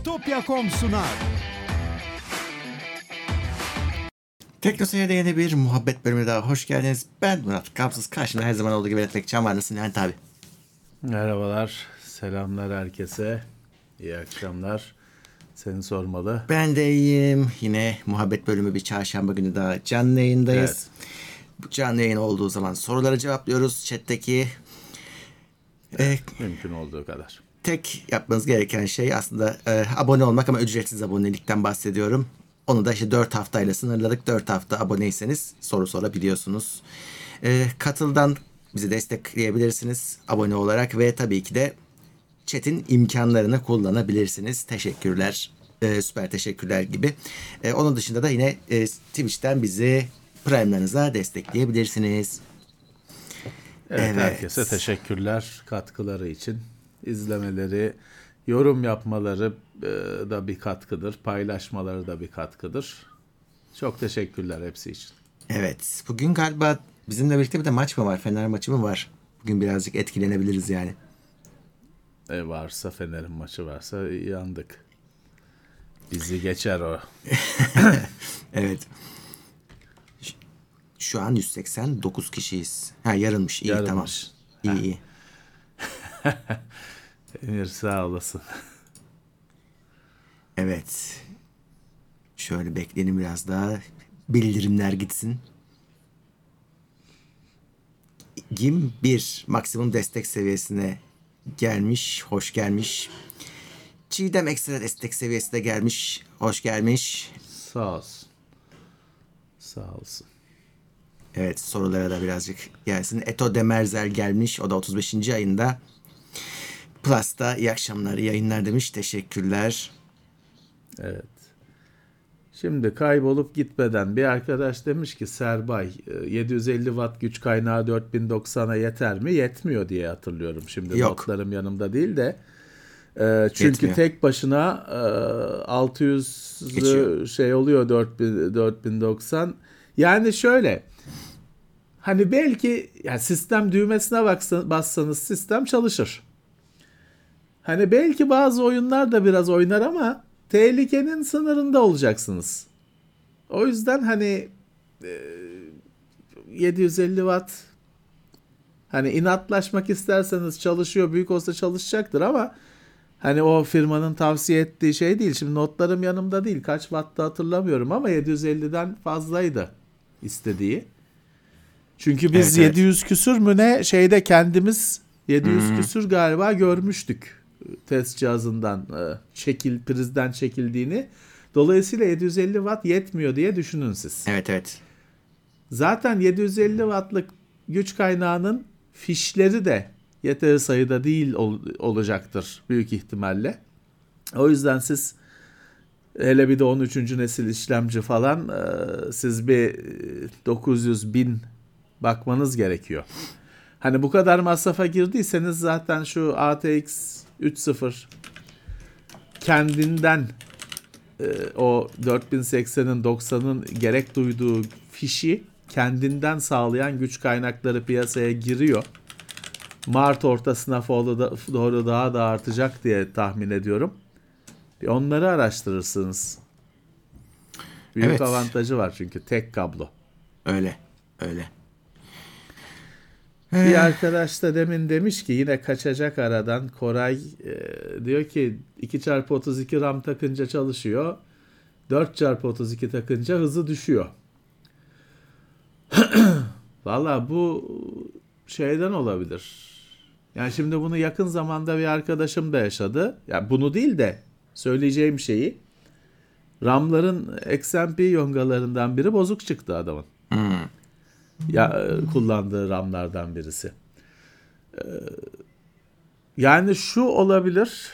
Bitopya.com sunar. Teknoseyir'de yeni bir muhabbet bölümüne daha hoş geldiniz. Ben Murat Kapsız. Karşımda her zaman olduğu gibi Netmek Can var. Nasılsın Levent abi? Merhabalar, selamlar herkese. İyi akşamlar. Seni sormalı. Ben de iyiyim. Yine muhabbet bölümü bir çarşamba günü daha canlı yayındayız. Bu canlı yayın olduğu zaman soruları cevaplıyoruz. Chat'teki e, Mümkün olduğu kadar. Tek yapmanız gereken şey aslında e, abone olmak ama ücretsiz abonelikten bahsediyorum. Onu da işte 4 haftayla sınırladık. 4 hafta aboneyseniz soru sorabiliyorsunuz. E, katıldan bizi destekleyebilirsiniz abone olarak ve tabii ki de chat'in imkanlarını kullanabilirsiniz. Teşekkürler. e, süper teşekkürler gibi. E, onun dışında da yine e, Twitch'ten bizi Prime'larınıza destekleyebilirsiniz. Evet, Evet. herkese teşekkürler katkıları için. İzlemeleri, yorum yapmaları e, da bir katkıdır. Paylaşmaları da bir katkıdır. Çok teşekkürler hepsi için. Evet. Bugün galiba bizimle birlikte bir de maç mı var? Fener maçı mı var? Bugün birazcık etkilenebiliriz yani. E varsa Fener'in maçı varsa yandık. Bizi geçer o. Evet. Şu an 189 kişiyiz. Ha yarınmış. İyi Yarınmış. tamam. İyi iyi. Emir sağ olasın. Evet. Şöyle bekleyelim biraz daha. Bildirimler gitsin. Gim 1 maksimum destek seviyesine gelmiş. Hoş gelmiş. Çiğdem ekstra destek seviyesine gelmiş. Hoş gelmiş. Sağ olsun. Sağ olsun. Evet sorulara da birazcık gelsin. Eto Demerzel gelmiş. O da 35. ayında. Plus'ta iyi akşamlar, iyi yayınlar demiş. Teşekkürler. Evet. Şimdi kaybolup gitmeden bir arkadaş demiş ki Serbay e, 750 watt güç kaynağı 4090'a yeter mi? Yetmiyor diye hatırlıyorum. Şimdi Yok. notlarım yanımda değil de. E, çünkü Yetmiyor. tek başına e, 600 Geçiyor. şey oluyor 4000, 4090. Yani şöyle hani belki yani sistem düğmesine baksa, bassanız sistem çalışır. Hani belki bazı oyunlar da biraz oynar ama tehlikenin sınırında olacaksınız. O yüzden hani e, 750 watt hani inatlaşmak isterseniz çalışıyor büyük olsa çalışacaktır ama hani o firmanın tavsiye ettiği şey değil. Şimdi notlarım yanımda değil. Kaç wattta hatırlamıyorum ama 750'den fazlaydı istediği. Çünkü biz Evet, evet. 700 küsür mü ne şeyde kendimiz 700 küsür galiba görmüştük test cihazından e, çekil prizden çekildiğini. Dolayısıyla 750 watt yetmiyor diye düşünün siz. Evet evet. Zaten 750 wattlık güç kaynağının fişleri de yeteri sayıda değil ol- olacaktır büyük ihtimalle. O yüzden siz hele bir de 13. nesil işlemci falan e, siz bir e, 900 bin bakmanız gerekiyor. Hani bu kadar masrafa girdiyseniz zaten şu ATX 3.0 kendinden e, o 4080'in 90'ın gerek duyduğu fişi kendinden sağlayan güç kaynakları piyasaya giriyor. Mart ortasına doğru, da, doğru daha da artacak diye tahmin ediyorum. Bir onları araştırırsınız. Büyük Evet. avantajı var çünkü tek kablo. Öyle. Öyle. Bir arkadaş da demin demiş ki yine kaçacak aradan Koray e, diyor ki 2x32 RAM takınca çalışıyor. 4x32 takınca hızı düşüyor. Valla bu şeyden olabilir. Yani şimdi bunu yakın zamanda bir arkadaşım da yaşadı. Yani bunu değil de söyleyeceğim şeyi RAM'ların XMP yongalarından biri bozuk çıktı adamın ya e, kullandığı RAM'lardan birisi. Ee, Yani şu olabilir.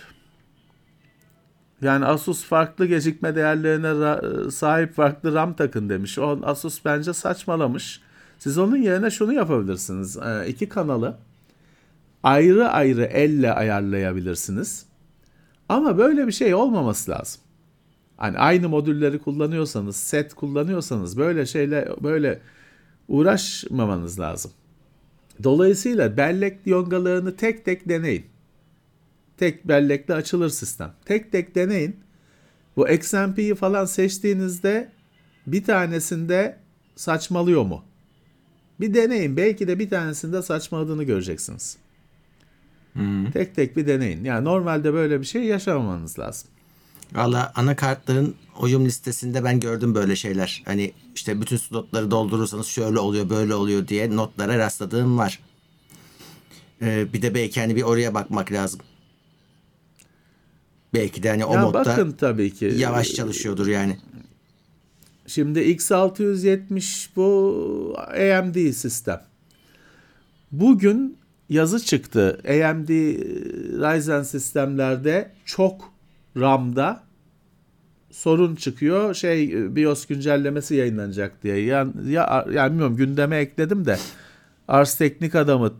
Yani Asus farklı gecikme değerlerine ra- sahip farklı RAM takın demiş. O Asus bence saçmalamış. Siz onun yerine şunu yapabilirsiniz. Ee, iki kanalı ayrı ayrı elle ayarlayabilirsiniz. Ama böyle bir şey olmaması lazım. Hani aynı modülleri kullanıyorsanız, set kullanıyorsanız böyle şeyle böyle uğraşmamanız lazım. Dolayısıyla bellek yongalarını tek tek deneyin. tek bellekle açılır sistem. Tek tek deneyin. Bu XMP'yi falan seçtiğinizde bir tanesinde saçmalıyor mu? Bir deneyin. Belki de bir tanesinde saçmaladığını göreceksiniz. Tek tek bir deneyin. Yani normalde böyle bir şey yaşamamanız lazım. Valla anakartların uyum listesinde ben gördüm böyle şeyler. Hani işte bütün slotları doldurursanız şöyle oluyor böyle oluyor diye notlara rastladığım var. Ee, bir de belki hani bir oraya bakmak lazım. Belki de hani o ya modda bakın tabii ki. yavaş çalışıyordur yani. Şimdi X670 bu AMD sistem. Bugün yazı çıktı. AMD Ryzen sistemlerde çok RAM'da sorun çıkıyor. Şey BIOS güncellemesi yayınlanacak diye. Yani, ya, yani bilmiyorum gündeme ekledim de Ars Teknik adamı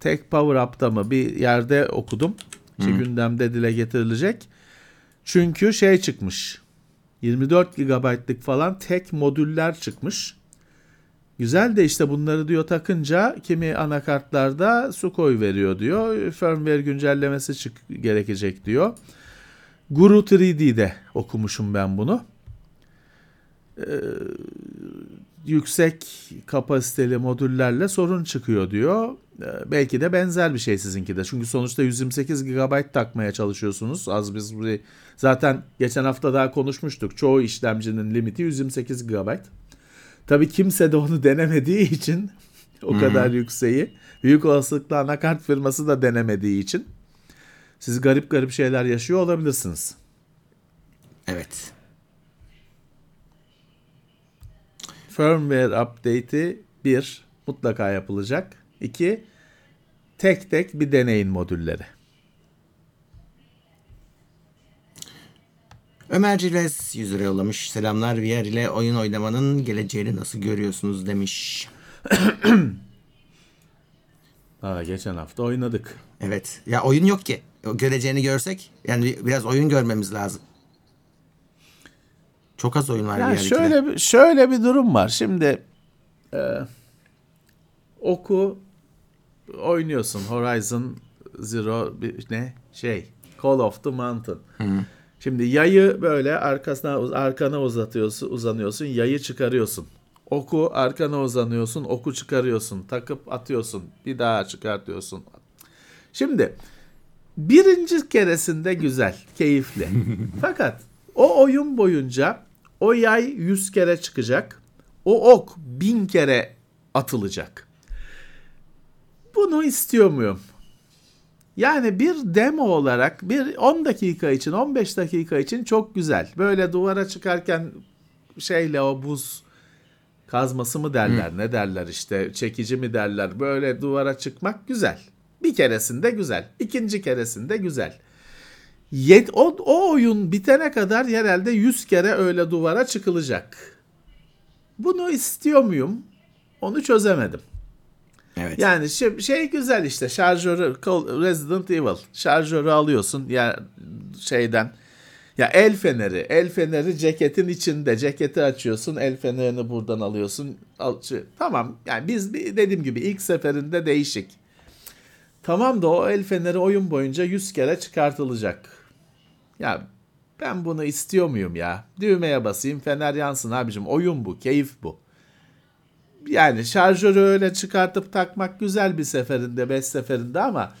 Tek Power Up'ta mı bir yerde okudum. İşte gündemde dile getirilecek. Çünkü şey çıkmış. 24 GB'lık falan tek modüller çıkmış. Güzel de işte bunları diyor takınca kimi anakartlarda su koy veriyor diyor. Firmware güncellemesi çık gerekecek diyor. Guru 3D'de okumuşum ben bunu. Ee, yüksek kapasiteli modüllerle sorun çıkıyor diyor. Ee, belki de benzer bir şey sizinki de. Çünkü sonuçta 128 GB takmaya çalışıyorsunuz. Az biz burayı zaten geçen hafta daha konuşmuştuk. Çoğu işlemcinin limiti 128 GB. Tabii kimse de onu denemediği için o kadar yükseği. Büyük olasılıkla anakart firması da denemediği için siz garip garip şeyler yaşıyor olabilirsiniz. Evet. Firmware update'i bir mutlaka yapılacak. İki tek tek bir deneyin modülleri. Ömer Cilvez 100 lira yollamış. Selamlar VR ile oyun oynamanın geleceğini nasıl görüyorsunuz demiş. Aa, geçen hafta oynadık. Evet. Ya oyun yok ki. O geleceğini görsek yani biraz oyun görmemiz lazım. Çok az oyun var Ya VR 2'de. şöyle bir, şöyle bir durum var. Şimdi e, oku oynuyorsun Horizon Zero bir, ne şey Call of the Mountain. Şimdi yayı böyle arkasına arkana uzatıyorsun, uzanıyorsun, yayı çıkarıyorsun. Oku arkana uzanıyorsun, oku çıkarıyorsun, takıp atıyorsun, bir daha çıkartıyorsun. Şimdi birinci keresinde güzel, keyifli. Fakat o oyun boyunca o yay 100 kere çıkacak, o ok bin kere atılacak. Bunu istiyor muyum? Yani bir demo olarak bir 10 dakika için 15 dakika için çok güzel. Böyle duvara çıkarken şeyle o buz kazması mı derler ne derler işte çekici mi derler böyle duvara çıkmak güzel. Bir keresinde güzel. ikinci keresinde güzel. Yet, o, o oyun bitene kadar herhalde 100 kere öyle duvara çıkılacak. Bunu istiyor muyum? Onu çözemedim. Evet. Yani şey, şey güzel işte şarjörü Resident Evil şarjörü alıyorsun ya şeyden ya el feneri el feneri ceketin içinde ceketi açıyorsun el fenerini buradan alıyorsun Al, tamam yani biz dediğim gibi ilk seferinde değişik tamam da o el feneri oyun boyunca 100 kere çıkartılacak ya ben bunu istiyor muyum ya düğmeye basayım fener yansın abicim oyun bu keyif bu yani şarjörü öyle çıkartıp takmak güzel bir seferinde, beş seferinde ama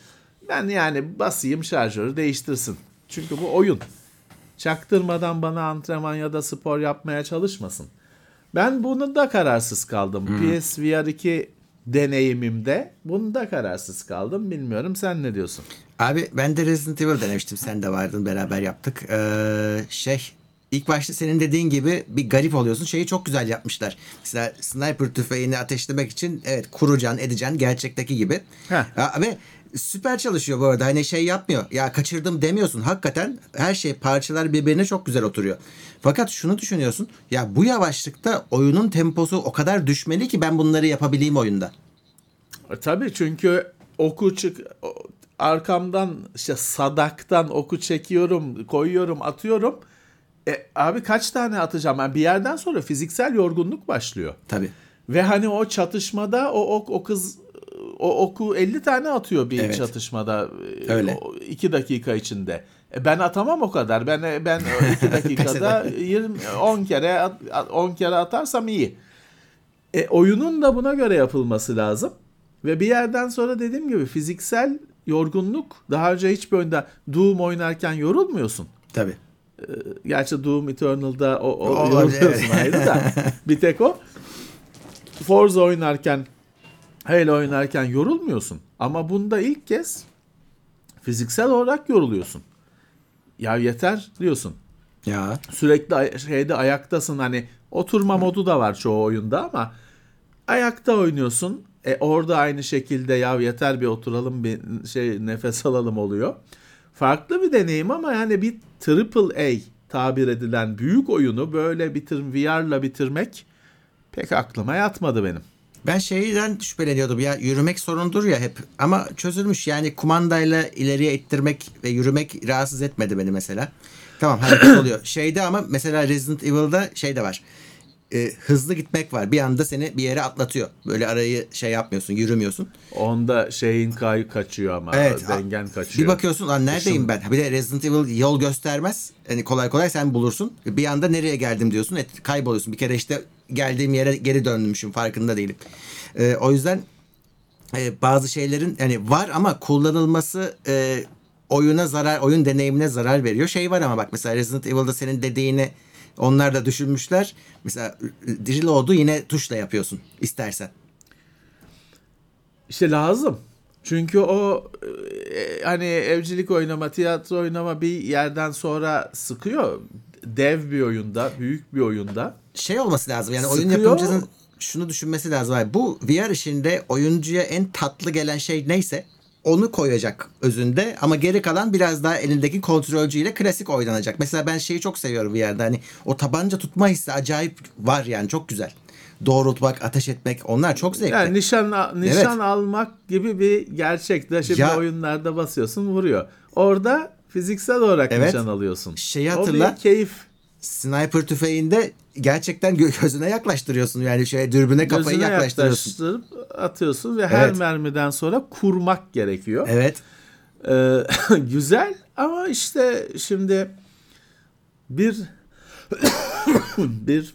ben yani basayım şarjörü değiştirsin. Çünkü bu oyun. Çaktırmadan bana antrenman ya da spor yapmaya çalışmasın. Ben bunu da kararsız kaldım. PSVR 2 deneyimimde bunu da kararsız kaldım. Bilmiyorum sen ne diyorsun? Abi ben de Resident Evil denemiştim. Sen de vardın beraber yaptık. Ee, şey ilk başta senin dediğin gibi bir garip oluyorsun. Şeyi çok güzel yapmışlar. Mesela sniper tüfeğini ateşlemek için evet kuracaksın edeceksin gerçekteki gibi. Heh. Ve süper çalışıyor bu arada. Hani şey yapmıyor. Ya kaçırdım demiyorsun. Hakikaten her şey parçalar birbirine çok güzel oturuyor. Fakat şunu düşünüyorsun. Ya bu yavaşlıkta oyunun temposu o kadar düşmeli ki ben bunları yapabileyim oyunda. E, Tabii çünkü oku çık arkamdan işte sadaktan oku çekiyorum, koyuyorum, atıyorum. E, abi kaç tane atacağım? Yani bir yerden sonra fiziksel yorgunluk başlıyor. Tabii. Ve hani o çatışmada o ok o kız o oku 50 tane atıyor bir Evet. çatışmada e, Öyle. 2 dakika içinde. E, Ben atamam o kadar. Ben ben 2 dakikada 20 10 kere at- 10 kere atarsam iyi. E, oyunun da buna göre yapılması lazım. Ve bir yerden sonra dediğim gibi fiziksel yorgunluk daha önce hiçbir oyunda Doom oynarken yorulmuyorsun. Tabii. Gerçi Doom Eternal'da o, o, O- yoruluyorsun evet. ayrı da. Bir tek o. Forza oynarken Halo oynarken yorulmuyorsun. Ama bunda ilk kez fiziksel olarak yoruluyorsun. Ya yeter diyorsun. Ya. Sürekli şeyde ayaktasın hani oturma modu da var çoğu oyunda ama ayakta oynuyorsun. E orada aynı şekilde ya yeter bir oturalım bir şey nefes alalım oluyor. Farklı bir deneyim ama yani bir triple A tabir edilen büyük oyunu böyle bitir VR'la bitirmek pek aklıma yatmadı benim. Ben şeyden şüpheleniyordum ya yürümek sorundur ya hep ama çözülmüş yani kumandayla ileriye ittirmek ve yürümek rahatsız etmedi beni mesela. Tamam hareket oluyor. Şeyde ama mesela Resident Evil'da şey de var. Ee, hızlı gitmek var. Bir anda seni bir yere atlatıyor. Böyle arayı şey yapmıyorsun, yürümüyorsun. Onda şeyin kay kaçıyor ama Evet. dengen kaçıyor. Bir bakıyorsun lan neredeyim ben? Bir de Resident Evil yol göstermez. Hani kolay kolay sen bulursun. Bir anda nereye geldim diyorsun. Et, kayboluyorsun. Bir kere işte geldiğim yere geri dönmüşüm farkında değilim. Ee, o yüzden e, bazı şeylerin hani var ama kullanılması e, oyuna zarar, oyun deneyimine zarar veriyor. Şey var ama bak mesela Resident Evil'da senin dediğini onlar da düşünmüşler. Mesela Reload'u yine tuşla yapıyorsun istersen. İşte lazım. Çünkü o e, hani evcilik oynama, tiyatro oynama bir yerden sonra sıkıyor. Dev bir oyunda, büyük bir oyunda. şey olması lazım. Yani oyun Sıkıyor. yapımcısının şunu düşünmesi lazım. Bu VR işinde oyuncuya en tatlı gelen şey neyse onu koyacak özünde ama geri kalan biraz daha elindeki kontrolcüyle klasik oynanacak. Mesela ben şeyi çok seviyorum VR'da. Hani o tabanca tutma hissi acayip var yani çok güzel. Doğrultmak, ateş etmek onlar çok zevkli. Yani nişan nişan Evet. almak gibi bir gerçek de şimdi Ya- oyunlarda basıyorsun vuruyor. Orada fiziksel olarak Evet. nişan alıyorsun. Şeyi O hatırla. bir keyif. Sniper tüfeğinde gerçekten gö- gözüne yaklaştırıyorsun. Yani şey dürbüne kafayı Gözüne yaklaştırıyorsun. yaklaştırıp atıyorsun ve her Evet. mermiden sonra kurmak gerekiyor. Evet. Ee, güzel ama işte şimdi bir bir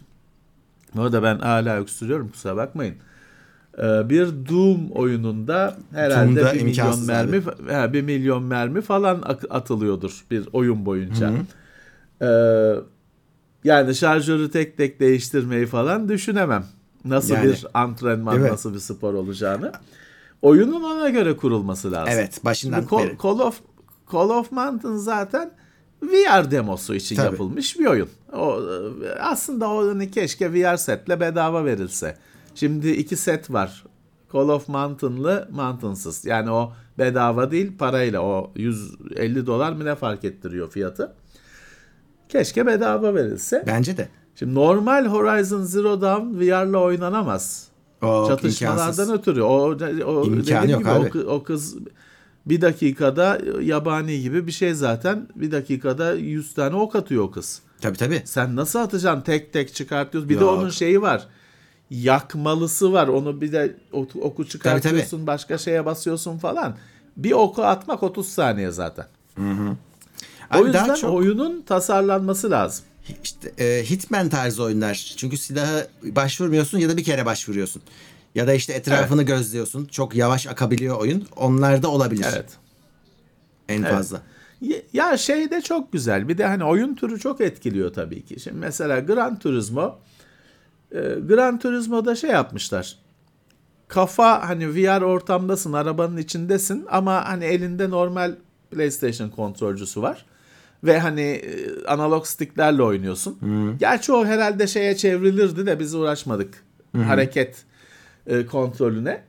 orada ben hala öksürüyorum kusura bakmayın. Ee, bir Doom oyununda herhalde Doom'da bir milyon mermi ha, bir milyon mermi falan atılıyordur bir oyun boyunca. Ee, yani şarjörü tek tek değiştirmeyi falan düşünemem. Nasıl Yani. bir antrenman, Evet. nasıl bir spor olacağını. Oyunun ona göre kurulması lazım. Evet, başından Şimdi beri. Call of Call of Mountain zaten VR demosu için Tabii. yapılmış bir oyun. O aslında o hani keşke VR setle bedava verilse. Şimdi iki set var. Call of Mountain'lı, Mountains'ız. Yani o bedava değil, parayla o 150 dolar mı ne fark ettiriyor fiyatı. Keşke bedava verilse. Bence de. Şimdi normal Horizon Zero Dawn VR'la oynanamaz. O Çatışmalardan imkansız. ötürü. O, o İmkanı yok gibi abi. O, o kız bir dakikada yabani gibi bir şey zaten. Bir dakikada 100 tane ok atıyor o kız. Tabii tabii. Sen nasıl atacaksın? Tek tek çıkartıyorsun. Bir de Yok. onun şeyi var. Yakmalısı var. Onu bir de oku çıkartıyorsun. Başka şeye basıyorsun falan. Bir oku atmak 30 saniye zaten. O Abi yüzden daha çok oyunun tasarlanması lazım. işte e, Hitman tarzı oyunlar. Çünkü silahı başvurmuyorsun ya da bir kere başvuruyorsun. Ya da işte etrafını gözlüyorsun. Çok yavaş akabiliyor oyun. Onlar da olabilir. Evet. En fazla. Ya- Ya şey de çok güzel. Bir de hani oyun türü çok etkiliyor tabii ki. Şimdi mesela Gran Turismo e, Gran Turismo'da şey yapmışlar. Kafa hani VR ortamdasın, arabanın içindesin ama hani elinde normal PlayStation kontrolcüsü var. Ve hani e, analog sticklerle oynuyorsun. Gerçi o herhalde şeye çevrilirdi de biz uğraşmadık. Hareket e, kontrolüne.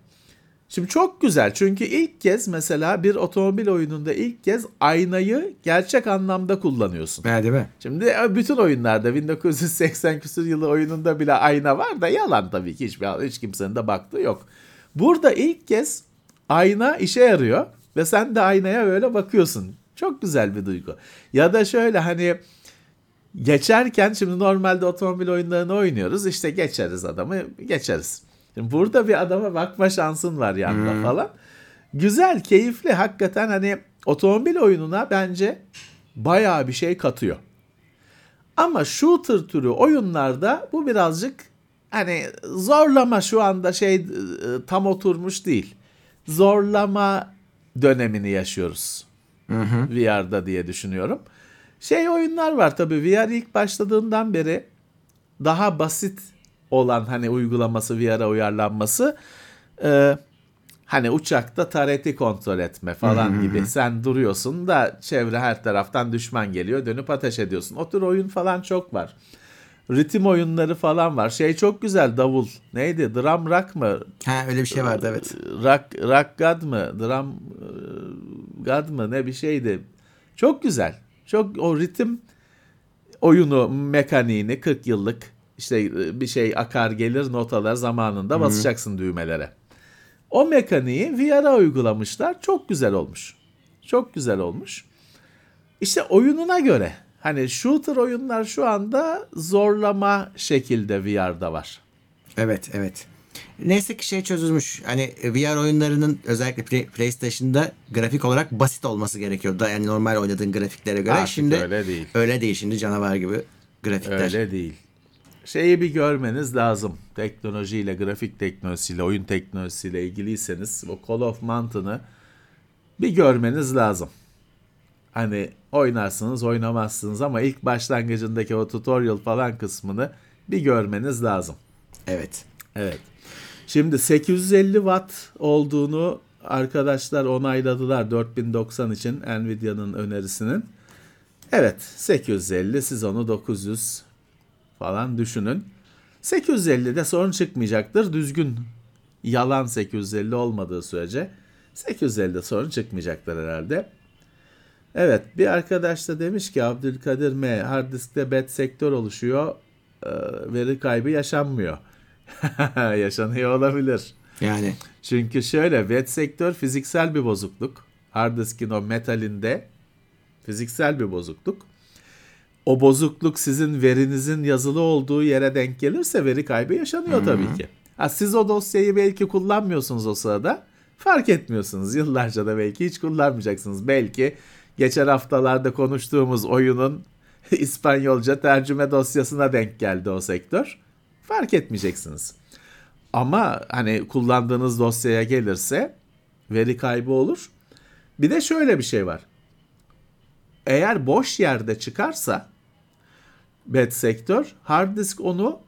Şimdi çok güzel çünkü ilk kez mesela bir otomobil oyununda ilk kez aynayı gerçek anlamda kullanıyorsun. Ha, değil mi? Şimdi e, bütün oyunlarda 1980 küsur yılı oyununda bile ayna var da yalan tabii ki hiçbir hiç kimsenin de baktığı yok. Burada ilk kez ayna işe yarıyor ve sen de aynaya öyle bakıyorsun. Çok güzel bir duygu. Ya da şöyle hani geçerken şimdi normalde otomobil oyunlarını oynuyoruz işte geçeriz adamı geçeriz. Şimdi burada bir adama bakma şansın var yanında falan. Güzel, keyifli. Hakikaten hani otomobil oyununa bence bayağı bir şey katıyor. Ama shooter türü oyunlarda bu birazcık hani zorlama şu anda şey e, tam oturmuş değil. Zorlama dönemini yaşıyoruz. VR'da diye düşünüyorum. Şey oyunlar var tabii VR ilk başladığından beri daha basit olan hani uygulaması VR'a uyarlanması e, hani uçakta tareti kontrol etme falan gibi sen duruyorsun da çevre her taraftan düşman geliyor dönüp ateş ediyorsun. O tür oyun falan çok var. Ritim oyunları falan var. Şey çok güzel davul. Neydi? Drum rock mı? Ha öyle bir şey vardı evet. Rock, rock God mı? Drum e, God mı? Ne bir şeydi. Çok güzel. Çok o ritim oyunu mekaniğini 40 yıllık işte e, bir şey akar gelir notalar zamanında basacaksın düğmelere. O mekaniği VR'a uygulamışlar. Çok güzel olmuş. Çok güzel olmuş. İşte oyununa göre hani shooter oyunlar şu anda zorlama şekilde VR'da var. Evet evet. Neyse ki şey çözülmüş. Hani VR oyunlarının özellikle Play- PlayStation'da grafik olarak basit olması gerekiyordu. Yani normal oynadığın grafiklere göre. Artık Şimdi öyle değil. Öyle değil. Şimdi canavar gibi grafikler. Öyle değil. Şeyi bir görmeniz lazım. Teknolojiyle, grafik teknolojisiyle, oyun teknolojisiyle ilgiliyseniz o Call of Mountain'ı bir görmeniz lazım. Hani oynarsınız, oynamazsınız ama ilk başlangıcındaki o tutorial falan kısmını bir görmeniz lazım. Evet. Evet. Şimdi 850 watt olduğunu arkadaşlar onayladılar 4090 için Nvidia'nın önerisinin. Evet 850 siz onu 900 falan düşünün. 850'de sorun çıkmayacaktır. Düzgün yalan 850 olmadığı sürece 850'de sorun çıkmayacaktır herhalde. Evet bir arkadaş da demiş ki Abdülkadir M hard diskte bed sektör oluşuyor. Ee, veri kaybı yaşanmıyor. Yaşanıyor olabilir. Yani Çünkü şöyle wet sektör fiziksel bir bozukluk. Hard diskin o metalinde fiziksel bir bozukluk. O bozukluk sizin verinizin yazılı olduğu yere denk gelirse veri kaybı yaşanıyor tabii ki. Ha, siz o dosyayı belki kullanmıyorsunuz o sırada. Fark etmiyorsunuz. Yıllarca da belki hiç kullanmayacaksınız. Belki geçen haftalarda konuştuğumuz oyunun İspanyolca tercüme dosyasına denk geldi o sektör. Fark etmeyeceksiniz. Ama hani kullandığınız dosyaya gelirse veri kaybı olur. Bir de şöyle bir şey var. Eğer boş yerde çıkarsa bad sektör hard disk onu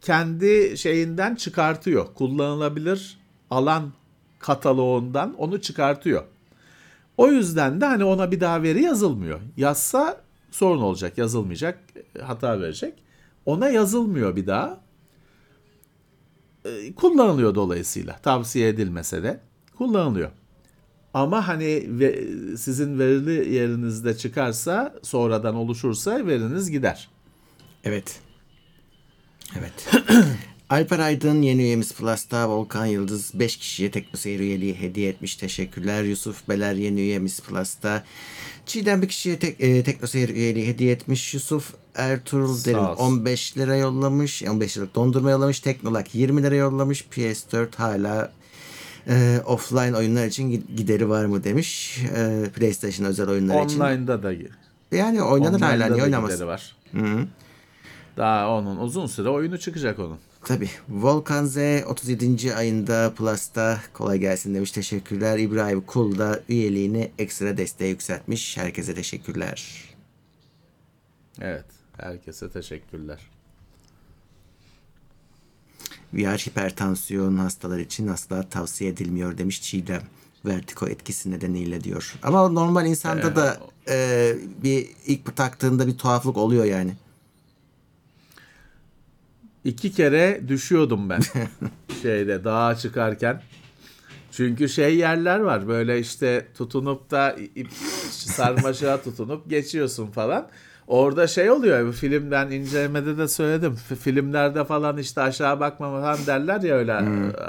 kendi şeyinden çıkartıyor. Kullanılabilir alan kataloğundan onu çıkartıyor. O yüzden de hani ona bir daha veri yazılmıyor. Yazsa sorun olacak, yazılmayacak, hata verecek. Ona yazılmıyor bir daha. Ee, kullanılıyor dolayısıyla. Tavsiye edilmese de kullanılıyor. Ama hani sizin verili yerinizde çıkarsa, sonradan oluşursa veriniz gider. Evet. Evet. Alper Aydın yeni üyemiz Plus'ta Volkan Yıldız 5 kişiye teknoseyir üyeliği hediye etmiş. Teşekkürler. Yusuf Beler yeni üyemiz Plus'ta. Çiğdem bir kişiye tek, e, teknoseyir üyeliği hediye etmiş. Yusuf Ertuğrul Derin olsun. 15 lira yollamış. 15 liralık dondurma yollamış. Teknolak 20 lira yollamış. PS4 hala e, offline oyunlar için gi- gideri var mı demiş. E, PlayStation özel oyunlar için. Online'da da Yani oynanır hala online'da niye da oynamasın? gideri var. Hı. Daha onun uzun süre oyunu çıkacak onun. Tabii. Volkan Z 37. ayında Plus'ta kolay gelsin demiş. Teşekkürler. İbrahim Kul da üyeliğini ekstra desteğe yükseltmiş. Herkese teşekkürler. Evet. Herkese teşekkürler. VR hipertansiyon hastalar için asla tavsiye edilmiyor demiş Çiğdem. Vertigo etkisi nedeniyle diyor. Ama normal insanda da e, bir ilk taktığında bir tuhaflık oluyor yani. İki kere düşüyordum ben şeyde dağa çıkarken. Çünkü şey yerler var böyle işte tutunup da ip sarmaşığa tutunup geçiyorsun falan. Orada şey oluyor bu filmden incelemede de söyledim. Filmlerde falan işte aşağı bakma falan derler ya öyle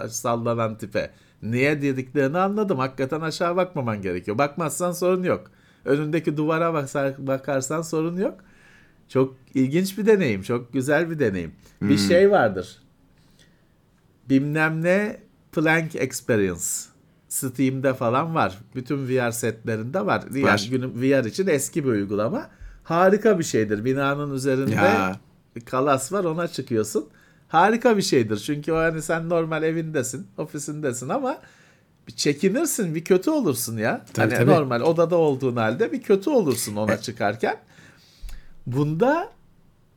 e, sallanan tipe. Niye dediklerini anladım. Hakikaten aşağı bakmaman gerekiyor. Bakmazsan sorun yok. Önündeki duvara bakar, bakarsan sorun yok. Çok ilginç bir deneyim. Çok güzel bir deneyim. Bir şey vardır. bilmem ne Plank Experience. Steam'de falan var. Bütün VR setlerinde var. Yani Var. VR için eski bir uygulama. Harika bir şeydir. Binanın üzerinde Ya. kalas var ona çıkıyorsun. Harika bir şeydir. Çünkü o hani sen normal evindesin, ofisindesin ama bir çekinirsin, bir kötü olursun ya. Tabii, hani tabii. normal odada olduğun halde bir kötü olursun ona çıkarken. Bunda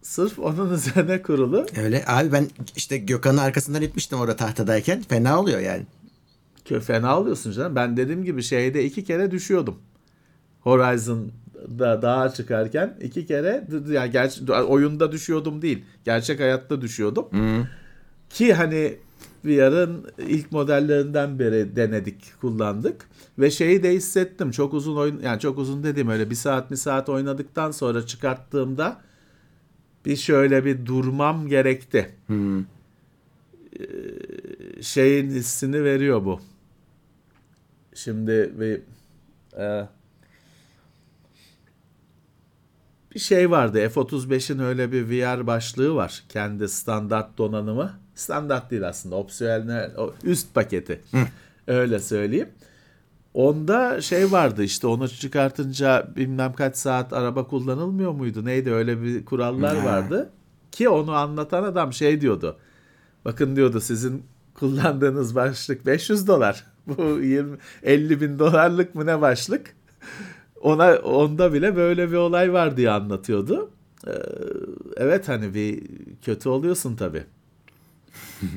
sırf onun üzerine kurulu Öyle abi ben işte Gökhan'ın arkasından itmiştim orada tahtadayken. Fena oluyor yani. Kö- fena oluyorsun canım. Ben dediğim gibi şeyde iki kere düşüyordum. Horizon'da dağa çıkarken iki kere yani gerçi oyunda düşüyordum değil. Gerçek hayatta düşüyordum. Ki hani VR'ın ilk modellerinden beri denedik, kullandık ve şeyi de hissettim. Çok uzun oyun yani çok uzun dediğim öyle bir saat bir saat oynadıktan sonra çıkarttığımda bir şöyle bir durmam gerekti. Ee, şeyin hissini veriyor bu. Şimdi bir e, bir şey vardı. F-35'in öyle bir VR başlığı var. Kendi standart donanımı. Standart değil aslında. Opsiyonel o üst paketi. Öyle söyleyeyim. Onda şey vardı işte onu çıkartınca bilmem kaç saat araba kullanılmıyor muydu? Neydi öyle bir kurallar Ha. vardı. Ki onu anlatan adam şey diyordu. Bakın diyordu sizin kullandığınız başlık 500 dolar. Bu 20, 50 bin dolarlık mı ne başlık? Ona onda bile böyle bir olay var diye anlatıyordu. Ee, evet hani bir kötü oluyorsun tabii.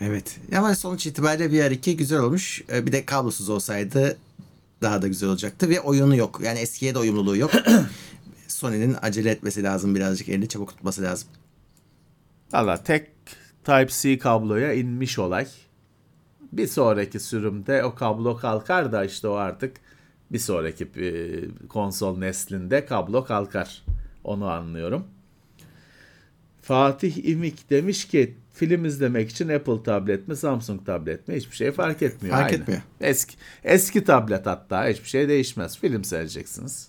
Evet. Ama sonuç itibariyle VR2 güzel olmuş. Ee, Bir de kablosuz olsaydı daha da güzel olacaktı. Ve oyunu yok. Yani eskiye de uyumluluğu yok. Sony'nin acele etmesi lazım birazcık. Elini çabuk tutması lazım. Valla tek Type-C kabloya inmiş olay. Bir sonraki sürümde o kablo kalkar da işte o artık bir sonraki e, konsol neslinde kablo kalkar. Onu anlıyorum. Fatih İmik demiş ki film izlemek için Apple tablet mi Samsung tablet mi hiçbir şey fark etmiyor. Fark aynı. etmiyor. Eski, eski tablet hatta hiçbir şey değişmez. Film seyredeceksiniz.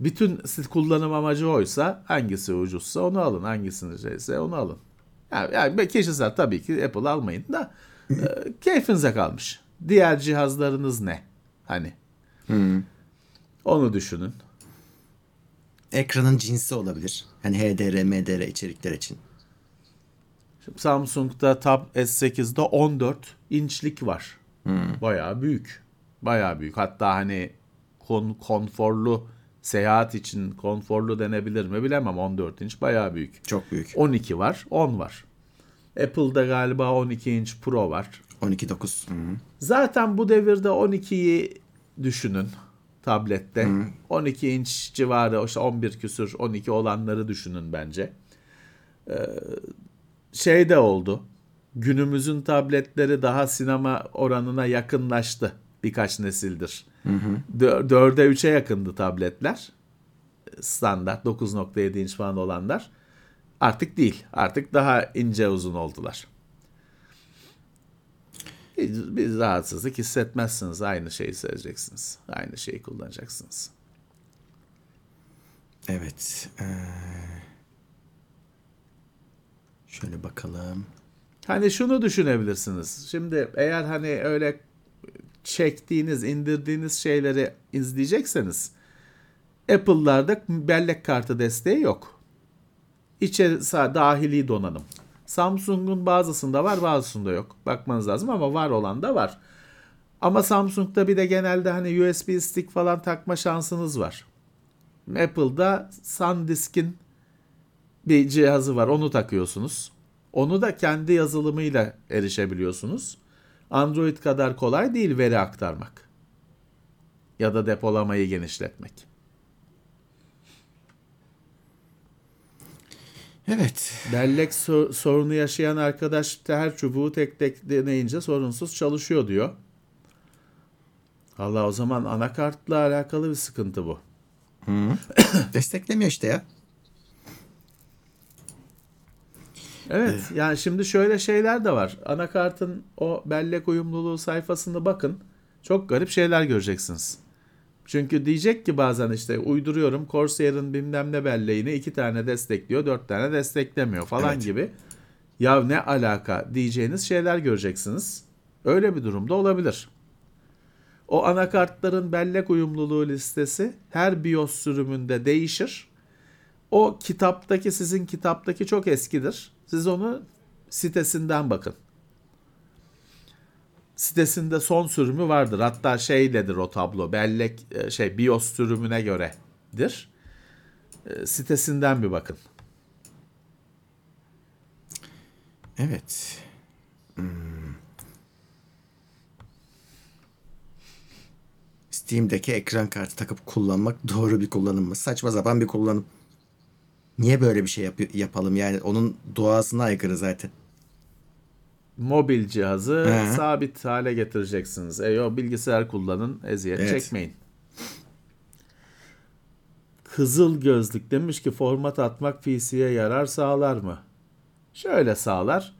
Bütün siz kullanım amacı oysa hangisi ucuzsa onu alın. Hangisini şeyse onu alın. Yani, yani kişisel tabii ki Apple almayın da e, keyfinize kalmış. Diğer cihazlarınız ne? Hani onu düşünün. Ekranın cinsi olabilir. Hani HDR, MDR içerikler için. Samsung'da Tab S8'de 14 inçlik var. Bayağı büyük. Bayağı büyük. Hatta hani kon, konforlu seyahat için konforlu denebilir mi bilemem 14 inç bayağı büyük. Çok büyük. 12 var, 10 var. Apple'da galiba 12 inç Pro var. 12.9. Hı. Zaten bu devirde 12'yi düşünün tablette. 12 inç civarı işte 11 küsür 12 olanları düşünün bence. Ee, şey de oldu. Günümüzün tabletleri daha sinema oranına yakınlaştı birkaç nesildir. Dö- 4'e 3'e yakındı tabletler. Standart 9.7 inç falan olanlar. Artık değil. Artık daha ince uzun oldular. Bir, bir rahatsızlık hissetmezsiniz. Aynı şeyi seyredeceksiniz. Aynı şeyi kullanacaksınız. Evet. Ee, şöyle bakalım. Hani şunu düşünebilirsiniz. Şimdi eğer hani öyle çektiğiniz, indirdiğiniz şeyleri izleyecekseniz Apple'larda bellek kartı desteği yok. İçeri sa- dahili donanım. Samsung'un bazısında var, bazısında yok. Bakmanız lazım ama var olan da var. Ama Samsung'da bir de genelde hani USB stick falan takma şansınız var. Apple'da SanDisk'in bir cihazı var. Onu takıyorsunuz. Onu da kendi yazılımıyla erişebiliyorsunuz. Android kadar kolay değil veri aktarmak. Ya da depolamayı genişletmek. Evet. Bellek so- sorunu yaşayan arkadaş her çubuğu tek tek deneyince sorunsuz çalışıyor diyor. Allah o zaman anakartla alakalı bir sıkıntı bu. Desteklemiyor işte ya. Evet yani şimdi şöyle şeyler de var. Anakartın o bellek uyumluluğu sayfasında bakın. Çok garip şeyler göreceksiniz. Çünkü diyecek ki bazen işte uyduruyorum Corsair'ın bilmem ne belleğini iki tane destekliyor, dört tane desteklemiyor falan Evet. gibi. Ya ne alaka diyeceğiniz şeyler göreceksiniz. Öyle bir durumda olabilir. O anakartların bellek uyumluluğu listesi her BIOS sürümünde değişir. O kitaptaki sizin kitaptaki çok eskidir. Siz onu sitesinden bakın. Sitesinde son sürümü vardır. Hatta şeyledir o tablo. Bellek e, şey BIOS sürümüne göredir. E, sitesinden bir bakın. Evet. Hmm. Steam'deki ekran kartı takıp kullanmak doğru bir kullanım mı? Saçma sapan bir kullanım. Niye böyle bir şey yap- yapalım? Yani onun doğasına aykırı zaten. Mobil cihazı He. sabit hale getireceksiniz. E o bilgisayar kullanın, eziyet Evet. çekmeyin. Kızıl gözlük demiş ki format atmak PC'ye yarar sağlar mı? Şöyle sağlar.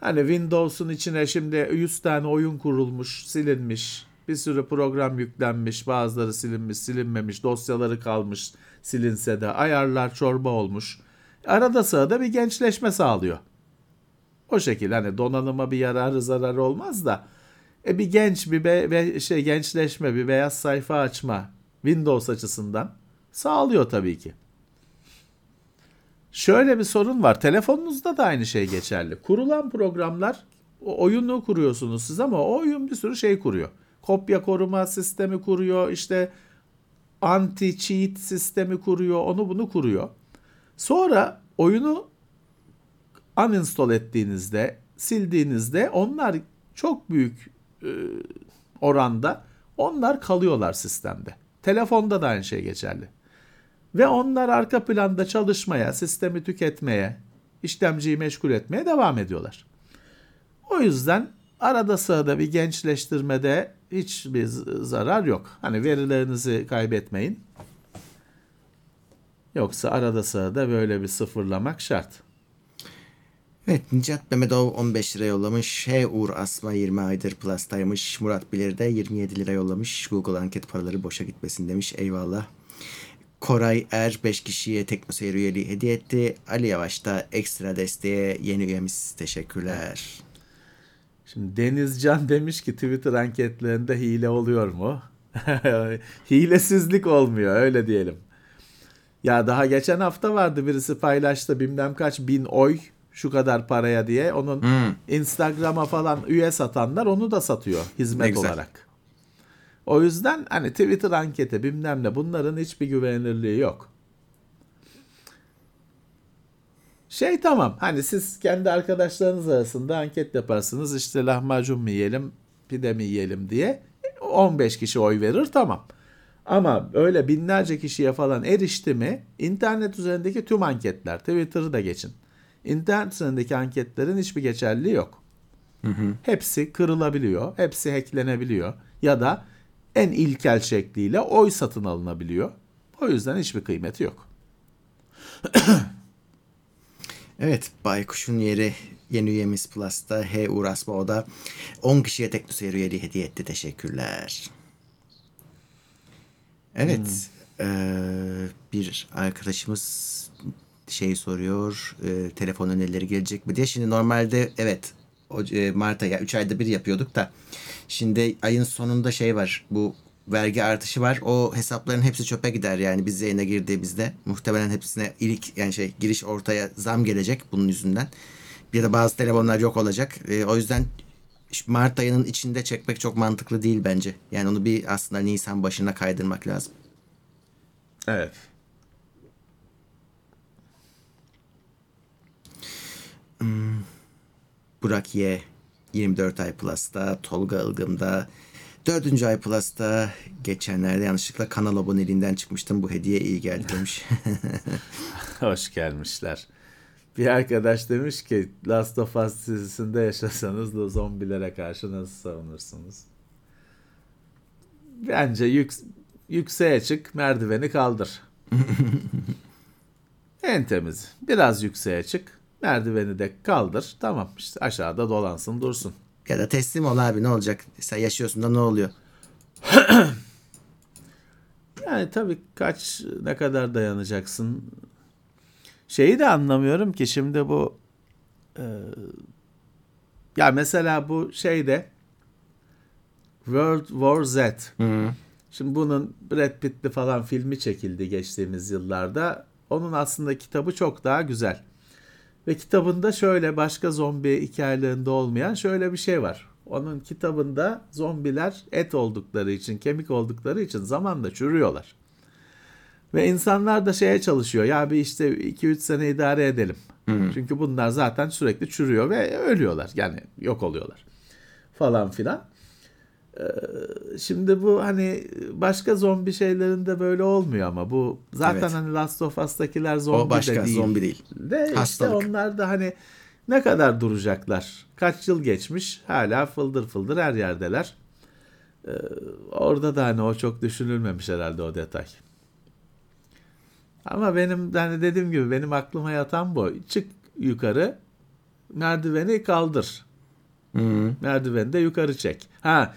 Hani Windows'un içine şimdi 100 tane oyun kurulmuş, silinmiş. Bir sürü program yüklenmiş, bazıları silinmiş, silinmemiş, dosyaları kalmış, silinse de ayarlar çorba olmuş. Arada sırada bir gençleşme sağlıyor. O şekilde hani donanıma bir yararı zararı olmaz da e bir genç bir be, be- şey gençleşme bir beyaz sayfa açma Windows açısından sağlıyor tabii ki. Şöyle bir sorun var. Telefonunuzda da aynı şey geçerli. Kurulan programlar oyunu kuruyorsunuz siz ama o oyun bir sürü şey kuruyor. Kopya koruma sistemi kuruyor, işte anti cheat sistemi kuruyor, onu bunu kuruyor. Sonra oyunu uninstall ettiğinizde, sildiğinizde onlar çok büyük e, oranda onlar kalıyorlar sistemde. Telefonda da aynı şey geçerli. Ve onlar arka planda çalışmaya, sistemi tüketmeye, işlemciyi meşgul etmeye devam ediyorlar. O yüzden arada sırada bir gençleştirmede hiçbir zarar yok. Hani verilerinizi kaybetmeyin. Yoksa arada sırada böyle bir sıfırlamak şart. Evet Nicat Mehmetov 15 lira yollamış. Hey Uğur Asma 20 aydır Plus'taymış. Murat Bilir de 27 lira yollamış. Google anket paraları boşa gitmesin demiş. Eyvallah. Koray Er 5 kişiye Teknoseyir üyeliği hediye etti. Ali Yavaş da ekstra desteğe yeni üyemiz. Teşekkürler. Şimdi Denizcan demiş ki Twitter anketlerinde hile oluyor mu? Hilesizlik olmuyor öyle diyelim. Ya daha geçen hafta vardı birisi paylaştı bilmem kaç bin oy şu kadar paraya diye. Onun Hmm. Instagram'a falan üye satanlar onu da satıyor hizmet olarak. O yüzden hani Twitter anketi bilmem ne bunların hiçbir güvenilirliği yok. Şey tamam hani siz kendi arkadaşlarınız arasında anket yaparsınız işte lahmacun mu yiyelim pide mi yiyelim diye 15 kişi oy verir tamam. Ama öyle binlerce kişiye falan erişti mi internet üzerindeki tüm anketler Twitter'ı da geçin. İnternet üzerindeki anketlerin hiçbir geçerliliği yok. Hepsi kırılabiliyor, hepsi hacklenebiliyor ya da en ilkel şekliyle oy satın alınabiliyor. O yüzden hiçbir kıymeti yok. Evet Baykuş'un yeri yeni üyemiz Plus'ta. Hey Uğur Asma o da 10 kişiye Teknoseyir üyeliği hediye etti. Teşekkürler. Evet. eee, bir arkadaşımız şey soruyor. eee, telefon önerileri gelecek mi diye. Şimdi normalde evet e, Mart ayı 3 ayda bir yapıyorduk da şimdi ayın sonunda şey var. Bu vergi artışı var. O hesapların hepsi çöpe gider yani biz yayına girdiğimizde. Muhtemelen hepsine ilk yani şey giriş ortaya zam gelecek bunun yüzünden. Bir de bazı telefonlar yok olacak. E, o yüzden Mart ayının içinde çekmek çok mantıklı değil bence. Yani onu bir aslında Nisan başına kaydırmak lazım. Evet. Burak Y 24 ay Plus'ta, Tolga Ilgım'da, 4. ay Plus'ta geçenlerde yanlışlıkla kanal aboneliğinden çıkmıştım. Bu hediye iyi geldi demiş. Hoş gelmişler. Bir arkadaş demiş ki Last of Us dizisinde yaşasanız da zombilere karşı nasıl savunursunuz? Bence yük, yükseğe çık, merdiveni kaldır. en temiz. Biraz yükseğe çık, merdiveni de kaldır. Tamam işte aşağıda dolansın dursun. Ya da teslim ol abi ne olacak? Sen yaşıyorsun da ne oluyor? Yani tabii kaç ne kadar dayanacaksın? Şeyi de anlamıyorum ki şimdi bu Ee, ya mesela bu şeyde World War Z. Şimdi bunun Brad Pitt'li falan filmi çekildi geçtiğimiz yıllarda. Onun aslında kitabı çok daha güzel. Ve kitabında şöyle başka zombi hikayelerinde olmayan şöyle bir şey var. Onun kitabında zombiler et oldukları için, kemik oldukları için zamanla çürüyorlar. Ve insanlar da şeye çalışıyor. Ya bir işte 2-3 sene idare edelim. Çünkü bunlar zaten sürekli çürüyor ve ölüyorlar. Yani yok oluyorlar. Falan filan. Ee, şimdi bu hani başka zombi şeylerinde böyle olmuyor ama bu zaten Evet. hani Last of Us'takiler zombi O başka de değil. zombi değil. De işte Hastalık. onlar da hani ne kadar duracaklar? Kaç yıl geçmiş hala fıldır fıldır her yerdeler. Ee, orada da hani o çok düşünülmemiş herhalde o detay. Ama benim hani dediğim gibi benim aklıma yatan bu. Çık yukarı merdiveni kaldır. Merdiveni de yukarı çek. Ha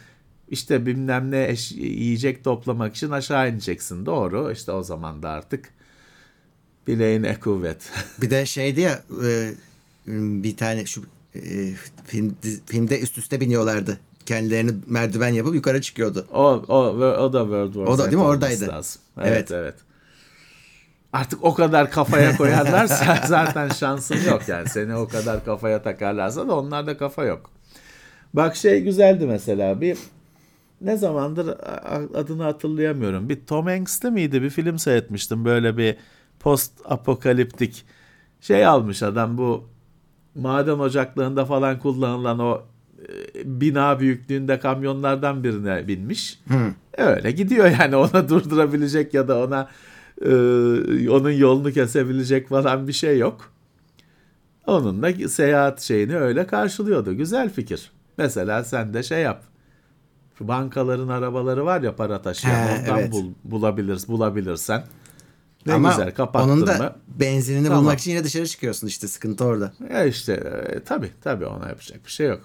işte bilmem ne eş- yiyecek toplamak için aşağı ineceksin. Doğru. İşte o zaman da artık bileğine kuvvet. Bir de şeydi ya e, bir tane şu e, film, filmde üst üste biniyorlardı. Kendilerini merdiven yapıp yukarı çıkıyordu. O, o, o da World War O da değil mi? Oradaydı. Lazım. Evet, Evet. evet. Artık o kadar kafaya koyarlarsa zaten şansın yok yani. Seni o kadar kafaya takarlarsa da onlarda kafa yok. Bak şey güzeldi mesela bir ne zamandır adını hatırlayamıyorum. Bir Tom Hanks'te miydi? Bir film seyretmiştim. Böyle bir post apokaliptik şey almış adam bu maden ocaklarında falan kullanılan o e, bina büyüklüğünde kamyonlardan birine binmiş. Öyle gidiyor yani ona durdurabilecek ya da ona e, onun yolunu kesebilecek falan bir şey yok. Onunla seyahat şeyini öyle karşılıyordu. Güzel fikir. Mesela sen de şey yap. Şu bankaların arabaları var ya para taşıyan He, ondan evet. bul, bulabilir, bulabilirsen. Ne Ama güzel kapattın onun da mı? benzinini Tamam. bulmak için yine dışarı çıkıyorsun işte sıkıntı orada. E işte e, tabii tabii ona yapacak bir şey yok.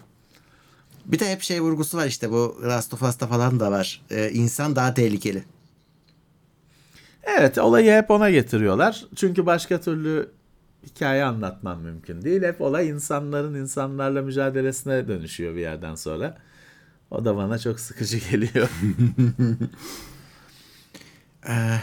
Bir de hep şey vurgusu var işte bu Last of Us'ta falan da var. Ee, insan daha tehlikeli. Evet olayı hep ona getiriyorlar. Çünkü başka türlü hikaye anlatman mümkün değil. Hep olay insanların insanlarla mücadelesine dönüşüyor bir yerden sonra. O da bana çok sıkıcı geliyor.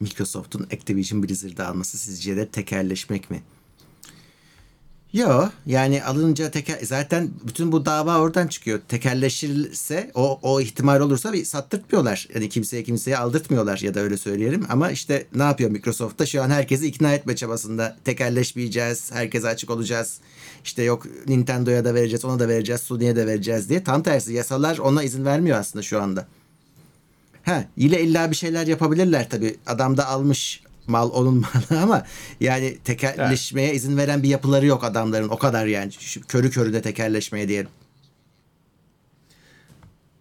Microsoft'un Activision Blizzard'ı alması sizce de tekerleşmek mi? Yo yani alınca teker zaten bütün bu dava oradan çıkıyor. Tekerleşirse o o ihtimal olursa bir sattırtmıyorlar. Yani kimseye kimseye aldırtmıyorlar ya da öyle söyleyelim. Ama işte ne yapıyor Microsoft da şu an herkesi ikna etme çabasında. Tekerleşmeyeceğiz, herkese açık olacağız. İşte yok Nintendo'ya da vereceğiz, ona da vereceğiz, Sony'ye de vereceğiz diye. Tam tersi yasalar ona izin vermiyor aslında şu anda. Ha, yine illa bir şeyler yapabilirler tabii. Adam da almış mal onun malı ama yani tekerleşmeye izin veren bir yapıları yok adamların. O kadar yani. Şu körü körüne tekerleşmeye diyelim.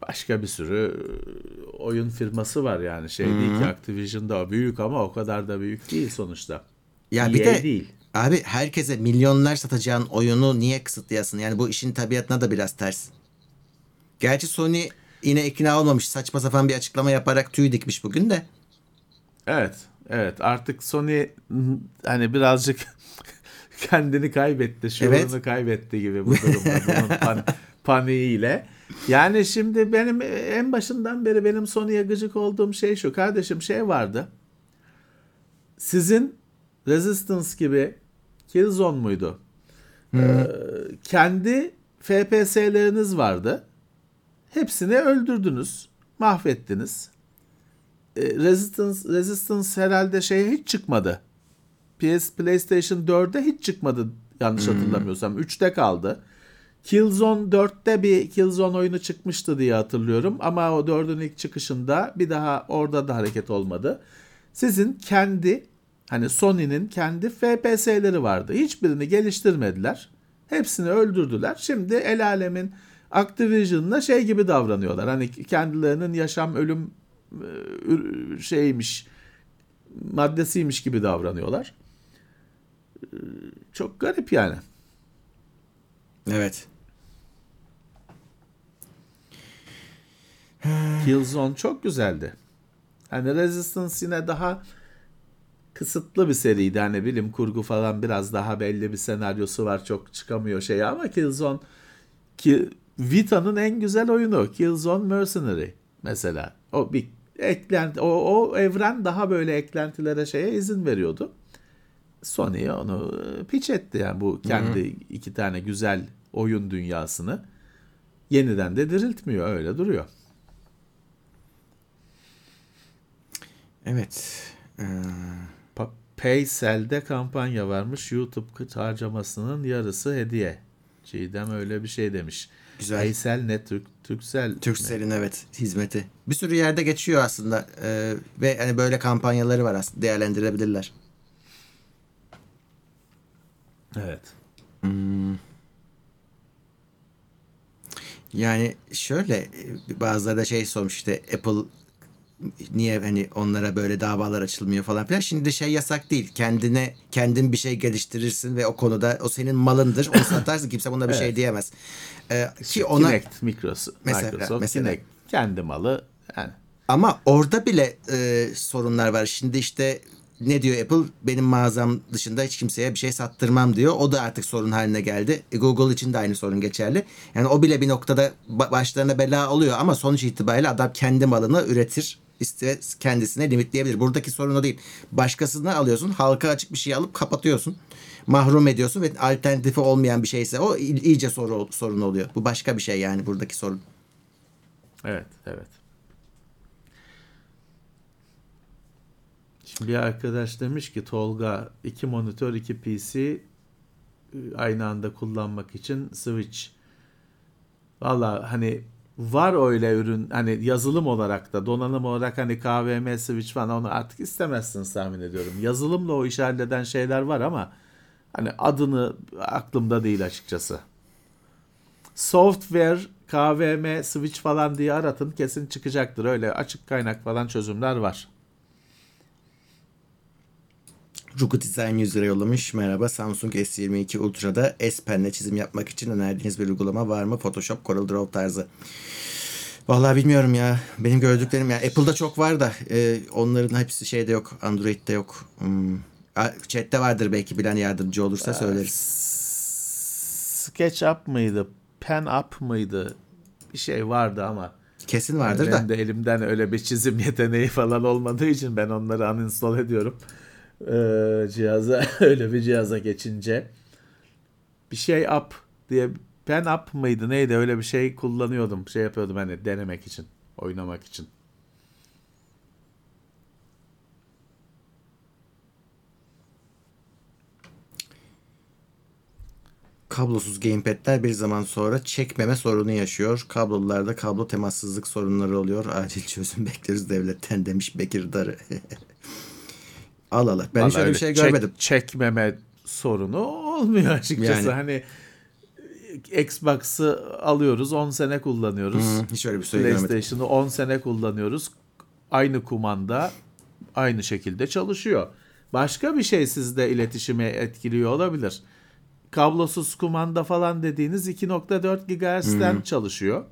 Başka bir sürü e, oyun firması var yani. Şey değil ki Activision'da büyük ama o kadar da büyük değil sonuçta. Ya bir EA de değil. abi herkese milyonlar satacağın oyunu niye kısıtlayasın? Yani bu işin tabiatına da biraz ters. Gerçi Sony yine ikna olmamış. Saçma sapan bir açıklama yaparak tüy dikmiş bugün de. Evet, evet. Artık Sony hani birazcık kendini kaybetti, şuurunu Evet. kaybetti gibi bu durumda pan- paniğiyle. Yani şimdi benim en başından beri benim Sony'ye gıcık olduğum şey şu. Kardeşim şey vardı. Sizin Resistance gibi Killzone muydu? Ee, kendi FPS'leriniz vardı. Hepsini öldürdünüz, mahvettiniz. E, Resistance Resistance herhalde şeye hiç çıkmadı. PS PlayStation 4'e hiç çıkmadı yanlış hatırlamıyorsam. 3'te kaldı. Killzone 4'te bir Killzone oyunu çıkmıştı diye hatırlıyorum ama o 4'ün ilk çıkışında bir daha orada da hareket olmadı. Sizin kendi hani Sony'nin kendi FPS'leri vardı. Hiçbirini geliştirmediler. Hepsini öldürdüler. Şimdi el alemin Activision'la şey gibi davranıyorlar. Hani kendilerinin yaşam ölüm şeymiş maddesiymiş gibi davranıyorlar. E, Çok garip yani. Evet. Killzone çok güzeldi. Hani Resistance yine daha kısıtlı bir seriydi. Hani bilim kurgu falan biraz daha belli bir senaryosu var. Çok çıkamıyor şey ama Killzone ki Vita'nın en güzel oyunu Killzone Mercenary mesela. O bir eklenti o, o evren daha böyle eklentilere şeye izin veriyordu. Sony onu pitch etti yani bu kendi Hı-hı. iki tane güzel oyun dünyasını yeniden de diriltmiyor öyle duruyor. Evet. Ee... Paysel'de kampanya varmış. YouTube harcamasının yarısı hediye. Çiğdem öyle bir şey demiş. Güzel. Paysel ne Türk Türksel Türksel'in evet hizmeti. Bir sürü yerde geçiyor aslında ee, ve hani böyle kampanyaları var aslında değerlendirebilirler. Evet. Hmm. Yani şöyle bazıları da şey sormuş işte Apple niye hani onlara böyle davalar açılmıyor falan filan. Şimdi de şey yasak değil. Kendine kendin bir şey geliştirirsin ve o konuda o senin malındır. Onu satarsın kimse buna bir şey evet. şey diyemez. Ee, ki ona Kinect Microsoft, mesela, Microsoft mesela, Kinect kendi malı yani. Ama orada bile e, sorunlar var. Şimdi işte ne diyor Apple? Benim mağazam dışında hiç kimseye bir şey sattırmam diyor. O da artık sorun haline geldi. E, Google için de aynı sorun geçerli. Yani o bile bir noktada başlarına bela oluyor ama sonuç itibariyle adam kendi malını üretir iste kendisine limitleyebilir. Buradaki sorun o değil. Başkasını alıyorsun, halka açık bir şey alıp kapatıyorsun. Mahrum ediyorsun ve alternatifi olmayan bir şeyse o iyice soru, sorun oluyor. Bu başka bir şey yani buradaki sorun. Evet, evet. Şimdi bir arkadaş demiş ki Tolga iki monitör iki PC e, aynı anda kullanmak için switch. Valla hani var öyle ürün hani yazılım olarak da donanım olarak hani KVM switch falan onu artık istemezsiniz tahmin ediyorum. Yazılımla o işi halleden şeyler var ama hani adını aklımda değil açıkçası. Software KVM switch falan diye aratın kesin çıkacaktır. Öyle açık kaynak falan çözümler var. Rugu Design 100 lira yollamış. Merhaba Samsung S22 Ultra'da S Pen'le çizim yapmak için önerdiğiniz bir uygulama var mı? Photoshop, Corel Draw tarzı. Vallahi bilmiyorum ya. Benim gördüklerim ya Apple'da çok var da e, onların hepsi şeyde yok. Android'de yok. Hmm. Chat'te vardır belki bilen yardımcı olursa söyleriz. SketchUp mıydı? PenUp mıydı? Bir şey vardı ama. Kesin vardır yani da. Benim de elimden öyle bir çizim yeteneği falan olmadığı için ben onları uninstall ediyorum e, cihaza öyle bir cihaza geçince bir şey up diye pen up mıydı neydi öyle bir şey kullanıyordum. Şey yapıyordum hani denemek için, oynamak için. Kablosuz gamepad'ler bir zaman sonra çekmeme sorunu yaşıyor. Kablolarda kablo temassızlık sorunları oluyor. Acil çözüm bekleriz devletten demiş Bekir Darı. Al al. Ben Vallahi hiç öyle bir şey görmedim. Çek, çekmeme sorunu olmuyor açıkçası. Yani. Hani Xbox'ı alıyoruz 10 sene kullanıyoruz. Hı, hiç öyle bir şey PlayStation'ı 10 sene kullanıyoruz. Aynı kumanda aynı şekilde çalışıyor. Başka bir şey sizde iletişimi etkiliyor olabilir. Kablosuz kumanda falan dediğiniz 2.4 GHz'den çalışıyor.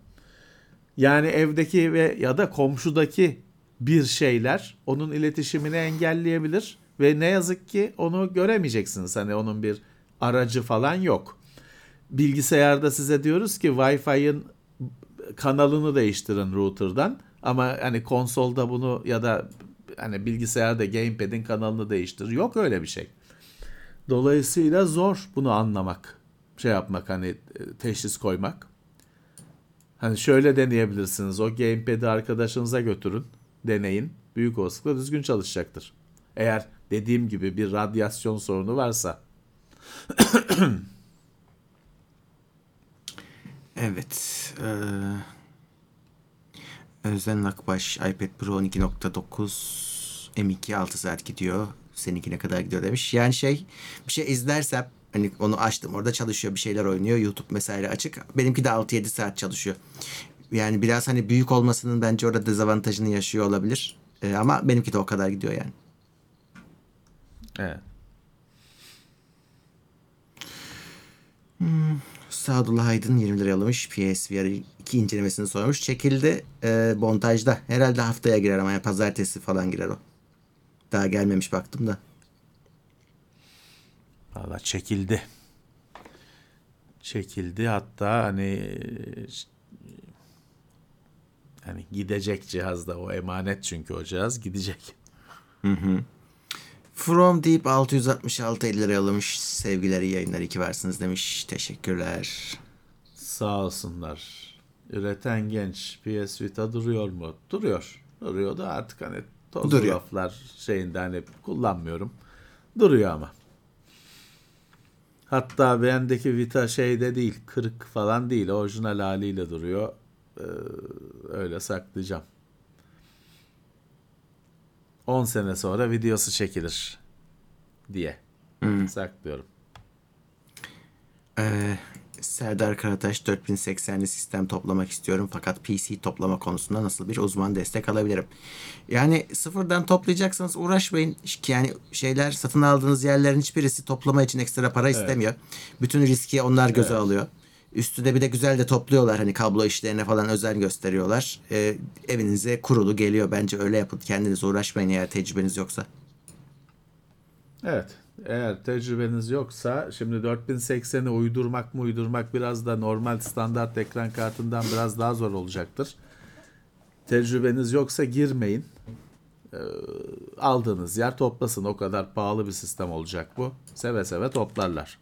Yani evdeki ve ya da komşudaki bir şeyler onun iletişimini engelleyebilir ve ne yazık ki onu göremeyeceksiniz. Hani onun bir aracı falan yok. Bilgisayarda size diyoruz ki Wi-Fi'nin kanalını değiştirin router'dan ama hani konsolda bunu ya da hani bilgisayarda gamepad'in kanalını değiştir. Yok öyle bir şey. Dolayısıyla zor bunu anlamak, şey yapmak hani e, teşhis koymak. Hani şöyle deneyebilirsiniz. O gamepad'i arkadaşınıza götürün deneyin. Büyük olasılıkla düzgün çalışacaktır. Eğer dediğim gibi bir radyasyon sorunu varsa. evet. Ee, Özden Akbaş iPad Pro 12.9 M2 6 saat gidiyor. Seninki ne kadar gidiyor demiş. Yani şey bir şey izlersem hani onu açtım orada çalışıyor bir şeyler oynuyor. YouTube mesela açık. Benimki de 6-7 saat çalışıyor yani biraz hani büyük olmasının bence orada dezavantajını yaşıyor olabilir. E, ama benimki de o kadar gidiyor yani. Evet. Hmm, Sadullah Aydın 20 lira yollamış. PSVR 2 incelemesini sormuş. Çekildi e, montajda. Herhalde haftaya girer ama yani pazartesi falan girer o. Daha gelmemiş baktım da. Valla çekildi. Çekildi hatta hani hani gidecek cihazda o emanet çünkü o cihaz gidecek. From Deep 666 50 lira yollamış. Sevgiler iyi yayınlar iki varsınız demiş. Teşekkürler. Sağ olsunlar. Üreten genç PS Vita duruyor mu? Duruyor. Duruyor da artık hani toz Duruyor. raflar şeyinde hani kullanmıyorum. Duruyor ama. Hatta bendeki Vita şeyde değil, kırık falan değil. Orijinal haliyle duruyor. Ee, öyle saklayacağım. 10 sene sonra videosu çekilir diye saklıyorum. Ee, Serdar Karataş 4080'li sistem toplamak istiyorum fakat PC toplama konusunda nasıl bir uzman destek alabilirim? Yani sıfırdan toplayacaksanız uğraşmayın. Yani şeyler satın aldığınız yerlerin hiçbirisi toplama için ekstra para istemiyor. Bütün riski onlar göze alıyor. Üstüne bir de güzel de topluyorlar. Hani kablo işlerine falan özen gösteriyorlar. Ee, evinize kurulu geliyor. Bence öyle yapın. Kendiniz uğraşmayın eğer tecrübeniz yoksa. Evet. Eğer tecrübeniz yoksa şimdi 4080'i uydurmak mı uydurmak biraz da normal standart ekran kartından biraz daha zor olacaktır. Tecrübeniz yoksa girmeyin. Ee, aldığınız yer toplasın. O kadar pahalı bir sistem olacak bu. Seve seve toplarlar.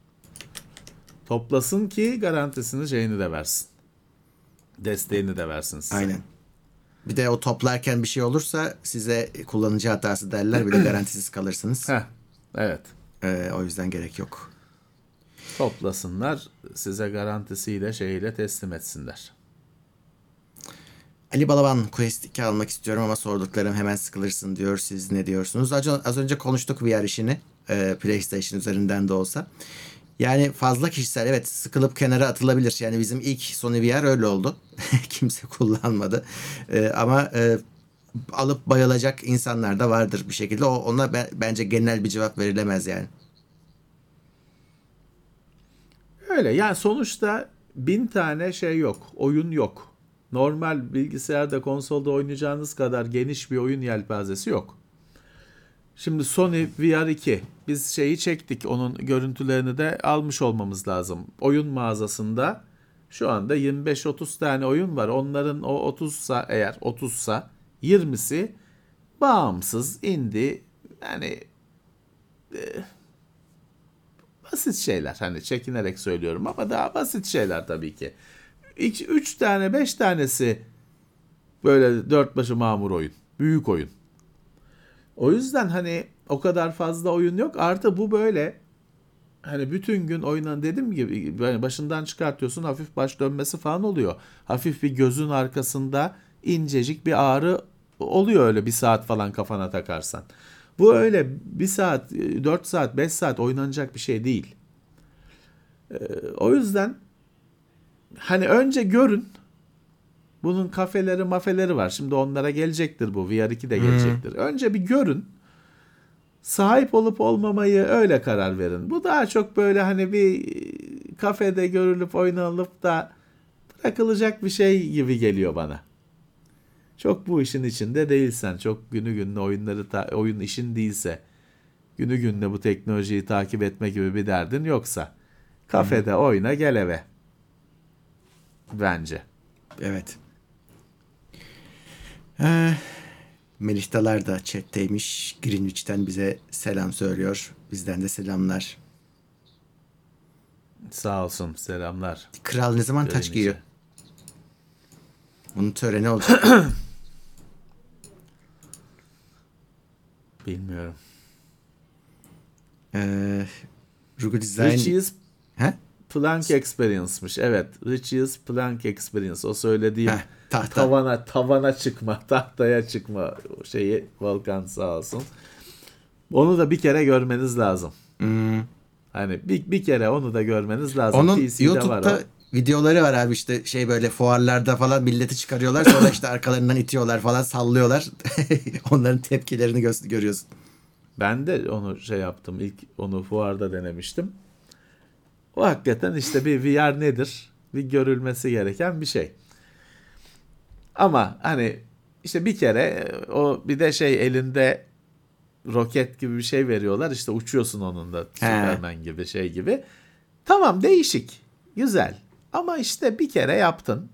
Toplasın ki garantisini şeyini de versin. Desteğini de versin size. Aynen. Bir de o toplarken bir şey olursa size kullanıcı hatası derler. Bir de garantisiz kalırsınız. Heh, evet. Ee, o yüzden gerek yok. Toplasınlar. Size garantisiyle şeyiyle teslim etsinler. Ali Balaban Quest 2 almak istiyorum ama sorduklarım hemen sıkılırsın diyor. Siz ne diyorsunuz? Az, önce konuştuk VR işini. Ee, PlayStation üzerinden de olsa. Yani fazla kişisel evet sıkılıp kenara atılabilir. Yani bizim ilk Sony VR öyle oldu. Kimse kullanmadı. Ee, ama e, alıp bayılacak insanlar da vardır bir şekilde. O, ona be- bence genel bir cevap verilemez yani. Öyle yani sonuçta bin tane şey yok. Oyun yok. Normal bilgisayarda konsolda oynayacağınız kadar geniş bir oyun yelpazesi yok. Şimdi Sony VR 2 biz şeyi çektik onun görüntülerini de almış olmamız lazım. Oyun mağazasında şu anda 25-30 tane oyun var. Onların o 30'sa eğer 30'sa 20'si bağımsız, indie yani e, basit şeyler. Hani çekinerek söylüyorum ama daha basit şeyler tabii ki. 3 tane 5 tanesi böyle dört başı mamur oyun. Büyük oyun. O yüzden hani o kadar fazla oyun yok. Artı bu böyle hani bütün gün oynan dedim gibi yani başından çıkartıyorsun hafif baş dönmesi falan oluyor. Hafif bir gözün arkasında incecik bir ağrı oluyor öyle bir saat falan kafana takarsan. Bu öyle bir saat, 4 saat, 5 saat oynanacak bir şey değil. Ee, o yüzden hani önce görün. Bunun kafeleri mafeleri var. Şimdi onlara gelecektir bu. VR2 de gelecektir. Önce bir görün. Sahip olup olmamayı öyle karar verin. Bu daha çok böyle hani bir kafede görülüp oynanılıp da bırakılacak bir şey gibi geliyor bana. Çok bu işin içinde değilsen, çok günü gününe oyunları ta- oyun işin değilse, günü gününe bu teknolojiyi takip etme gibi bir derdin yoksa kafede oyna gel eve. Bence. Evet. Ee, Melihtalar da chatteymiş. Greenwich'ten bize selam söylüyor. Bizden de selamlar. Sağ olsun. Selamlar. Kral ne zaman taç Greenwich'e. giyiyor? Bunun töreni olacak. Bilmiyorum. ee, Rugu Design... Richie's He? Plank Experience'mış. Evet. Richie's Plank Experience. O söylediğim Heh, tahta. tavana tavana çıkma, tahtaya çıkma şeyi Volkan sağ olsun. Onu da bir kere görmeniz lazım. Hmm. Hani bir, bir kere onu da görmeniz lazım. Onun PC'de YouTube'da var o. videoları var abi işte şey böyle fuarlarda falan milleti çıkarıyorlar sonra işte arkalarından itiyorlar falan sallıyorlar. Onların tepkilerini gö- görüyorsun. Ben de onu şey yaptım. İlk onu fuarda denemiştim. O hakikaten işte bir VR nedir? Bir görülmesi gereken bir şey. Ama hani işte bir kere o bir de şey elinde roket gibi bir şey veriyorlar. İşte uçuyorsun onunla Superman gibi şey gibi. Tamam değişik. Güzel. Ama işte bir kere yaptın.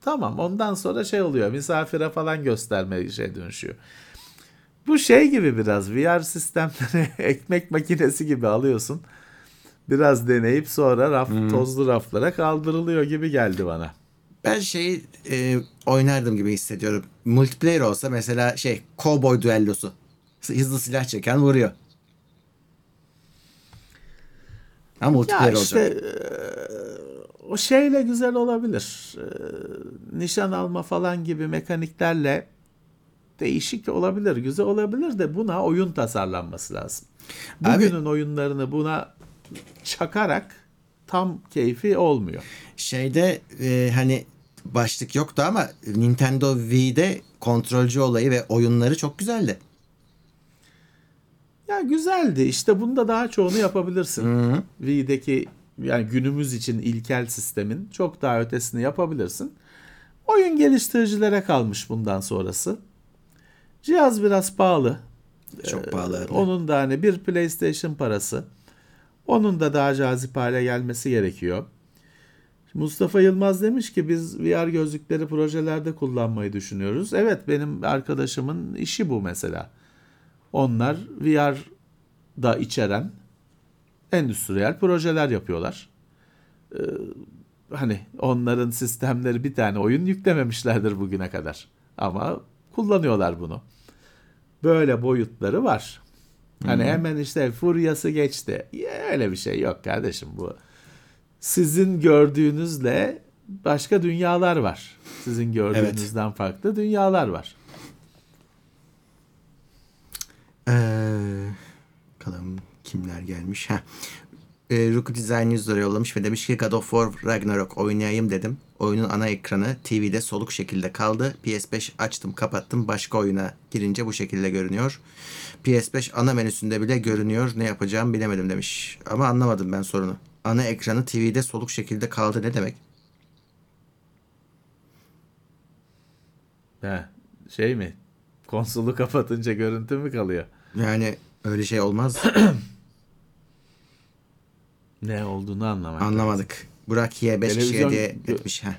Tamam ondan sonra şey oluyor. Misafire falan gösterme şey dönüşüyor. Bu şey gibi biraz VR sistemleri ekmek makinesi gibi alıyorsun. Biraz deneyip sonra raf, tozlu raflara kaldırılıyor gibi geldi bana. Ben şeyi e, oynardım gibi hissediyorum. Multiplayer olsa mesela şey cowboy düellosu. Hızlı silah çeken vuruyor. Ama multiplayer Ya işte olacak. O şeyle güzel olabilir. E, nişan alma falan gibi mekaniklerle değişik olabilir, güzel olabilir de buna oyun tasarlanması lazım. Abi- Bugünün oyunlarını buna çakarak tam keyfi olmuyor. Şeyde e, hani başlık yoktu ama Nintendo Wii'de kontrolcü olayı ve oyunları çok güzeldi. Ya güzeldi. İşte bunda daha çoğunu yapabilirsin. Wii'deki yani günümüz için ilkel sistemin çok daha ötesini yapabilirsin. Oyun geliştiricilere kalmış bundan sonrası. Cihaz biraz pahalı. Çok pahalı. abi. Onun da hani bir PlayStation parası. Onun da daha cazip hale gelmesi gerekiyor. Mustafa Yılmaz demiş ki biz VR gözlükleri projelerde kullanmayı düşünüyoruz. Evet benim arkadaşımın işi bu mesela. Onlar VR da içeren endüstriyel projeler yapıyorlar. Ee, hani onların sistemleri bir tane oyun yüklememişlerdir bugüne kadar. Ama kullanıyorlar bunu. Böyle boyutları var. Hani hemen işte furyası geçti. Ya öyle bir şey yok kardeşim bu. Sizin gördüğünüzle başka dünyalar var. Sizin gördüğünüzden farklı dünyalar var. Ee, bakalım kimler gelmiş. Heh. Ee, Rook Design 100 lira yollamış ve demiş ki God of War Ragnarok oynayayım dedim. Oyunun ana ekranı TV'de soluk şekilde kaldı. PS5 açtım kapattım başka oyuna girince bu şekilde görünüyor. PS5 ana menüsünde bile görünüyor. Ne yapacağım bilemedim demiş. Ama anlamadım ben sorunu. Ana ekranı TV'de soluk şekilde kaldı ne demek? He, şey mi? Konsolu kapatınca görüntü mü kalıyor? Yani öyle şey olmaz. Ne olduğunu anlamak. Anlamadık. Burak Ye 5 kişiye Televizyon- diye etmiş. Heh.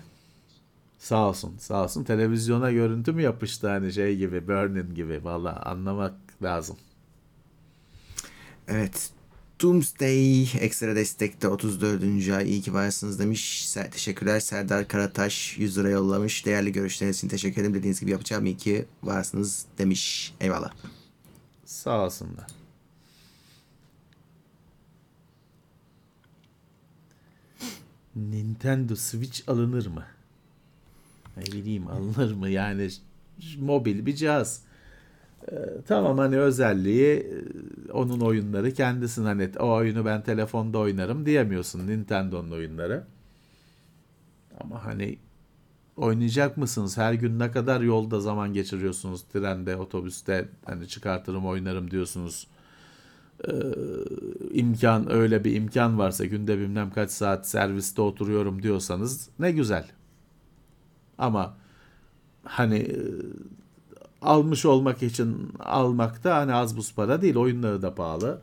Sağ olsun, sağ olsun. Televizyona görüntü mü yapıştı hani şey gibi, Burning gibi. Valla anlamak lazım. Evet. Doomsday ekstra destekte 34. ay iyi ki varsınız demiş. Ser- teşekkürler. Serdar Karataş 100 lira yollamış. Değerli görüşleriniz için teşekkür ederim. Dediğiniz gibi yapacağım. İyi ki varsınız demiş. Eyvallah. Sağ olsunlar. Nintendo Switch alınır mı? Ne bileyim alınır mı? Yani mobil bir cihaz. Ee, tamam hani özelliği e, onun oyunları kendisin hani o oyunu ben telefonda oynarım diyemiyorsun Nintendo'nun oyunları. Ama hani oynayacak mısınız? Her gün ne kadar yolda zaman geçiriyorsunuz? Trende, otobüste hani çıkartırım oynarım diyorsunuz. Ee, imkan öyle bir imkan varsa günde bilmem kaç saat serviste oturuyorum diyorsanız ne güzel. Ama hani e, almış olmak için almak da hani az buz para değil. Oyunları da pahalı.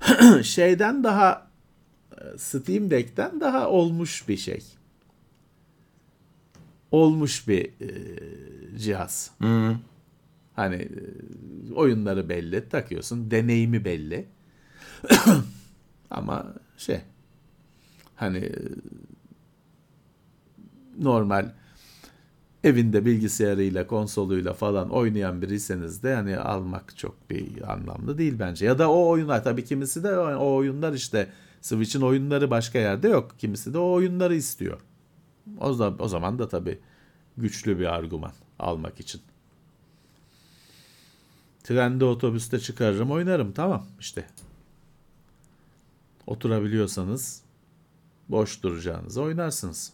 Şeyden daha e, Steam Deck'ten daha olmuş bir şey. Olmuş bir e, cihaz. Hani e, oyunları belli, takıyorsun, deneyimi belli. Ama şey hani e, normal evinde bilgisayarıyla, konsoluyla falan oynayan biriyseniz de hani almak çok bir anlamlı değil bence. Ya da o oyunlar tabii kimisi de o oyunlar işte Switch'in oyunları başka yerde yok. Kimisi de o oyunları istiyor. O zaman, o zaman da tabii güçlü bir argüman almak için. Trende otobüste çıkarırım oynarım tamam işte. Oturabiliyorsanız boş duracağınızı oynarsınız.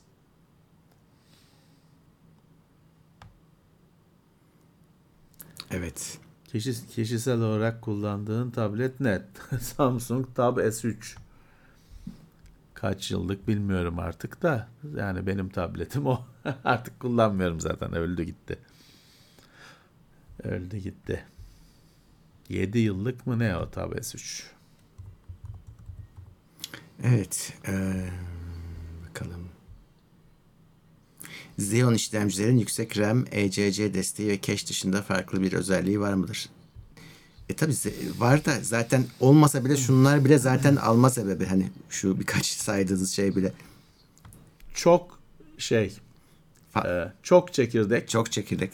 Evet. Kişi, kişisel olarak kullandığın tablet ne? Samsung Tab S3. Kaç yıllık bilmiyorum artık da. Yani benim tabletim o. artık kullanmıyorum zaten. Öldü gitti. Öldü gitti. 7 yıllık mı ne o Tab S3? Evet. eee, bakalım. Xeon işlemcilerin yüksek RAM, ECC desteği ve cache dışında farklı bir özelliği var mıdır? E tabi var da zaten olmasa bile şunlar bile zaten alma sebebi. Hani şu birkaç saydığınız şey bile. Çok şey, Fa- e, çok çekirdek, Çok çekirdek.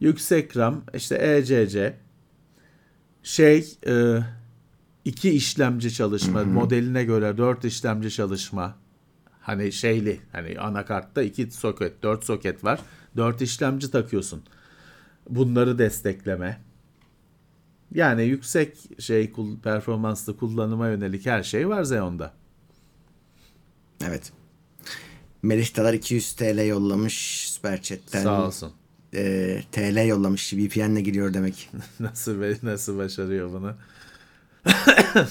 yüksek RAM, işte ECC, şey, e, iki işlemci çalışma, modeline göre dört işlemci çalışma. Hani şeyli, hani anakartta iki soket, dört soket var. Dört işlemci takıyorsun. Bunları destekleme. Yani yüksek şey performanslı kullanıma yönelik her şey var Xeon'da. Evet. Melih Dalar 200 TL yollamış Süper Chat'ten. Sağ olsun. E, TL yollamış. VPN'le giriyor demek. Nasıl be- nasıl başarıyor bunu?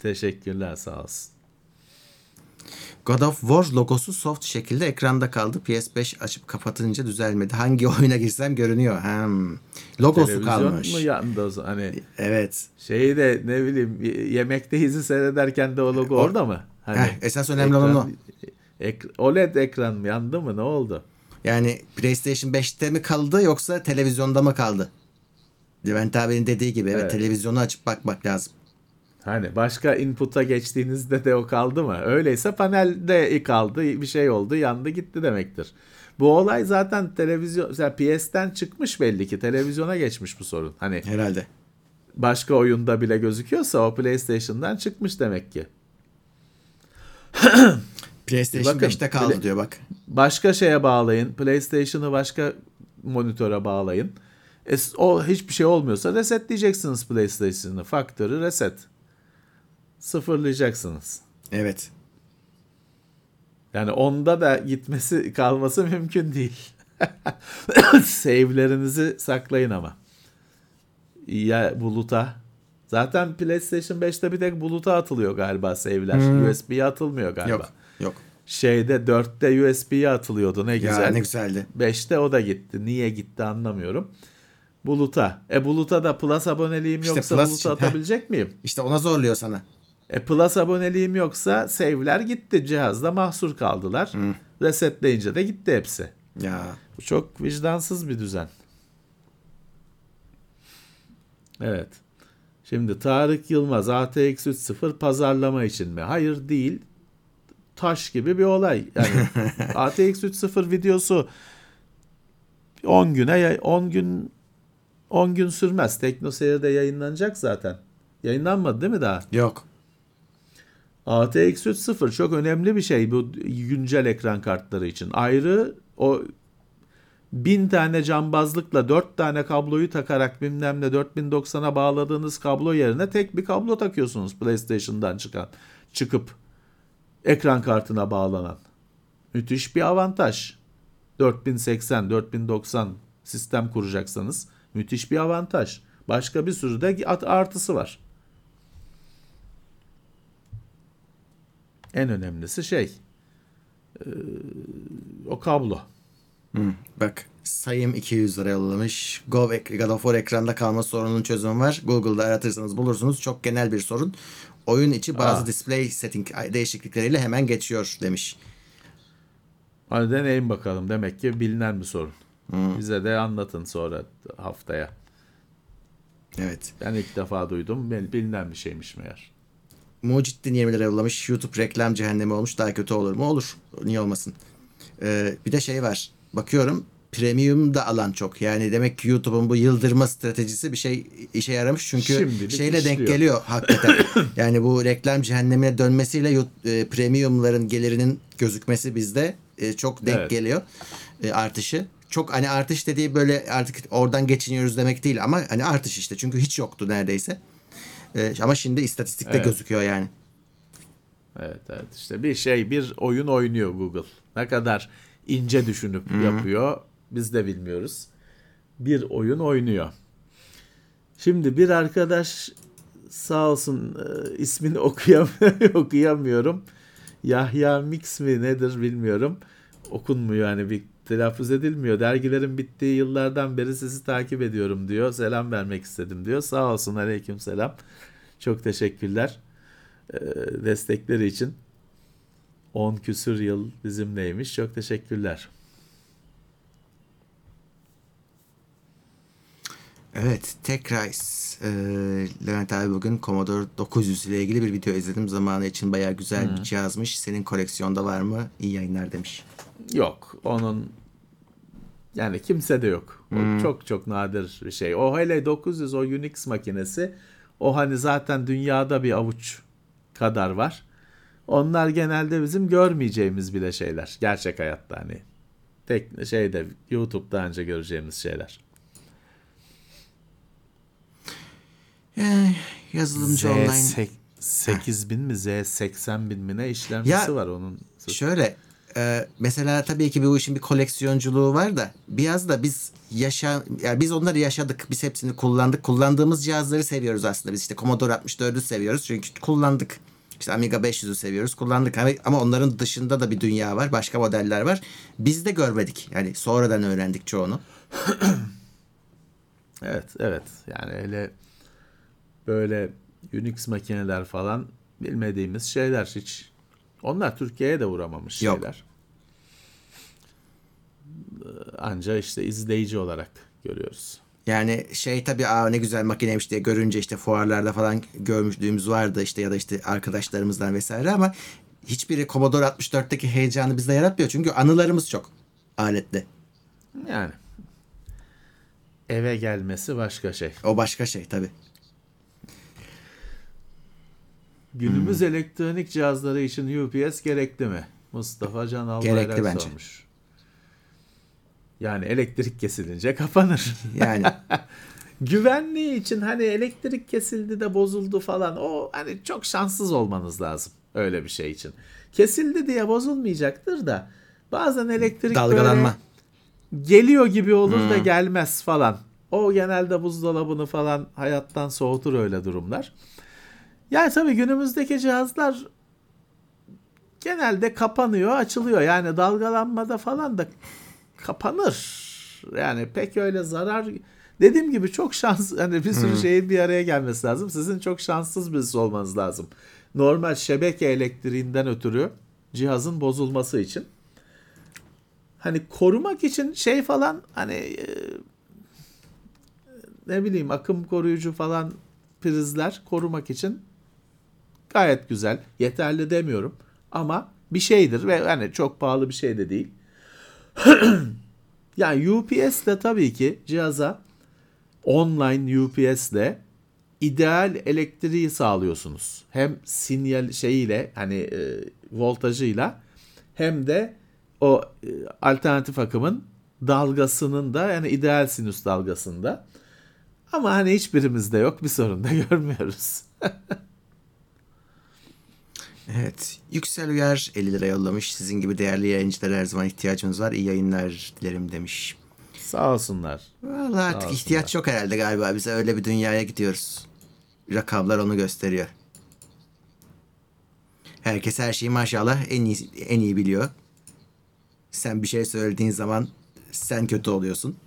Teşekkürler sağ olsun. God of War logosu soft şekilde ekranda kaldı. PS5 açıp kapatınca düzelmedi. Hangi oyuna girsem görünüyor. Hmm. Logosu Televizyon kalmış. mu yandı o zaman? Hani Evet. şeyi de ne bileyim y- yemekteyizi seyrederken de o logo orada mı? Hani Heh, esas önemli olan o. ek- OLED ekran mı yandı mı ne oldu? Yani PlayStation 5'te mi kaldı yoksa televizyonda mı kaldı? Levent abinin dediği gibi evet, Evet. televizyonu açıp bakmak lazım. Hani başka input'a geçtiğinizde de o kaldı mı? Öyleyse panelde kaldı, bir şey oldu, yandı gitti demektir. Bu olay zaten televizyon, mesela PS'ten çıkmış belli ki televizyona geçmiş bu sorun. Hani Herhalde. başka oyunda bile gözüküyorsa o PlayStation'dan çıkmış demek ki. PlayStation Bakın, 5'te kaldı diyor bak. Başka şeye bağlayın. PlayStation'ı başka monitöre bağlayın. E, o hiçbir şey olmuyorsa resetleyeceksiniz PlayStation'ı. Faktörü reset. Sıfırlayacaksınız. Evet. Yani onda da gitmesi kalması mümkün değil. Save'lerinizi saklayın ama. Ya buluta. Zaten PlayStation 5'te bir tek buluta atılıyor galiba save'ler. USB'ye atılmıyor galiba. Yok. Yok. Şeyde 4'te USB'ye atılıyordu ne Ya güzel. ne güzeldi. 5'te o da gitti. Niye gitti anlamıyorum. Buluta. E Buluta da Plus aboneliğim İşte yoksa Plus Buluta için, atabilecek miyim? İşte ona zorluyor sana. E Plus aboneliğim yoksa save'ler gitti. Cihazda mahsur kaldılar. Resetleyince de gitti hepsi. Ya Bu çok vicdansız bir düzen. Evet. Şimdi Tarık Yılmaz ATX 3.0 pazarlama için mi? Hayır değil. Taş gibi bir olay. Yani ATX 3.0 videosu 10 güne yay- 10 gün 10 gün sürmez. TeknoSeyir'de yayınlanacak zaten. Yayınlanmadı değil mi daha? yok. ATX 3.0 çok önemli bir şey bu güncel ekran kartları için. Ayrı o bin tane cambazlıkla dört tane kabloyu takarak bilmem ne 4090'a bağladığınız kablo yerine tek bir kablo takıyorsunuz PlayStation'dan çıkan çıkıp ekran kartına bağlanan. Müthiş bir avantaj. 4080, 4090 sistem kuracaksanız müthiş bir avantaj. Başka bir sürü de artısı var. En önemlisi şey o kablo. Hı, bak sayım 200 lira yollamış. Go God of War ekranda kalma sorununun çözümü var. Google'da aratırsanız bulursunuz. Çok genel bir sorun. Oyun içi bazı Aa. display setting değişiklikleriyle hemen geçiyor demiş. Hadi deneyin bakalım. Demek ki bilinen bir sorun. Bize de anlatın sonra haftaya. Evet. Ben ilk defa duydum. Bil- Bilinen bir şeymiş meğer. Mucittin 20 lira yollamış. YouTube reklam cehennemi olmuş. Daha kötü olur mu? Olur. Niye olmasın? Ee, bir de şey var. Bakıyorum premium da alan çok. Yani demek ki YouTube'un bu yıldırma stratejisi bir şey işe yaramış. Çünkü Şimdilik şeyle denk işliyor. geliyor hakikaten. yani bu reklam cehennemine dönmesiyle e, premiumların gelirinin gözükmesi bizde e, çok denk Evet. geliyor. E, artışı. Çok hani artış dediği böyle artık oradan geçiniyoruz demek değil ama hani artış işte. Çünkü hiç yoktu neredeyse. E, ama şimdi istatistikte Evet. gözüküyor yani. Evet evet işte bir şey bir oyun oynuyor Google. Ne kadar ince düşünüp yapıyor biz de bilmiyoruz. Bir oyun oynuyor. Şimdi bir arkadaş sağ olsun e, ismini okuyam okuyamıyorum. Yahya Mix mi nedir bilmiyorum. Okunmuyor yani bir telaffuz edilmiyor. Dergilerin bittiği yıllardan beri sizi takip ediyorum diyor. Selam vermek istedim diyor. Sağ olsun aleyküm selam. Çok teşekkürler e, destekleri için. 10 küsür yıl bizimleymiş. Çok teşekkürler. Evet, tekrar e, Levent abi bugün Commodore 900 ile ilgili bir video izledim. Zamanı için bayağı güzel bir cihazmış. Senin koleksiyonda var mı? İyi yayınlar demiş. Yok. Onun yani kimse de yok. O çok çok nadir bir şey. O hele 900 o Unix makinesi o hani zaten dünyada bir avuç kadar var. Onlar genelde bizim görmeyeceğimiz bile şeyler. Gerçek hayatta hani. Tek şeyde YouTube'da önce göreceğimiz şeyler. Eh, yazılımcı online. 8000 mi Z80 bin mi ne işlemcisi Ya, var onun. Şöyle e, mesela tabii ki bu işin bir koleksiyonculuğu var da biraz da biz yaşa yani biz onları yaşadık. Biz hepsini kullandık. Kullandığımız cihazları seviyoruz aslında. Biz işte Commodore 64'ü seviyoruz çünkü kullandık. İşte Amiga 500'ü seviyoruz. Kullandık ama, ama onların dışında da bir dünya var. Başka modeller var. Biz de görmedik. Yani sonradan öğrendik çoğunu. Evet, evet. Yani öyle böyle Unix makineler falan bilmediğimiz şeyler hiç. Onlar Türkiye'ye de uğramamış Yok. şeyler. Ee, Anca işte izleyici olarak görüyoruz. Yani şey tabii aa ne güzel makineymiş diye görünce işte fuarlarda falan görmüşlüğümüz vardı işte ya da işte arkadaşlarımızdan vesaire ama hiçbiri Commodore 64'teki heyecanı bizde yaratmıyor. Çünkü anılarımız çok aletle. Yani eve gelmesi başka şey. O başka şey tabii. Günümüz Hmm. elektronik cihazları için UPS gerekli mi? Mustafa Can Albayrak Gerekli bence. sormuş. Yani elektrik kesilince kapanır. Yani Güvenliği için hani elektrik kesildi de bozuldu falan o hani çok şanssız olmanız lazım öyle bir şey için. Kesildi diye bozulmayacaktır da bazen elektrik dalgalanma. böyle geliyor gibi olur da gelmez falan. O genelde buzdolabını falan hayattan soğutur öyle durumlar. Yani tabii günümüzdeki cihazlar genelde kapanıyor, açılıyor. Yani dalgalanmada falan da kapanır. Yani pek öyle zarar dediğim gibi çok şans hani bir sürü şeyin bir araya gelmesi lazım. Sizin çok şanssız birisi olmanız lazım. Normal şebeke elektriğinden ötürü cihazın bozulması için. Hani korumak için şey falan hani e, ne bileyim akım koruyucu falan prizler korumak için gayet güzel. Yeterli demiyorum ama bir şeydir ve hani çok pahalı bir şey de değil. yani UPS de tabii ki cihaza online UPS ile ideal elektriği sağlıyorsunuz. Hem sinyal şeyiyle hani e, voltajıyla hem de o e, alternatif akımın dalgasının da yani ideal sinüs dalgasında. Ama hani hiçbirimizde yok bir sorun da görmüyoruz. Evet. Yüksel Uyar 50 lira yollamış. Sizin gibi değerli yayıncılara her zaman ihtiyacımız var. İyi yayınlar dilerim demiş. Sağ olsunlar. Vallahi artık olsunlar. ihtiyaç yok herhalde galiba. Bize öyle bir dünyaya gidiyoruz. Rakamlar onu gösteriyor. Herkes her şeyi maşallah en iyi, en iyi biliyor. Sen bir şey söylediğin zaman sen kötü oluyorsun.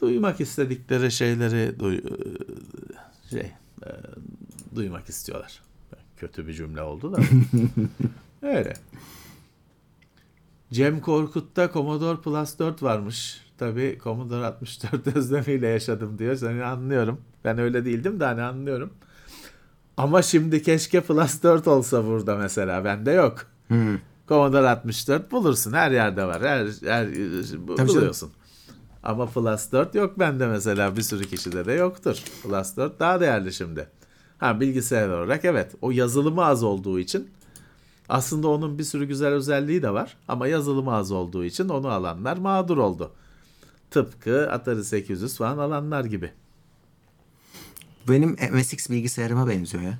Duymak istedikleri şeyleri duy, şey e, duymak istiyorlar. Kötü bir cümle oldu da. Öyle. Cem Korkut'ta Commodore Plus 4 varmış. Tabii Commodore 64 özlemiyle yaşadım diyor. Seni anlıyorum. Ben öyle değildim de hani anlıyorum. Ama şimdi keşke Plus 4 olsa burada mesela. Bende yok. Commodore 64 bulursun. Her yerde var. Her, her canım. buluyorsun. Ama Plus 4 yok bende mesela. Bir sürü kişide de yoktur. Plus 4 daha değerli şimdi. Ha bilgisayar olarak evet. O yazılımı az olduğu için aslında onun bir sürü güzel özelliği de var. Ama yazılımı az olduğu için onu alanlar mağdur oldu. Tıpkı Atari 800 falan alanlar gibi. Benim MSX bilgisayarıma benziyor ya.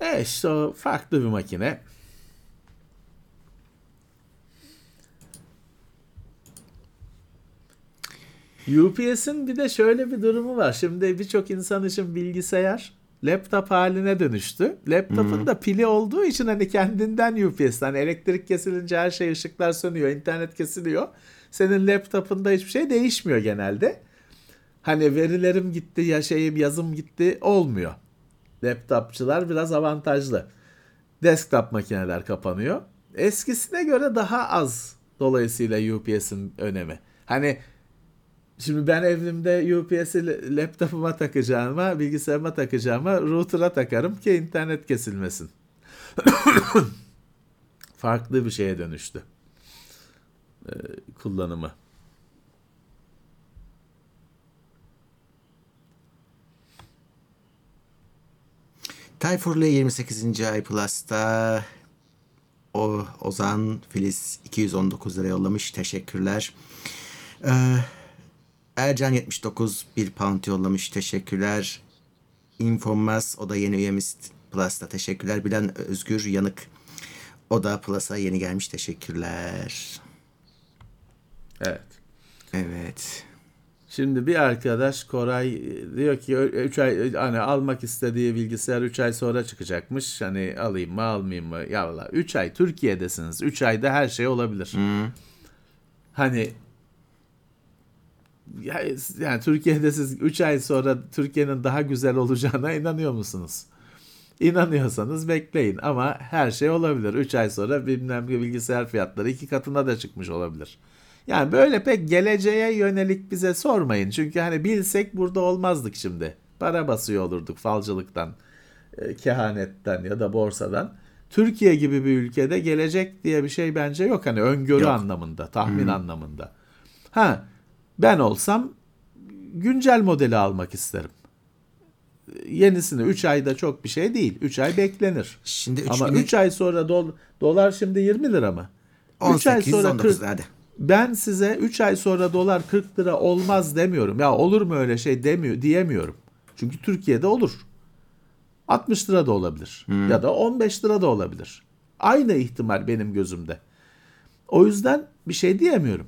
E işte o farklı bir makine. UPS'in bir de şöyle bir durumu var. Şimdi birçok insan için bilgisayar laptop haline dönüştü. Laptopun da pili olduğu için hani kendinden UPS. Hani elektrik kesilince her şey ışıklar sönüyor, internet kesiliyor. Senin laptopunda hiçbir şey değişmiyor genelde. Hani verilerim gitti, ya şeyim yazım gitti olmuyor. Laptopçılar biraz avantajlı. Desktop makineler kapanıyor. Eskisine göre daha az dolayısıyla UPS'in önemi. Hani Şimdi ben evimde UPS'i laptopuma takacağıma, bilgisayarıma takacağıma router'a takarım ki internet kesilmesin. Farklı bir şeye dönüştü. Ee, kullanımı. Tayfur'la 28. ay Plus'ta o Ozan Filiz 219 lira yollamış. Teşekkürler. Ee, Ercan 79 bir pound yollamış. Teşekkürler. Informas o da yeni üyemiz Plus'ta. Teşekkürler. Bilen Özgür Yanık o da Plus'a yeni gelmiş. Teşekkürler. Evet. Evet. Şimdi bir arkadaş Koray diyor ki 3 ay hani almak istediği bilgisayar 3 ay sonra çıkacakmış. Hani alayım mı almayayım mı? Ya valla 3 ay Türkiye'desiniz. 3 ayda her şey olabilir. Hani ya- yani Türkiye'de siz 3 ay sonra Türkiye'nin daha güzel olacağına inanıyor musunuz? İnanıyorsanız bekleyin ama her şey olabilir. 3 ay sonra bilmem ne bilgisayar fiyatları iki katına da çıkmış olabilir. Yani böyle pek geleceğe yönelik bize sormayın. Çünkü hani bilsek burada olmazdık şimdi. Para basıyor olurduk falcılıktan, e, kehanetten ya da borsadan. Türkiye gibi bir ülkede gelecek diye bir şey bence yok. Hani öngörü Yok. anlamında, tahmin anlamında. Ha ben olsam güncel modeli almak isterim. Yenisini 3 ayda çok bir şey değil. 3 ay beklenir. Şimdi Ama 3000 3 ay sonra dol- dolar şimdi 20 lira mı? 3 ay 18 sonra 19 40 hadi. ben size 3 ay sonra dolar 40 lira olmaz demiyorum. Ya olur mu öyle şey demiyor diyemiyorum. Çünkü Türkiye'de olur. 60 lira da olabilir. Ya da 15 lira da olabilir. Aynı ihtimal benim gözümde. O yüzden bir şey diyemiyorum.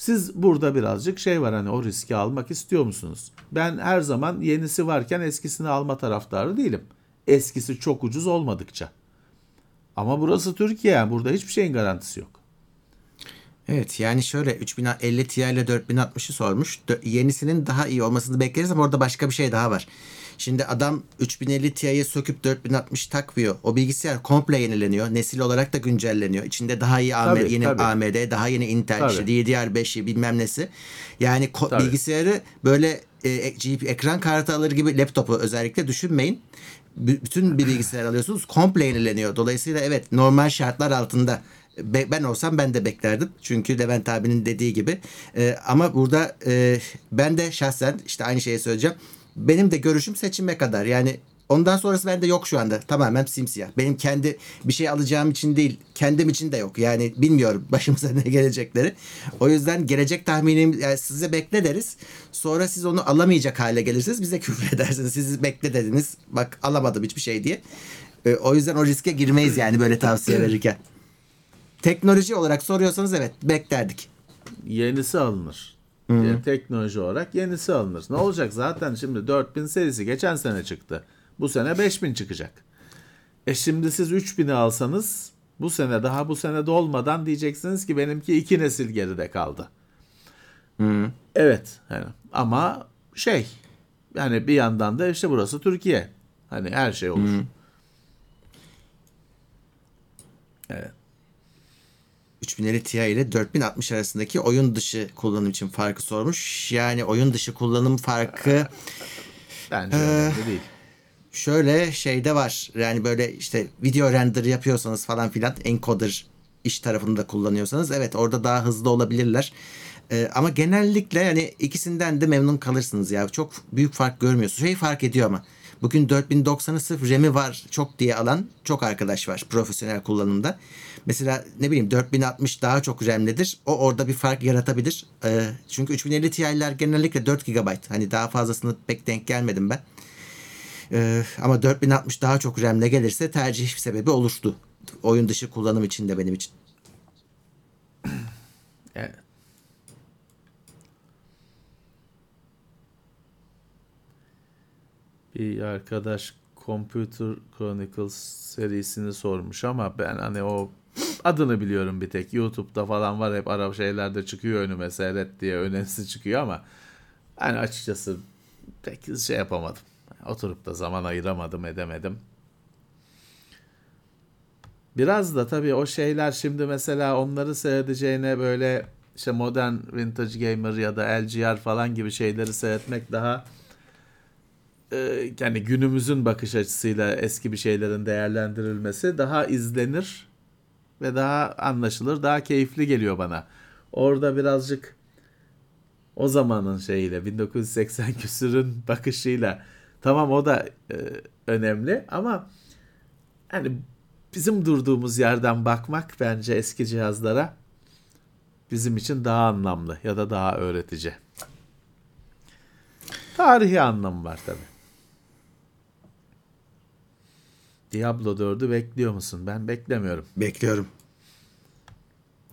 Siz burada birazcık şey var hani o riski almak istiyor musunuz? Ben her zaman yenisi varken eskisini alma taraftarı değilim. Eskisi çok ucuz olmadıkça. Ama burası Türkiye yani burada hiçbir şeyin garantisi yok. Evet yani şöyle 3050 Ti ile 4060'ı sormuş. Yenisinin daha iyi olmasını bekleriz ama orada başka bir şey daha var. Şimdi adam 3050 Ti'ye söküp 4060 takmıyor. O bilgisayar komple yenileniyor. Nesil olarak da güncelleniyor. İçinde daha iyi AMD, Tabii, yeni tabii. AMD, daha yeni Intel, Tabii. işte DDR5'i bilmem nesi. Yani ko- Tabii. bilgisayarı böyle e, GP, ekran kartı alır gibi laptopu özellikle düşünmeyin. B- bütün bir bilgisayar alıyorsunuz komple yenileniyor. Dolayısıyla evet normal şartlar altında be- ben olsam ben de beklerdim. Çünkü Levent abinin dediği gibi. E, ama burada e, ben de şahsen işte aynı şeyi söyleyeceğim. Benim de görüşüm seçime kadar. Yani ondan sonrası bende yok şu anda. Tamamen simsiyah. Benim kendi bir şey alacağım için değil, kendim için de yok. Yani bilmiyorum başımıza ne gelecekleri. O yüzden gelecek tahminim yani size bekle deriz. Sonra siz onu alamayacak hale gelirsiniz. Bize küfür edersiniz. Siz bekle dediniz. Bak alamadım hiçbir şey diye. E, o yüzden o riske girmeyiz yani böyle tavsiye verirken. Teknoloji olarak soruyorsanız evet beklerdik. yenisi alınır. Yani teknoloji olarak yenisi alınır. Ne olacak zaten şimdi 4000 serisi geçen sene çıktı. Bu sene 5000 çıkacak. E şimdi siz 3000'i alsanız bu sene daha bu sene dolmadan diyeceksiniz ki benimki iki nesil geride kaldı. Evet yani ama şey yani bir yandan da işte burası Türkiye. Hani her şey olur. Evet. 3050 Ti ile 4060 arasındaki oyun dışı kullanım için farkı sormuş. Yani oyun dışı kullanım farkı Bence önemli değil. şöyle şeyde var. Yani böyle işte video render yapıyorsanız falan filan encoder iş tarafında kullanıyorsanız evet orada daha hızlı olabilirler. Ee, ama genellikle yani ikisinden de memnun kalırsınız ya. Çok büyük fark görmüyorsunuz. Şey fark ediyor ama. Bugün 4090'ı sırf RAM'i var çok diye alan çok arkadaş var profesyonel kullanımda. Mesela ne bileyim 4060 daha çok RAM'lidir. O orada bir fark yaratabilir. E, çünkü 3050 Ti'ler genellikle 4 GB. Hani daha fazlasını pek denk gelmedim ben. E, ama 4060 daha çok RAM'le gelirse tercih sebebi oluştu. Oyun dışı kullanım için de benim için. Evet. Bir arkadaş Computer Chronicles serisini sormuş ama ben hani o adını biliyorum bir tek. YouTube'da falan var hep ara şeylerde çıkıyor önüme seyret diye önerisi çıkıyor ama hani açıkçası pek şey yapamadım. Oturup da zaman ayıramadım edemedim. Biraz da tabii o şeyler şimdi mesela onları seyredeceğine böyle işte modern vintage gamer ya da LGR falan gibi şeyleri seyretmek daha e, yani günümüzün bakış açısıyla eski bir şeylerin değerlendirilmesi daha izlenir ve daha anlaşılır, daha keyifli geliyor bana. Orada birazcık o zamanın şeyiyle 1980 küsürün bakışıyla tamam o da e, önemli ama hani bizim durduğumuz yerden bakmak bence eski cihazlara bizim için daha anlamlı ya da daha öğretici. Tarihi anlamı var tabi. Diablo 4'ü bekliyor musun? Ben beklemiyorum. Bekliyorum.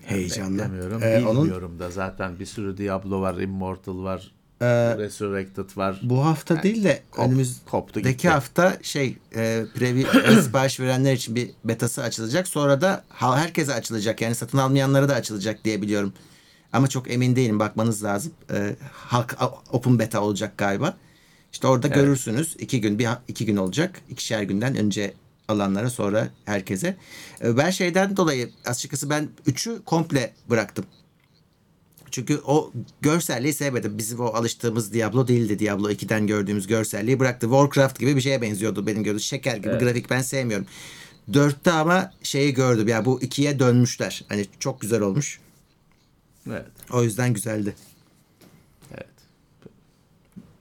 Heyecanla. Beklemiyorum. Ee, onun Bilmiyorum da zaten bir sürü Diablo var, Immortal var, Ee, Resurrected var. bu hafta değil de kop- önümüzdeki hafta şey e, preview sipariş verenler için bir betası açılacak. Sonra da herkese açılacak. Yani satın almayanlara da açılacak diye biliyorum. Ama çok emin değilim. Bakmanız lazım. E, halk open beta olacak galiba. İşte orada görürsünüz. iki gün bir iki gün olacak. İkişer günden önce alanlara sonra herkese. E, ben şeyden dolayı açıkçası ben üçü komple bıraktım. Çünkü o görselliği sevmedim. Bizim o alıştığımız Diablo değildi. Diablo 2'den gördüğümüz görselliği bıraktı. Warcraft gibi bir şeye benziyordu benim gördüğüm. Şeker gibi grafik ben sevmiyorum. Dörtte ama şeyi gördüm. Ya bu ikiye dönmüşler. Hani çok güzel olmuş. Evet. O yüzden güzeldi.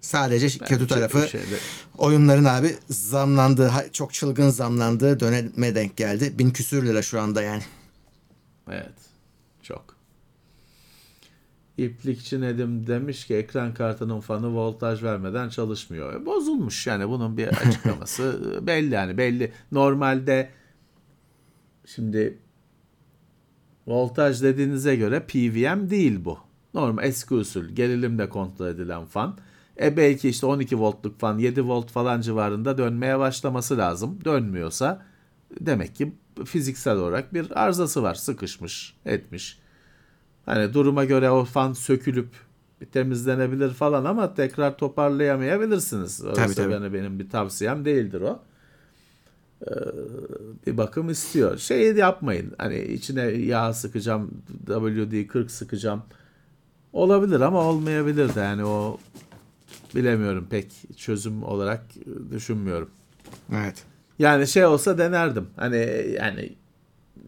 Sadece Bence kötü tarafı şeyde- oyunların abi zamlandığı, çok çılgın zamlandığı döneme denk geldi. Bin küsür lira şu anda yani. Evet. Çok. İplikçi Nedim demiş ki ekran kartının fanı voltaj vermeden çalışmıyor. E, Bozulmuş yani bunun bir açıklaması belli yani belli. Normalde şimdi voltaj dediğinize göre PWM değil bu. Normal eski usul gerilimle kontrol edilen fan. E belki işte 12 voltluk fan 7 volt falan civarında dönmeye başlaması lazım. Dönmüyorsa demek ki fiziksel olarak bir arızası var. Sıkışmış, etmiş. Hani duruma göre o fan sökülüp temizlenebilir falan ama tekrar toparlayamayabilirsiniz. Tabii, Oysa tabii. beni- benim bir tavsiyem değildir o. Ee, bir bakım istiyor. Şey yapmayın. Hani içine yağ sıkacağım, WD-40 sıkacağım. Olabilir ama olmayabilir de yani o bilemiyorum pek çözüm olarak düşünmüyorum. Evet. Yani şey olsa denerdim. Hani yani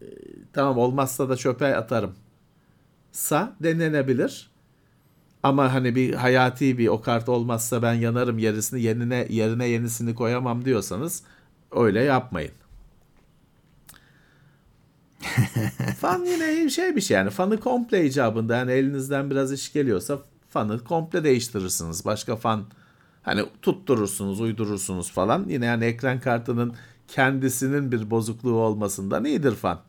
e, tamam olmazsa da çöpe atarım. Sa denenebilir. Ama hani bir hayati bir o kart olmazsa ben yanarım yerisini yerine yerine yenisini koyamam diyorsanız öyle yapmayın. Fan yine şey bir şey yani fanı komple icabında yani elinizden biraz iş geliyorsa fanı komple değiştirirsiniz. Başka fan hani tutturursunuz, uydurursunuz falan. Yine yani ekran kartının kendisinin bir bozukluğu olmasından iyidir fan.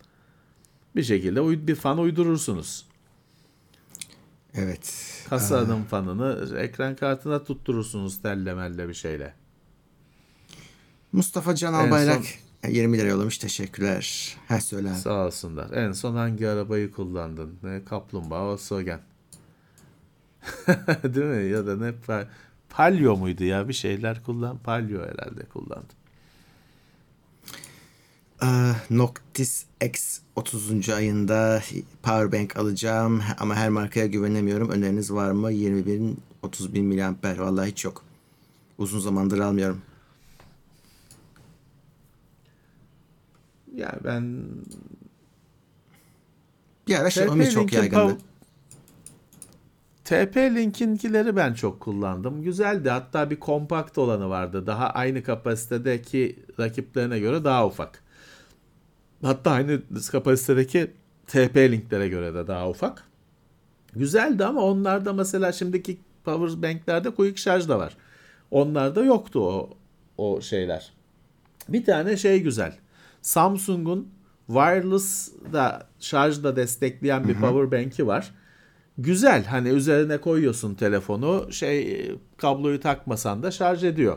Bir şekilde bir fan uydurursunuz. Evet. Kasanın fanını ekran kartına tutturursunuz tellemelle bir şeyle. Mustafa Can Albayrak 20 lira yollamış. Teşekkürler. Ha söyle. Sağ olsunlar. En son hangi arabayı kullandın? Kaplumbağa Volkswagen. Değil mi? Ya da ne pa- Palio muydu ya? Bir şeyler kullan. Palio herhalde kullandım. Ee, Noctis X 30. ayında powerbank alacağım ama her markaya güvenemiyorum. Öneriniz var mı? 20 bin 30 bin miliamper. Vallahi hiç yok. Uzun zamandır almıyorum. Ya ben Bir ara Xiaomi çok TP-Link'in yaygındı. TP-Link'inkileri ben çok kullandım. Güzeldi. Hatta bir kompakt olanı vardı. Daha aynı kapasitedeki rakiplerine göre daha ufak. Hatta aynı kapasitedeki TP-Link'lere göre de daha ufak. Güzeldi ama onlarda mesela şimdiki power banklerde quick şarj da var. Onlarda yoktu o o şeyler. Bir tane şey güzel. Samsung'un wireless da şarj da destekleyen bir power bank'i var. Güzel. Hani üzerine koyuyorsun telefonu. Şey kabloyu takmasan da şarj ediyor.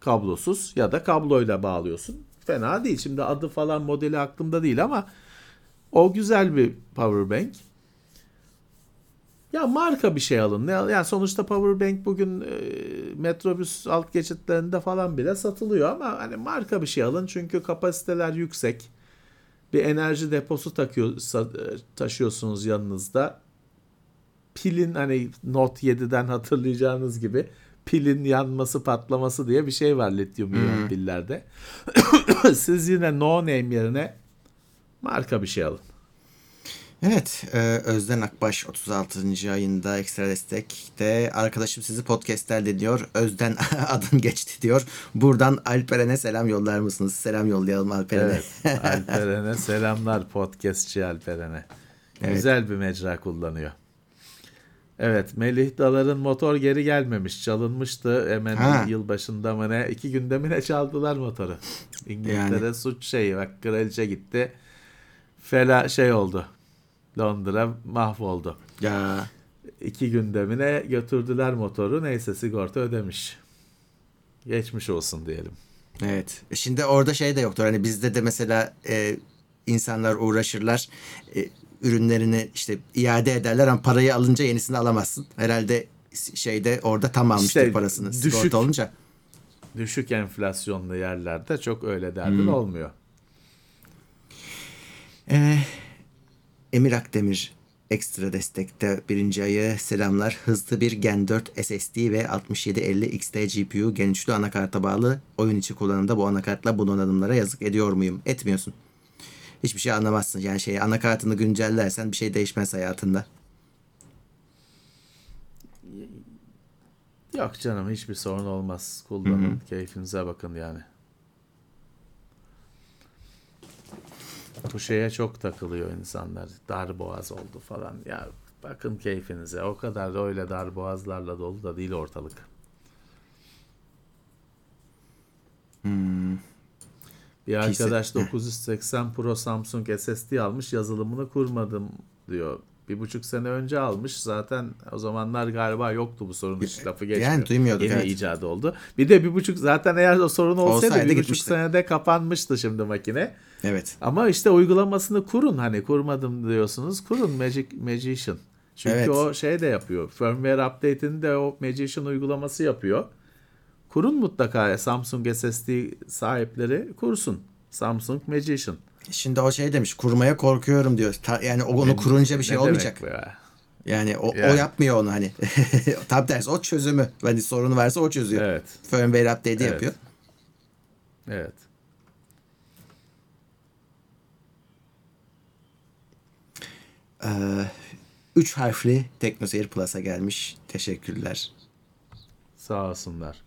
Kablosuz ya da kabloyla bağlıyorsun. Fena değil. Şimdi adı falan modeli aklımda değil ama o güzel bir power bank. Ya marka bir şey alın. Yani sonuçta power bank bugün e, metrobüs alt geçitlerinde falan bile satılıyor ama hani marka bir şey alın çünkü kapasiteler yüksek. Bir enerji deposu takıyor e, taşıyorsunuz yanınızda. Pilin hani Note 7'den hatırlayacağınız gibi pilin yanması patlaması diye bir şey var lityum iyon pillerde. Siz yine no name yerine marka bir şey alın. Evet, e, Özden Akbaş 36. ayında ekstra destekte arkadaşım sizi podcastler dinliyor. Özden adın geçti diyor. Buradan Alperen'e selam yollar mısınız? Selam yollayalım Alperen'e. Evet, Alperen'e selamlar podcastçi Alperen'e. Evet. Güzel bir mecra kullanıyor. Evet Melih Dalar'ın motor geri gelmemiş. Çalınmıştı hemen Ha. yılbaşında mı ne? İki günde mi ne çaldılar motoru? İngiltere Yani. suç şeyi. Bak kraliçe gitti. Fela şey oldu. Londra mahvoldu. Ya İki günde mi ne götürdüler motoru. Neyse sigorta ödemiş. Geçmiş olsun diyelim. evet. E, Şimdi orada şey de yoktur. Hani bizde de mesela e, insanlar uğraşırlar. E, ürünlerini işte iade ederler ama parayı alınca yenisini alamazsın. Herhalde şeyde orada tam almıştır İşte parasını. düşük- Sigorta olunca. Düşük enflasyonlu yerlerde çok öyle derdin olmuyor. Ee, Emir Akdemir ekstra destekte birinci ayı selamlar. Hızlı bir Gen 4 SSD ve 6750 XT GPU gen üçlü anakarta bağlı oyun içi kullanımda bu anakartla bu donanımlara yazık ediyor muyum? Etmiyorsun. Hiçbir şey anlamazsın. Yani şey anakartını güncellersen bir şey değişmez hayatında. Yok canım hiçbir sorun olmaz. Kullanın, keyfinize bakın yani. Bu şeye çok takılıyor insanlar. Dar boğaz oldu falan. Ya bakın keyfinize. O kadar da öyle dar boğazlarla dolu da değil ortalık. Bir arkadaş 980 Pro Samsung SSD almış yazılımını kurmadım diyor. Bir buçuk sene önce almış. Zaten o zamanlar galiba yoktu bu sorun. Hiç lafı geçmiyor. Yani duymuyorduk, Yeni evet. icat oldu. Bir de bir buçuk zaten eğer o sorun olsaydı, Olsaydı bir buçuk gitmişti. senede kapanmıştı şimdi makine. Evet. Ama işte uygulamasını kurun hani kurmadım diyorsunuz. Kurun Magic Magician. Çünkü Evet. o şey de yapıyor. Firmware update'ini de o Magician uygulaması yapıyor. Kurun mutlaka Samsung SSD sahipleri kursun. Samsung Magician. Şimdi o şey demiş kurmaya korkuyorum diyor. Ta- yani o- onu kurunca bir şey olmayacak. Yani o, o Yani. yapmıyor onu hani. Tam tersi o çözümü. Hani sorunu varsa o çözüyor. Evet. Firmware update'i Evet. yapıyor. Evet. Ee, üç harfli TeknoSeyir Plus'a gelmiş. Teşekkürler. Sağ olsunlar.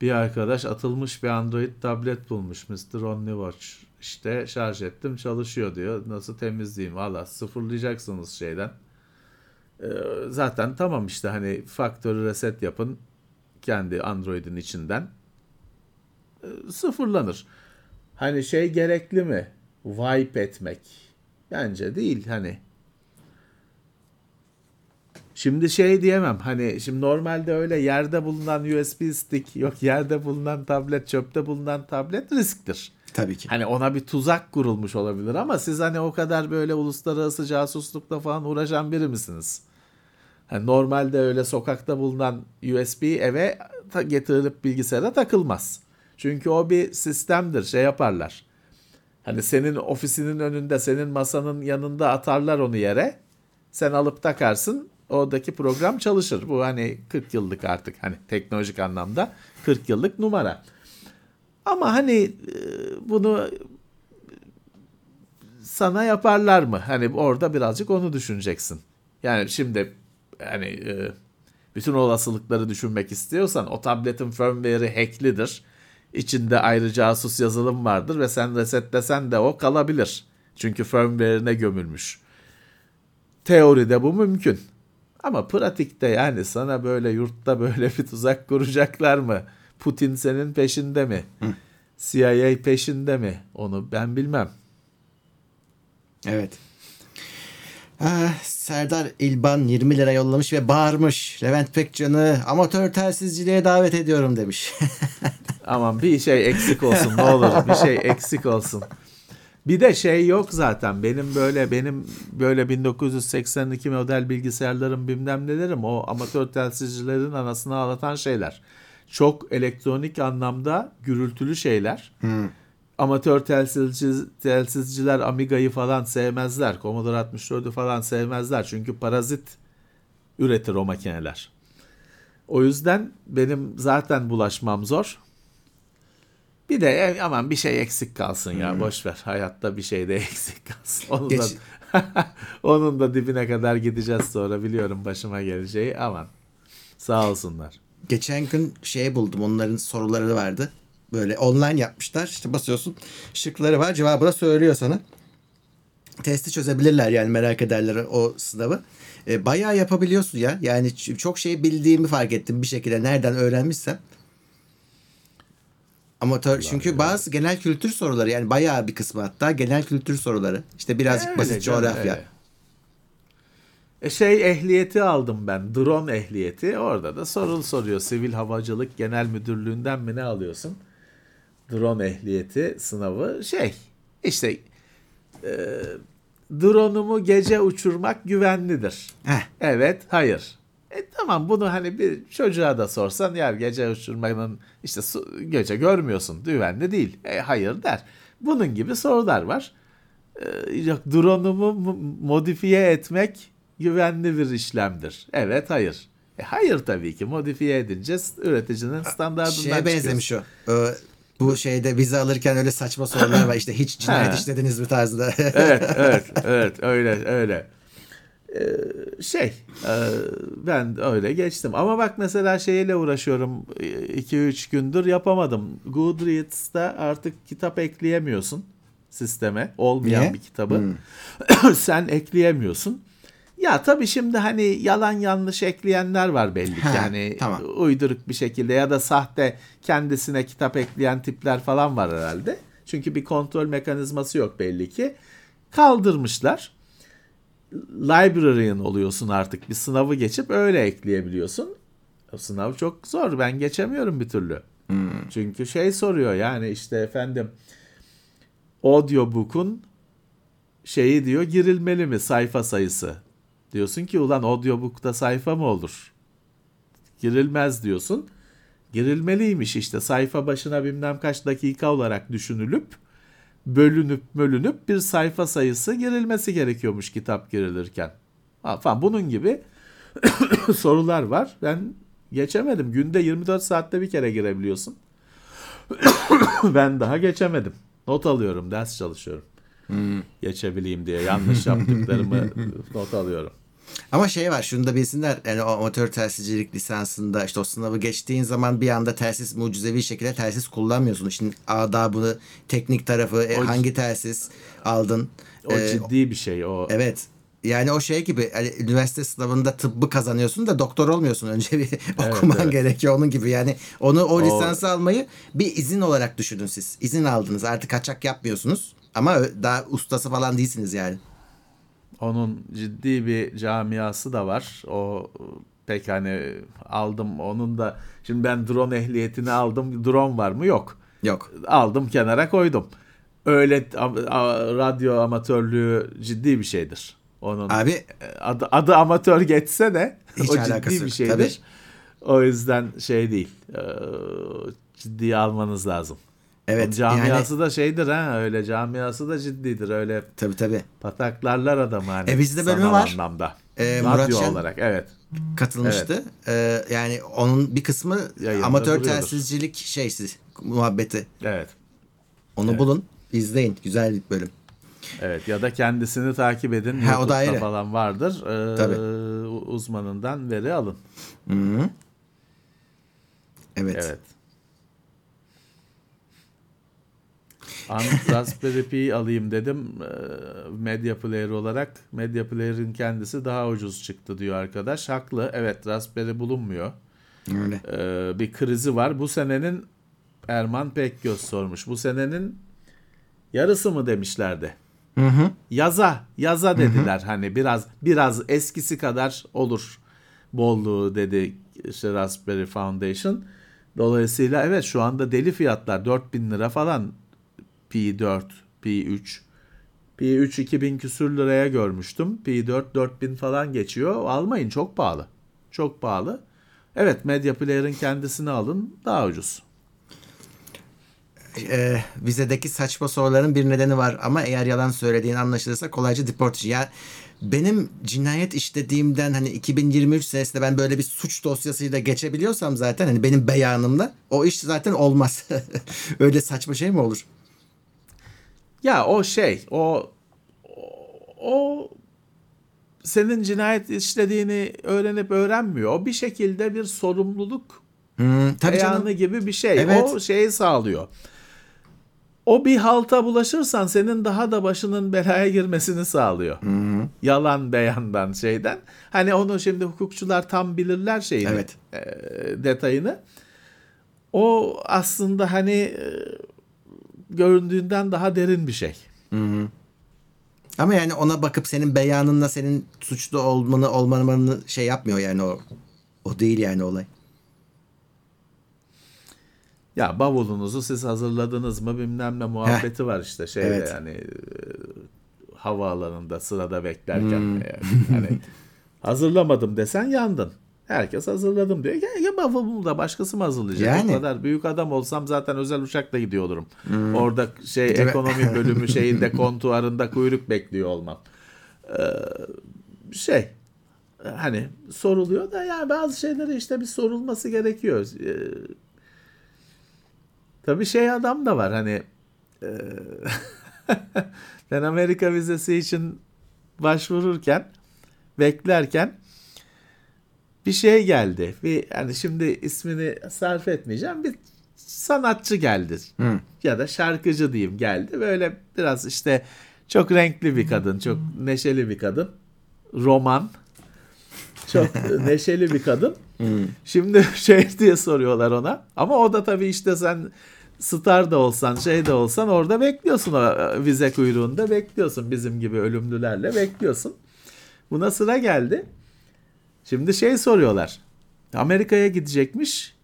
Bir arkadaş atılmış bir Android tablet bulmuş Mr. OnlyWatch. İşte şarj ettim çalışıyor diyor. Nasıl temizleyeyim? Valla sıfırlayacaksınız şeyden. Ee, zaten tamam işte hani factory reset yapın kendi Android'in içinden. Ee, sıfırlanır. Hani şey gerekli mi? Wipe etmek. Bence değil hani. Şimdi şey diyemem hani şimdi normalde öyle yerde bulunan USB stick yok yerde bulunan tablet çöpte bulunan tablet risktir. Tabii ki. Hani ona bir tuzak kurulmuş olabilir ama siz hani o kadar böyle uluslararası casuslukla falan uğraşan biri misiniz? Hani normalde öyle sokakta bulunan USB eve getirilip bilgisayara takılmaz. Çünkü o bir sistemdir şey yaparlar. Hani senin ofisinin önünde senin masanın yanında atarlar onu yere. Sen alıp takarsın oradaki program çalışır. Bu hani 40 yıllık artık hani teknolojik anlamda 40 yıllık numara. Ama hani e, bunu sana yaparlar mı? Hani orada birazcık onu düşüneceksin. Yani şimdi hani e, bütün olasılıkları düşünmek istiyorsan o tabletin firmware'i hacklidir. İçinde ayrı casus yazılım vardır ve sen resetlesen de o kalabilir. Çünkü firmware'ine gömülmüş. Teoride bu mümkün. Ama pratikte yani sana böyle yurtta böyle bir tuzak kuracaklar mı? Putin senin peşinde mi? CIA peşinde mi? Onu ben bilmem. Evet. Ah, Serdar İlban 20 lira yollamış ve bağırmış. Levent Pekcan'ı amatör telsizciliğe davet ediyorum demiş. Aman bir şey eksik olsun ne olur bir şey eksik olsun. Bir de şey yok zaten benim böyle benim böyle 1982 model bilgisayarlarım bilmem nelerim o amatör telsizcilerin anasını ağlatan şeyler. Çok elektronik anlamda gürültülü şeyler. Amatör telsizci, telsizciler Amiga'yı falan sevmezler. Commodore 64'ü falan sevmezler. Çünkü parazit üretir o makineler. O yüzden benim zaten bulaşmam zor. Bir de e, aman bir şey eksik kalsın ya boş ver. Hayatta bir şey de eksik kalsın. Onun Geç- da, onun da dibine kadar gideceğiz sonra biliyorum başıma geleceği aman. Sağ olsunlar. Geçen gün şey buldum onların soruları vardı. Böyle online yapmışlar. İşte basıyorsun şıkları var cevabı da söylüyor sana. Testi çözebilirler yani merak ederler o sınavı. E, bayağı yapabiliyorsun ya. Yani çok şey bildiğimi fark ettim bir şekilde nereden öğrenmişsem. Amatör çünkü bazı genel kültür soruları yani bayağı bir kısmı hatta genel kültür soruları. İşte birazcık Öyle basit canım, coğrafya. öyle. E şey ehliyeti aldım ben. Drone ehliyeti. Orada da sorul soruyor. Sivil Havacılık Genel Müdürlüğü'nden mi ne alıyorsun? Drone ehliyeti sınavı şey işte e, drone'umu gece uçurmak güvenlidir. Heh. Evet, hayır. E tamam bunu hani bir çocuğa da sorsan ya gece uçurmanın işte su, gece görmüyorsun güvenli değil. E, hayır der. Bunun gibi sorular var. E, yok drone'umu mo- modifiye etmek güvenli bir işlemdir. Evet, hayır. E, hayır tabii ki modifiye edince üreticinin standartından Şeye çıkıyorsun. benzemiş o. Ee, bu şeyde vize alırken öyle saçma sorular var. İşte hiç cinayet işlediniz mi tarzında. evet, evet, evet, öyle, öyle. Ee, şey, e, ben öyle geçtim. Ama bak mesela şeyle uğraşıyorum 2-3 gündür yapamadım. Goodreads'ta artık kitap ekleyemiyorsun sisteme. Olmayan Niye? bir kitabı. Sen ekleyemiyorsun. Ya tabii şimdi hani yalan yanlış ekleyenler var belli ki. Ha, hani tamam. uyduruk bir şekilde ya da sahte kendisine kitap ekleyen tipler falan var herhalde. Çünkü bir kontrol mekanizması yok belli ki. Kaldırmışlar. Librarian oluyorsun artık. Bir sınavı geçip öyle ekleyebiliyorsun. O sınav çok zor. Ben geçemiyorum bir türlü. Çünkü şey soruyor yani işte efendim audiobook'un şeyi diyor girilmeli mi sayfa sayısı? Diyorsun ki ulan audiobook'ta sayfa mı olur? Girilmez diyorsun. Girilmeliymiş işte sayfa başına bilmem kaç dakika olarak düşünülüp bölünüp bölünüp bir sayfa sayısı girilmesi gerekiyormuş kitap girilirken. Ha, Falan bunun gibi sorular var. Ben geçemedim. Günde 24 saatte bir kere girebiliyorsun. ben daha geçemedim. Not alıyorum, ders çalışıyorum. Geçebileyim diye yanlış yaptıklarımı not alıyorum. Ama şey var şunu da bilsinler yani o amatör telsizcilik lisansında işte o sınavı geçtiğin zaman bir anda telsiz mucizevi şekilde telsiz kullanmıyorsun. İşin adabını, teknik tarafı, e, O- hangi telsiz aldın. O Ee, ciddi bir şey. O Evet. Yani o şey gibi hani üniversite sınavında tıbbı kazanıyorsun da doktor olmuyorsun. Önce bir okuman evet. gerekiyor onun gibi. Yani onu o lisansı almayı bir izin olarak düşünün siz. İzin aldınız. Artık kaçak yapmıyorsunuz. Ama daha ustası falan değilsiniz yani. Onun ciddi bir camiası da var. O pek hani aldım onun da şimdi ben drone ehliyetini aldım. Drone var mı? Yok. Yok. Aldım kenara koydum. Öyle a- a- radyo amatörlüğü ciddi bir şeydir. Onun Abi adı, adı amatör geçse de Hiç o alakası ciddi bir şeydir. Tabii. O yüzden şey değil. Ee, ciddiye almanız lazım. Evet Onun camiası yani da şeydir ha öyle camiası da ciddidir öyle tabii tabii. pataklarlar adamı hani. E, bizde bölümü var. anlamda. E, Radyo Murat Şen- olarak evet. katılmıştı. Ee, yani onun bir kısmı Yayında amatör duruyordur. telsizcilik şeysi muhabbeti. Evet. Onu bulun, izleyin. Güzel bir bölüm. Evet ya da kendisini takip edin. Ha, o da ayrı. falan vardır. Ee, Tabii. Uzmanından veri alın. Hı-hı. Evet. Evet. Raspberry Pi alayım dedim ee, Media Player olarak. Media Player'in kendisi daha ucuz çıktı diyor arkadaş. Haklı. Evet Raspberry bulunmuyor. Öyle. Ee, bir krizi var. Bu senenin Erman Pekgöz sormuş. Bu senenin yarısı mı demişlerdi. Yaza, yaza dediler hani biraz biraz eskisi kadar olur bolluğu dedi işte Raspberry Foundation. Dolayısıyla evet şu anda deli fiyatlar 4000 lira falan P4, P3. P3 2000 küsür liraya görmüştüm. P4 4000 falan geçiyor. Almayın çok pahalı. Çok pahalı. Evet Media Player'ın kendisini alın daha ucuz. e, vizedeki saçma soruların bir nedeni var ama eğer yalan söylediğin anlaşılırsa kolayca deport. Ya benim cinayet işlediğimden hani 2023 senesinde ben böyle bir suç dosyasıyla geçebiliyorsam zaten hani benim beyanımla o iş zaten olmaz. Öyle saçma şey mi olur? Ya o şey o o senin cinayet işlediğini öğrenip öğrenmiyor. O bir şekilde bir sorumluluk Hmm, tabii beyanı canım. gibi bir şey. Evet. O şeyi sağlıyor. O bir halta bulaşırsan senin daha da başının belaya girmesini sağlıyor. Yalan beyandan şeyden. Hani onu şimdi hukukçular tam bilirler şeyini. Evet. e, detayını. O aslında hani e, göründüğünden daha derin bir şey. Ama yani ona bakıp senin beyanınla senin suçlu olmanı olmamanı şey yapmıyor yani o. O değil yani olay. Ya bavulunuzu siz hazırladınız mı bilmem ne muhabbeti var işte şeyde Evet. yani e, havaalanında sırada beklerken Hmm. yani, hani hazırlamadım desen yandın. Herkes hazırladım diyor. Ya, ya bavulumu da başkası mı hazırlayacak? Yani. Hmm. O kadar büyük adam olsam zaten özel uçakla gidiyor olurum. Orada şey Değil mi? ekonomi bölümü şeyinde kontuarında kuyruk bekliyor olmam. Ee, şey hani soruluyor da ya bazı şeyleri işte bir sorulması gerekiyor. Ee, Tabii şey adam da var hani e, ben Amerika vizesi için başvururken beklerken bir şey geldi. Bir yani şimdi ismini sarf etmeyeceğim. Bir sanatçı geldi. Ya da şarkıcı diyeyim geldi. Böyle biraz işte çok renkli bir kadın, çok neşeli bir kadın. Roman. Çok neşeli bir kadın. Şimdi şey diye soruyorlar ona. Ama o da tabii işte sen star da olsan şey de olsan orada bekliyorsun o e, vize kuyruğunda bekliyorsun. Bizim gibi ölümlülerle bekliyorsun. Buna sıra geldi. Şimdi şey soruyorlar. Amerika'ya gidecekmiş.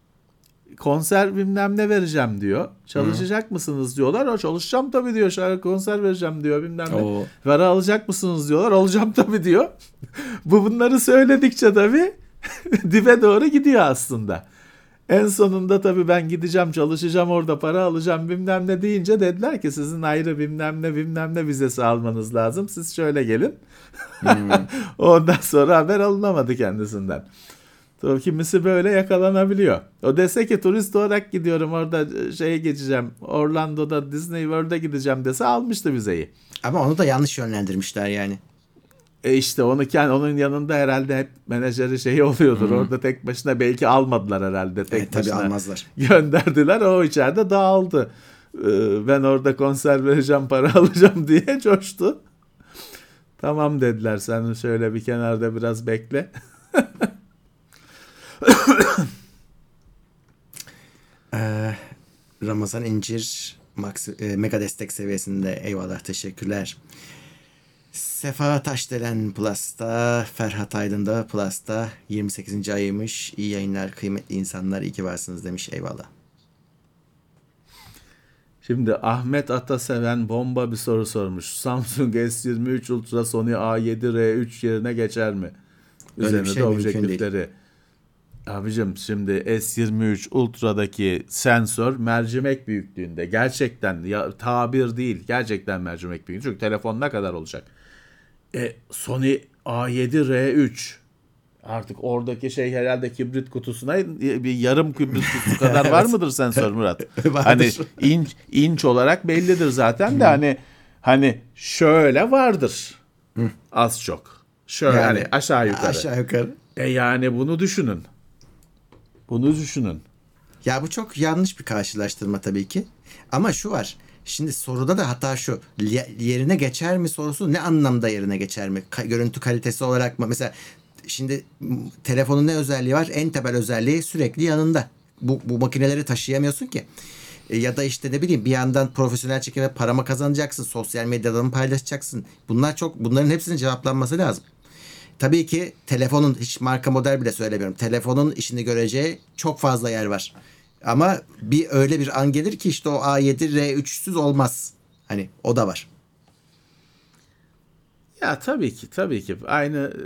Konser bilmem ne vereceğim diyor. Çalışacak mısınız diyorlar. O çalışacağım tabii diyor. Şarkı konser vereceğim diyor bilmem ne. Oo. Alacak mısınız diyorlar. Alacağım tabii diyor. Bu bunları söyledikçe tabii dibe doğru gidiyor aslında. En sonunda tabii ben gideceğim çalışacağım orada para alacağım bilmem ne deyince dediler ki sizin ayrı bilmem ne bilmem ne vizesi almanız lazım. Siz şöyle gelin. Ondan sonra haber alınamadı kendisinden. Tabii kimisi böyle yakalanabiliyor. O dese ki turist olarak gidiyorum orada şeye geçeceğim. Orlando'da Disney World'e gideceğim dese almıştı vizeyi. Ama onu da yanlış yönlendirmişler yani. E işte onu kendi onun yanında herhalde hep menajeri şeyi oluyordur. Orada tek başına belki almadılar herhalde. Tek Evet, tabii başına almazlar. gönderdiler. O içeride dağıldı. Ee, ben orada konser vereceğim, para alacağım diye coştu. Tamam dediler. Sen şöyle bir kenarda biraz bekle. Ee, Ramazan İncir Max, e, mega destek seviyesinde eyvallah teşekkürler. Sefa Taşdelen Plus'ta, Ferhat Aydın da Plus'ta 28. ayıymış. İyi yayınlar kıymetli insanlar iyi ki varsınız demiş eyvallah. Şimdi Ahmet Ataseven bomba bir soru sormuş. Samsung S23 Ultra Sony A7R3 yerine geçer mi? Üzerinde şey de objektifleri. Abicim şimdi S23 Ultra'daki sensör mercimek büyüklüğünde. Gerçekten ya tabir değil. Gerçekten mercimek büyüklüğünde. Çünkü telefon ne kadar olacak? E, Sony A7R3 Artık oradaki şey herhalde kibrit kutusuna bir yarım kibrit kutusu kadar var mıdır sensör Murat? Hani inç inç olarak bellidir zaten de hani hani şöyle vardır. Az çok. Şöyle Yani hani aşağı yukarı. Aşağı yukarı. E yani bunu düşünün. Bunu düşünün. Ya bu çok yanlış bir karşılaştırma tabii ki. Ama şu var. Şimdi soruda da hata şu. Yerine geçer mi sorusu ne anlamda yerine geçer mi? Ka- görüntü kalitesi olarak mı? Mesela şimdi telefonun ne özelliği var? En temel özelliği sürekli yanında. Bu, bu makineleri taşıyamıyorsun ki. E, ya da işte ne bileyim bir yandan profesyonel çekime paramı kazanacaksın. Sosyal medyada mı paylaşacaksın? Bunlar çok bunların hepsinin cevaplanması lazım. Tabii ki telefonun hiç marka model bile söylemiyorum. Telefonun işini göreceği çok fazla yer var. Ama bir öyle bir an gelir ki işte o A7 R3'süz olmaz. Hani o da var. Ya tabii ki tabii ki aynı e,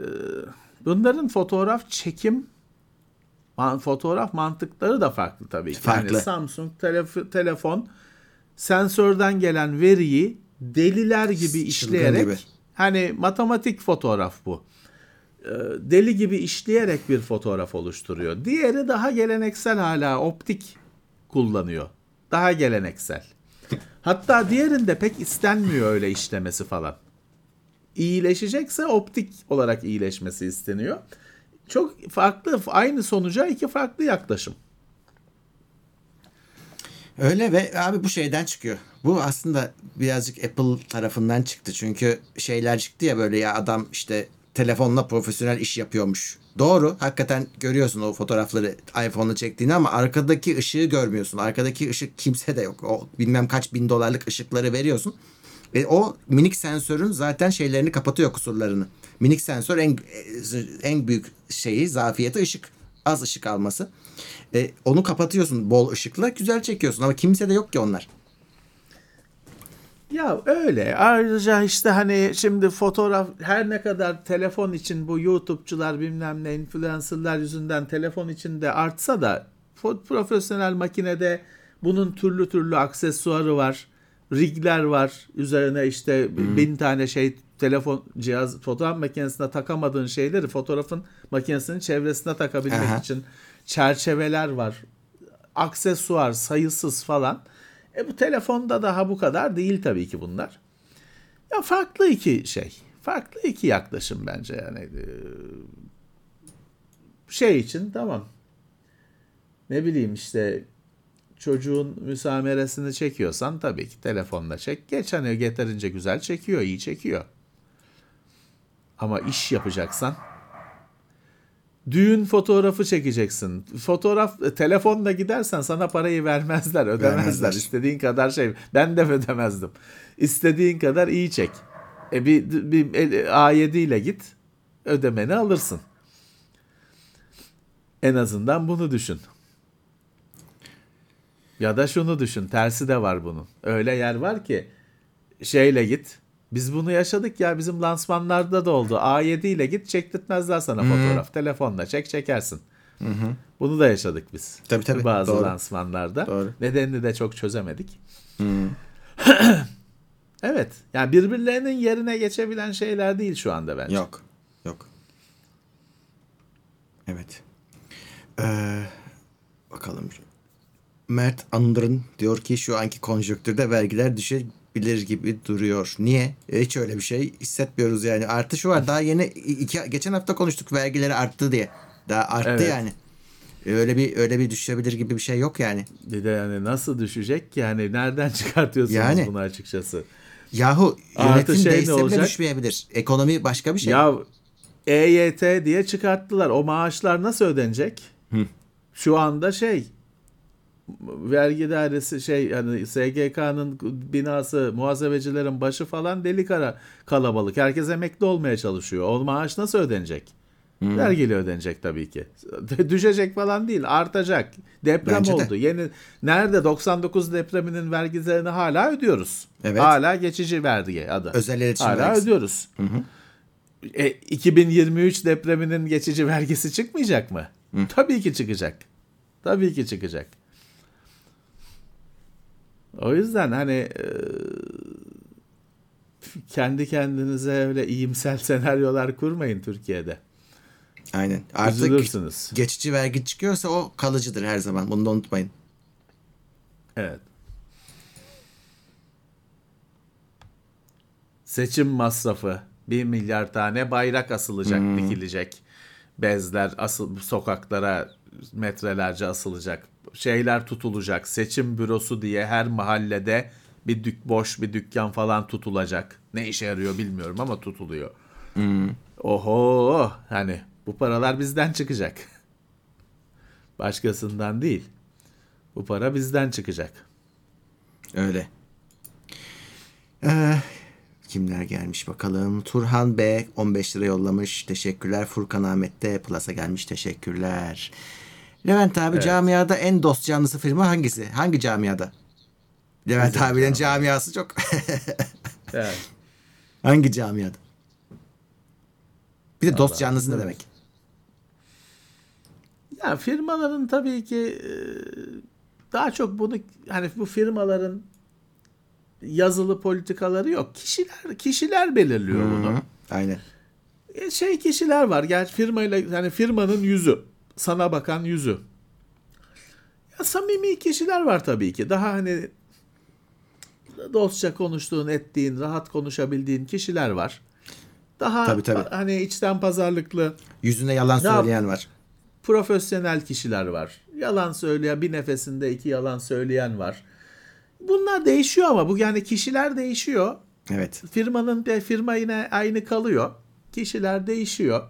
bunların fotoğraf çekim man- fotoğraf mantıkları da farklı tabii ki. Farklı. Yani Samsung telef- telefon sensörden gelen veriyi deliler gibi işleyerek gibi. hani matematik fotoğraf bu. E, Deli gibi işleyerek bir fotoğraf oluşturuyor. Diğeri daha geleneksel hala optik kullanıyor. Daha geleneksel. Hatta diğerinde pek istenmiyor öyle işlemesi falan iyileşecekse optik olarak iyileşmesi isteniyor. Çok farklı, aynı sonuca iki farklı yaklaşım. Öyle ve abi bu şeyden çıkıyor. Bu aslında birazcık Apple tarafından çıktı. Çünkü şeyler çıktı ya böyle ya adam işte telefonla profesyonel iş yapıyormuş. Doğru. Hakikaten görüyorsun o fotoğrafları iPhone'la çektiğini ama arkadaki ışığı görmüyorsun. Arkadaki ışık kimse de yok. O bilmem kaç bin dolarlık ışıkları veriyorsun. E, o minik sensörün zaten şeylerini kapatıyor kusurlarını. Minik sensör en en büyük şeyi zafiyeti ışık. Az ışık alması. E, onu kapatıyorsun bol ışıkla güzel çekiyorsun ama kimse de yok ki onlar. Ya öyle. Ayrıca işte hani şimdi fotoğraf her ne kadar telefon için bu YouTube'cular bilmem ne influencerlar yüzünden telefon içinde artsa da profesyonel makinede bunun türlü türlü aksesuarı var. Rigler var. Üzerine işte bin tane şey telefon cihaz fotoğraf makinesine takamadığın şeyleri fotoğrafın makinesinin çevresine takabilmek Aha. için çerçeveler var. Aksesuar sayısız falan. E bu telefonda daha bu kadar değil tabii ki bunlar. Ya farklı iki şey. Farklı iki yaklaşım bence yani. Ee, Şey için tamam. Ne bileyim işte çocuğun müsameresini çekiyorsan tabii ki telefonla çek. Geç hani yeterince güzel çekiyor, iyi çekiyor. Ama iş yapacaksan düğün fotoğrafı çekeceksin. Fotoğraf e, telefonla gidersen sana parayı vermezler, ödemezler. Vermezler. İstediğin kadar şey. Ben de ödemezdim. İstediğin kadar iyi çek. E bir, bir A7 ile git. Ödemeni alırsın. En azından bunu düşün. Ya da şunu düşün. Tersi de var bunun. Öyle yer var ki şeyle git. Biz bunu yaşadık ya bizim lansmanlarda da oldu. A7 ile git çektirtmezler sana fotoğraf. Telefonla çek çekersin. Bunu da yaşadık biz. Tabii, tabii. Bazı Doğru. lansmanlarda. Doğru. Nedenini de çok çözemedik. evet. Yani birbirlerinin yerine geçebilen şeyler değil şu anda bence. Yok. Yok. Evet. Ee, bakalım. Mert Andır'ın diyor ki şu anki konjonktürde vergiler düşebilir gibi duruyor. Niye? E, Hiç öyle bir şey hissetmiyoruz yani. Artı şu var daha yeni iki, geçen hafta konuştuk vergileri arttı diye. Daha arttı Evet. yani. E, Öyle bir öyle bir düşebilir gibi bir şey yok yani. Bir de yani nasıl düşecek ki? Yani nereden çıkartıyorsunuz Yani. bunu açıkçası? Yahu yönetim şey değişse bile düşmeyebilir. Ekonomi başka bir şey. Ya EYT diye çıkarttılar. O maaşlar nasıl ödenecek? Şu anda şey vergi dairesi şey yani SGK'nın binası muhasebecilerin başı falan deli kara kalabalık. Herkes emekli olmaya çalışıyor. O maaş nasıl ödenecek? Vergiyle ödenecek tabii ki. Düşecek falan değil, artacak. Deprem Bence de. oldu. Yeni nerede 99 depreminin vergilerini hala ödüyoruz. Evet. Hala geçici vergi adı. Özel iletişim Hala vergisi. ödüyoruz. E, 2023 depreminin geçici vergisi çıkmayacak mı? Tabii ki çıkacak. Tabii ki çıkacak. O yüzden hani e, kendi kendinize öyle iyimser senaryolar kurmayın Türkiye'de. Aynen. Artık Üzülürsünüz. geçici vergi çıkıyorsa o kalıcıdır her zaman. Bunu da unutmayın. Evet. Seçim masrafı. Bir milyar tane bayrak asılacak, dikilecek. Bezler asıl sokaklara metrelerce asılacak. Şeyler tutulacak. Seçim bürosu diye her mahallede bir dük boş bir dükkan falan tutulacak. Ne işe yarıyor bilmiyorum ama tutuluyor. Oho hani bu paralar bizden çıkacak. Başkasından değil. Bu para bizden çıkacak. Öyle. Ee, kimler gelmiş bakalım. Turhan B 15 lira yollamış. Teşekkürler. Furkan Ahmet de Plus'a gelmiş. Teşekkürler. Levent abi camiada en dost canlısı firma hangisi? Hangi camiada? Levent abinin camiası çok. Evet. Hangi camiada? Bir de dost Vallahi canlısı ne demek? Ya firmaların tabii ki e, daha çok bunu hani bu firmaların yazılı politikaları yok. Kişiler kişiler belirliyor bunu. Hı, Aynen. E, Şey kişiler var. Gerçi firmayla hani firmanın yüzü, sana bakan yüzü. Ya samimi kişiler var tabii ki. Daha hani dostça konuştuğun, ettiğin, rahat konuşabildiğin kişiler var. Daha Tabii, tabii. hani içten pazarlıklı, Yüzüne yalan söyleyen var. profesyonel kişiler var. Yalan söyleyen, bir nefesinde iki yalan söyleyen var. Bunlar değişiyor ama bu yani kişiler değişiyor. Evet. Firmanın firma yine aynı kalıyor. Kişiler değişiyor.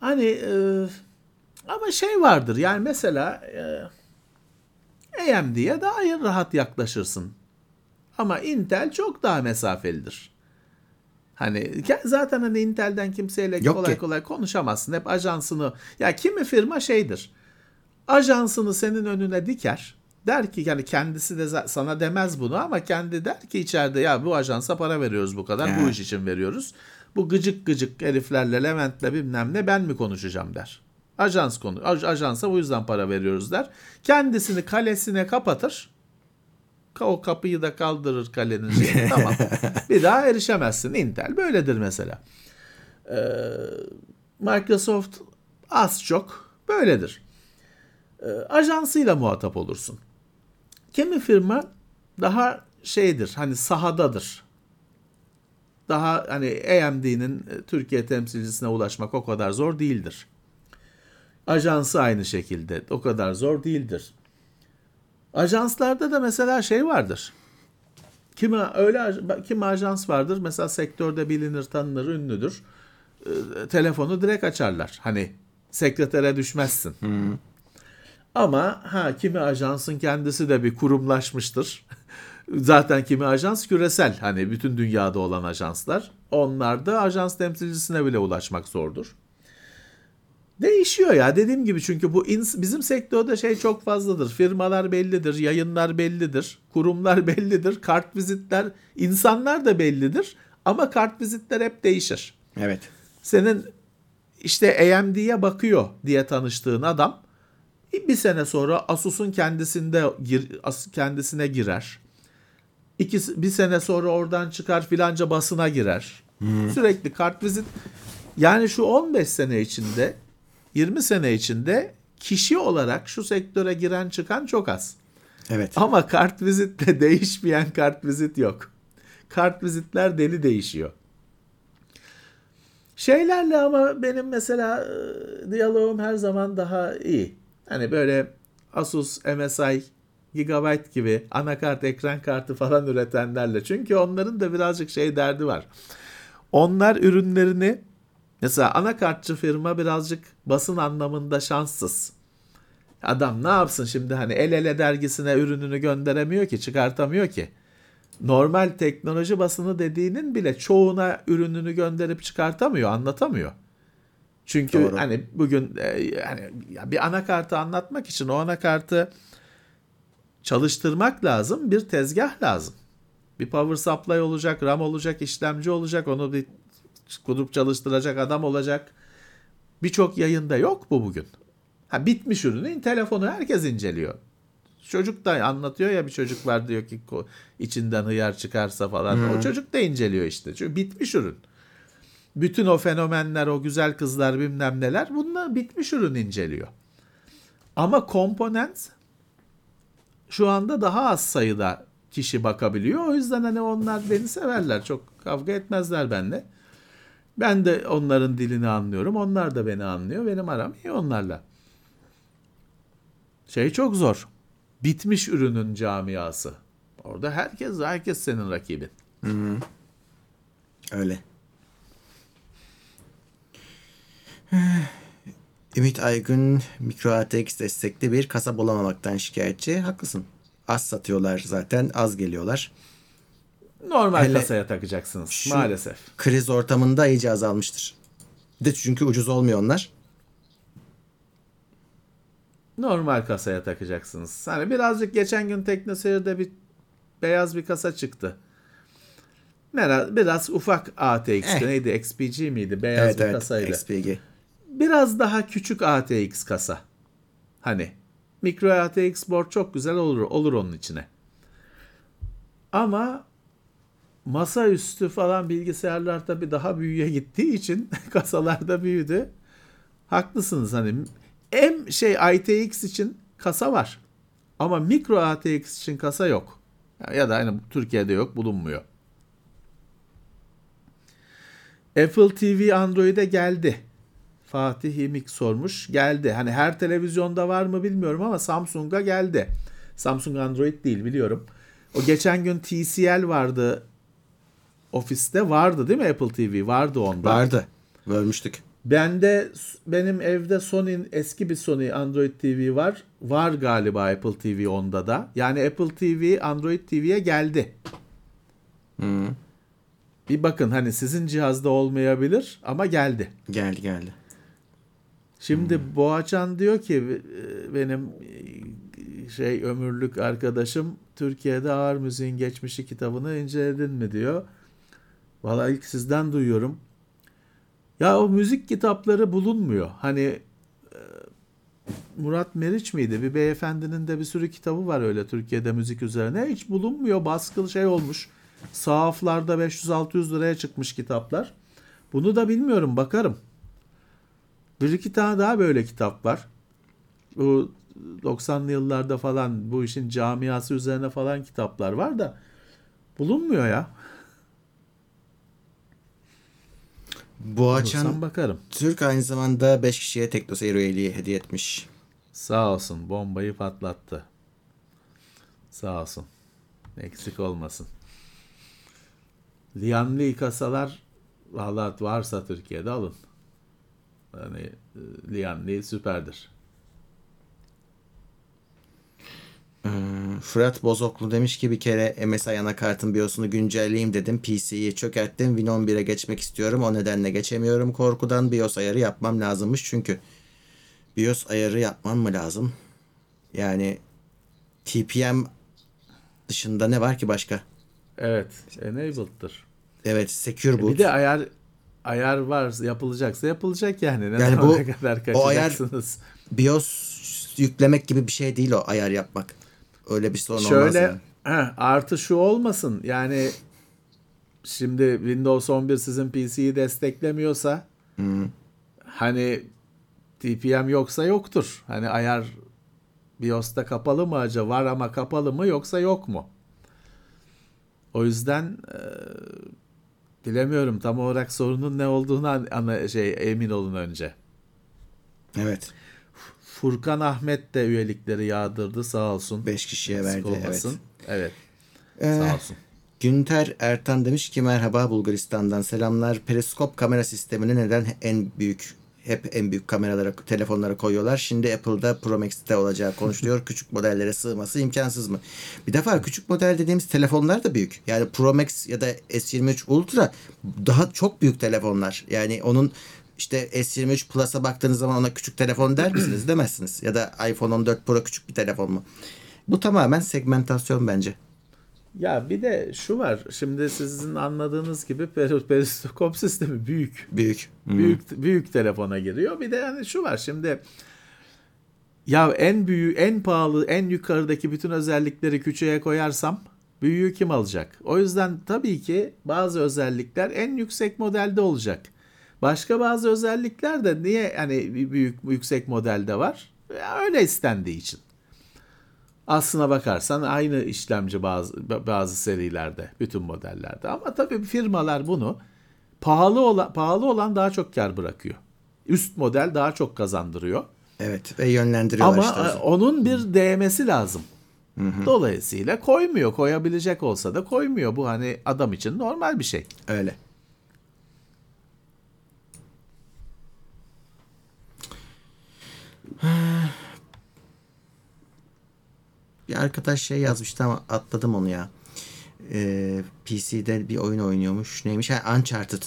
Hani e, ama şey vardır yani mesela e, AMD'ye daha rahat yaklaşırsın. Ama Intel çok daha mesafelidir. Hani zaten hani Intel'den kimseyle Yok kolay ki. kolay konuşamazsın. Hep ajansını ya kimi firma şeydir. Ajansını senin önüne diker. Der ki yani kendisi de sana demez bunu ama kendi der ki içeride ya bu ajansa para veriyoruz bu kadar. Ha. Bu iş için veriyoruz. Bu gıcık gıcık heriflerle Levent'le bilmem ne ben mi konuşacağım der. Ajans konu. aj- Ajansa bu yüzden para veriyoruz der. Kendisini kalesine kapatır. Ka- O kapıyı da kaldırır kalenin şeyini. tamam. Bir daha erişemezsin. Intel böyledir mesela. Ee, Microsoft az çok böyledir. Ee, ajansıyla muhatap olursun. Kimi firma daha şeydir hani sahadadır. Daha hani AMD'nin e, Türkiye temsilcisine ulaşmak o kadar zor değildir. Ajansı aynı şekilde o kadar zor değildir. Ajanslarda da mesela şey vardır. Kimi öyle kimi ajans vardır mesela sektörde bilinir, tanınır, ünlüdür. Ee, telefonu direkt açarlar. Hani sekretere düşmezsin. Ama ha kimi ajansın kendisi de bir kurumlaşmıştır. Zaten kimi ajans küresel hani bütün dünyada olan ajanslar. Onlar da ajans temsilcisine bile ulaşmak zordur. Değişiyor ya dediğim gibi çünkü bu bizim sektörde şey çok fazladır. Firmalar bellidir, yayınlar bellidir, kurumlar bellidir, kart vizitler, insanlar da bellidir ama kart vizitler hep değişir. Evet. Senin işte AMD'ye bakıyor diye tanıştığın adam bir sene sonra Asus'un kendisinde gir, kendisine girer. İki, bir sene sonra oradan çıkar filanca basına girer. Sürekli kartvizit yani şu 15 sene içinde 20 sene içinde kişi olarak şu sektöre giren çıkan çok az. Evet. Ama kartvizitle değişmeyen kartvizit yok. Kartvizitler deli değişiyor. Şeylerle ama benim mesela e, diyalogum her zaman daha iyi. Hani böyle Asus, MSI, Gigabyte gibi anakart, ekran kartı falan üretenlerle. Çünkü onların da birazcık şey derdi var. Onlar ürünlerini mesela anakartçı firma birazcık basın anlamında şanssız. Adam ne yapsın şimdi hani el ele dergisine ürününü gönderemiyor ki çıkartamıyor ki. Normal teknoloji basını dediğinin bile çoğuna ürününü gönderip çıkartamıyor, anlatamıyor. Çünkü Doğru. hani bugün e, yani ya bir anakartı anlatmak için o anakartı çalıştırmak lazım, bir tezgah lazım. Bir power supply olacak, RAM olacak, işlemci olacak, onu bir kurup çalıştıracak adam olacak. Birçok yayında yok bu bugün. Ha bitmiş ürünün telefonu herkes inceliyor. Çocuk da anlatıyor ya bir çocuk var diyor ki içinden hıyar çıkarsa falan. O çocuk da inceliyor işte. Çünkü bitmiş ürün. Bütün o fenomenler, o güzel kızlar bilmem neler bunlar bitmiş ürün inceliyor. Ama komponent şu anda daha az sayıda kişi bakabiliyor. O yüzden hani onlar beni severler. Çok kavga etmezler benimle. Ben de onların dilini anlıyorum. Onlar da beni anlıyor. Benim aram iyi onlarla. Şey çok zor. Bitmiş ürünün camiası. Orada herkes herkes senin rakibin. Öyle. Ümit Aygün mikro ATX destekli bir kasa bulamamaktan şikayetçi. Haklısın. Az satıyorlar zaten. Az geliyorlar. Normal Hele kasaya takacaksınız maalesef. Kriz ortamında iyice azalmıştır. De çünkü ucuz olmuyor onlar. Normal kasaya takacaksınız. Hani birazcık geçen gün TeknoSeyir'de bir beyaz bir kasa çıktı. Biraz, biraz ufak ATX'ti. Eh. Neydi? XPG miydi? Beyaz evet bir evet. kasaydı. XPG. Biraz daha küçük ATX kasa. Hani mikro ATX board çok güzel olur olur onun içine. Ama masaüstü falan bilgisayarlar tabii daha büyüye gittiği için kasalar da büyüdü. Haklısınız hani M şey ITX için kasa var. Ama mikro ATX için kasa yok. Ya da hani Türkiye'de yok, bulunmuyor. Apple TV Android'e geldi. Fatih İmik sormuş. Geldi. Hani her televizyonda var mı bilmiyorum ama Samsung'a geldi. Samsung Android değil biliyorum. O geçen gün TCL vardı. Ofiste vardı değil mi Apple TV? Vardı onda. Vardı. Bölmüştük. Bende benim evde Sony'nin eski bir Sony Android TV var. Var galiba Apple TV onda da. Yani Apple TV Android TV'ye geldi. Bir bakın hani sizin cihazda olmayabilir ama geldi. Geldi geldi. Şimdi Boğaçan diyor ki e, benim e, şey ömürlük arkadaşım Türkiye'de ağır müziğin geçmişi kitabını inceledin mi diyor. Vallahi ilk sizden duyuyorum. Ya o müzik kitapları bulunmuyor. Hani e, Murat Meriç miydi? Bir beyefendinin de bir sürü kitabı var öyle Türkiye'de müzik üzerine. Hiç bulunmuyor. Baskılı şey olmuş. Sahaflarda 500-600 liraya çıkmış kitaplar. Bunu da bilmiyorum. Bakarım. Bir iki tane daha böyle kitap var. Bu 90'lı yıllarda falan bu işin camiası üzerine falan kitaplar var da bulunmuyor ya. Boğaçan bakarım. Türk aynı zamanda 5 kişiye TeknoSeyir üyeliği hediye etmiş. Sağ olsun bombayı patlattı. Sağ olsun. Eksik olmasın. Lianli kasalar valla varsa Türkiye'de alın. Yani e, Lianli süperdir. Fırat Bozoklu demiş ki bir kere MSI anakartın BIOS'unu güncelleyeyim dedim. PC'yi çökerttim. Win 11'e geçmek istiyorum. O nedenle geçemiyorum. Korkudan BIOS ayarı yapmam lazımmış çünkü. BIOS ayarı yapmam mı lazım? Yani TPM dışında ne var ki başka? Evet, enabled'dır. Evet Secure Boot. Bir de ayar ayar var yapılacaksa yapılacak yani. Ne Yani bu- kadar o ayar- kaçacaksınız? BIOS yüklemek gibi bir şey değil o ayar yapmak. Öyle bir sorun olmaz. Şöyle yani. heh, artı şu olmasın yani şimdi Windows 11 sizin PC'yi desteklemiyorsa hani TPM yoksa yoktur. Hani ayar BIOS'ta kapalı mı acaba var ama kapalı mı yoksa yok mu? O yüzden e, bilemiyorum tam olarak sorunun ne olduğunu an- ana, şey emin olun önce. Evet. Furkan Ahmet de üyelikleri yağdırdı sağ olsun. 5 kişiye Eksik verdi. Evet. olmasın. Evet. Ee, Sağ olsun. Günter Ertan demiş ki merhaba Bulgaristan'dan selamlar. Periskop kamera sistemini neden en büyük hep en büyük kameralara telefonlara koyuyorlar. Şimdi Apple'da Pro Max'te olacağı konuşuluyor. küçük modellere sığması imkansız mı? Bir defa küçük model dediğimiz telefonlar da büyük. Yani Pro Max ya da S23 Ultra daha çok büyük telefonlar. Yani onun işte S23 Plus'a baktığınız zaman ona küçük telefon der misiniz? Demezsiniz. Ya da iPhone 14 Pro küçük bir telefon mu? Bu tamamen segmentasyon bence. Ya bir de şu var. Şimdi sizin anladığınız gibi peri- periskop sistemi büyük. Büyük. Büyük büyük telefona giriyor. Bir de yani şu var. Şimdi ya en büyüğü, en pahalı, en yukarıdaki bütün özellikleri küçüğe koyarsam büyüğü kim alacak? O yüzden tabii ki bazı özellikler en yüksek modelde olacak. Başka bazı özellikler de niye hani büyük yüksek modelde var? Ya öyle istendiği için. Aslına bakarsan aynı işlemci bazı bazı serilerde, bütün modellerde. Ama tabii firmalar bunu pahalı olan pahalı olan daha çok kar bırakıyor. Üst model daha çok kazandırıyor. Evet ve yönlendiriyorlar Ama işte. e, onun bir değmesi lazım. Dolayısıyla koymuyor. Koyabilecek olsa da koymuyor. Bu hani adam için normal bir şey. Öyle. Bir arkadaş şey yazmıştı ama atladım onu ya. Ee, PC'de bir oyun oynuyormuş. Neymiş? Ha, Uncharted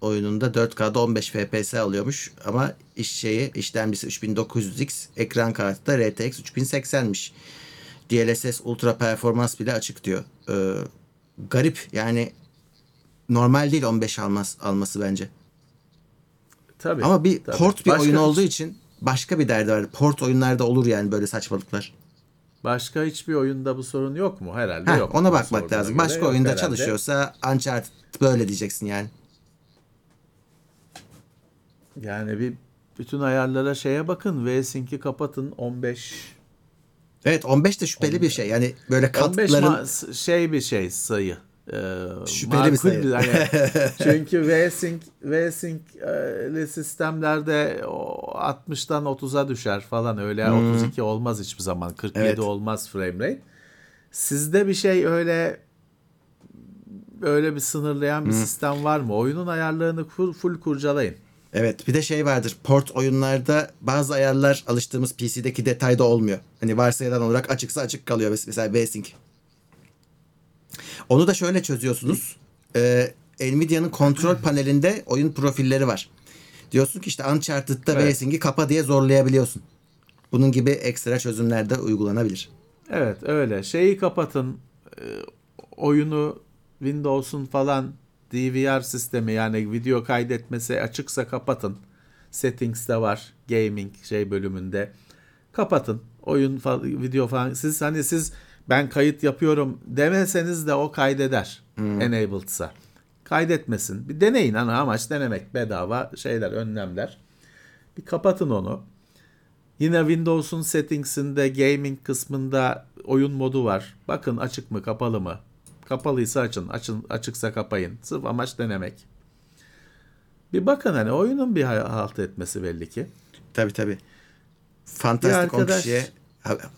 oyununda 4K'da 15 FPS alıyormuş ama iş şeyi işlemcisi 3900X, ekran kartı da RTX 3080'miş. DLSS ultra performans bile açık diyor. Ee, garip yani normal değil 15 almaz, alması bence. Tabii. Ama bir tabii. port bir Başka- oyun olduğu için başka bir derdi var. Port oyunlarda olur yani böyle saçmalıklar. Başka hiçbir oyunda bu sorun yok mu? Herhalde Heh, yok. ona bakmak lazım. Başka yok oyunda herhalde. çalışıyorsa Uncharted böyle diyeceksin yani. Yani bir bütün ayarlara şeye bakın. V-Sync'i kapatın 15 Evet 15 de şüpheli bir şey. Yani böyle 15 katların ma- şey bir şey sayı. Ee, Şüpheli bir makul sayı. hani- çünkü V-Sync V-Sync'li sistemlerde o 60'tan 30'a düşer falan öyle 32 olmaz hiçbir zaman 47 Hmm. Evet. olmaz frame rate. Sizde bir şey öyle öyle bir sınırlayan bir Hmm. sistem var mı? Oyunun ayarlarını full, full kurcalayın. Evet bir de şey vardır. Port oyunlarda bazı ayarlar alıştığımız PC'deki detayda olmuyor. Hani varsayılan olarak açıksa açık kalıyor. Mes- Mesela V-Sync. Onu da şöyle çözüyorsunuz. Ee, Nvidia'nın kontrol panelinde oyun profilleri var. Diyorsun ki işte Uncharted'da Evet. V-Sync'i kapa diye zorlayabiliyorsun. Bunun gibi ekstra çözümler de uygulanabilir. Evet öyle. Şeyi kapatın. e, oyunu Windows'un falan DVR sistemi yani video kaydetmesi açıksa kapatın. Settings'te var. Gaming şey bölümünde. Kapatın. Oyun falan, video falan. Siz hani siz ben kayıt yapıyorum demeseniz de o kaydeder. Enabled'sa. Kaydetmesin. Bir deneyin. Ana amaç denemek. Bedava şeyler, önlemler. Bir kapatın onu. Yine Windows'un settings'inde gaming kısmında oyun modu var. Bakın açık mı, kapalı mı? Kapalıysa açın, açın açıksa kapayın. Sırf amaç denemek. Bir bakın hani oyunun bir halt etmesi belli ki. Tabii tabii. Fantastik Bir 10 arkadaş- kişiye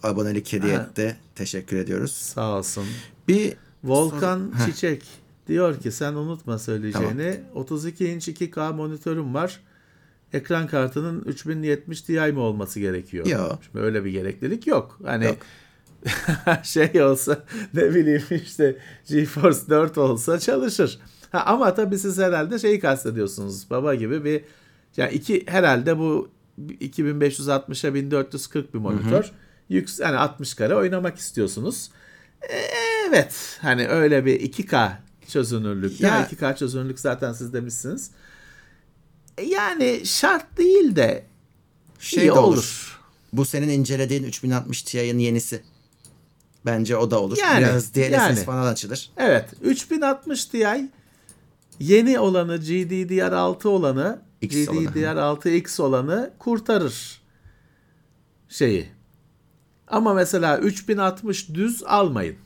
abonelik hediye etti. Teşekkür ediyoruz. Sağ olsun. Bir Volkan Heh. Çiçek diyor ki sen unutma söyleyeceğini. 32 inç 2K monitörüm var. Ekran kartının 3070 Ti mi olması gerekiyor? Yok. Şimdi öyle bir gereklilik yok. Hani Yok. şey olsa ne bileyim işte GeForce 4 olsa çalışır. Ha, ama tabii siz herhalde şeyi kastediyorsunuz. Baba gibi bir yani iki herhalde bu 2560'a 1440 bir monitör. Yüks yani 60 kare oynamak istiyorsunuz. E, Evet. Hani öyle bir 2K çözünürlük. Ya, Ya- 2K çözünürlük zaten siz demişsiniz. E, Yani şart değil de şey iyi de olur. olur. Bu senin incelediğin 3060 Ti'nin yenisi. Bence o da olur. Yani, Biraz DLSS yani. falan açılır. Evet. 3060 Ti yeni olanı GDDR6 olanı X olanı. GDDR6X olanı kurtarır şeyi. Ama mesela 3060 düz almayın.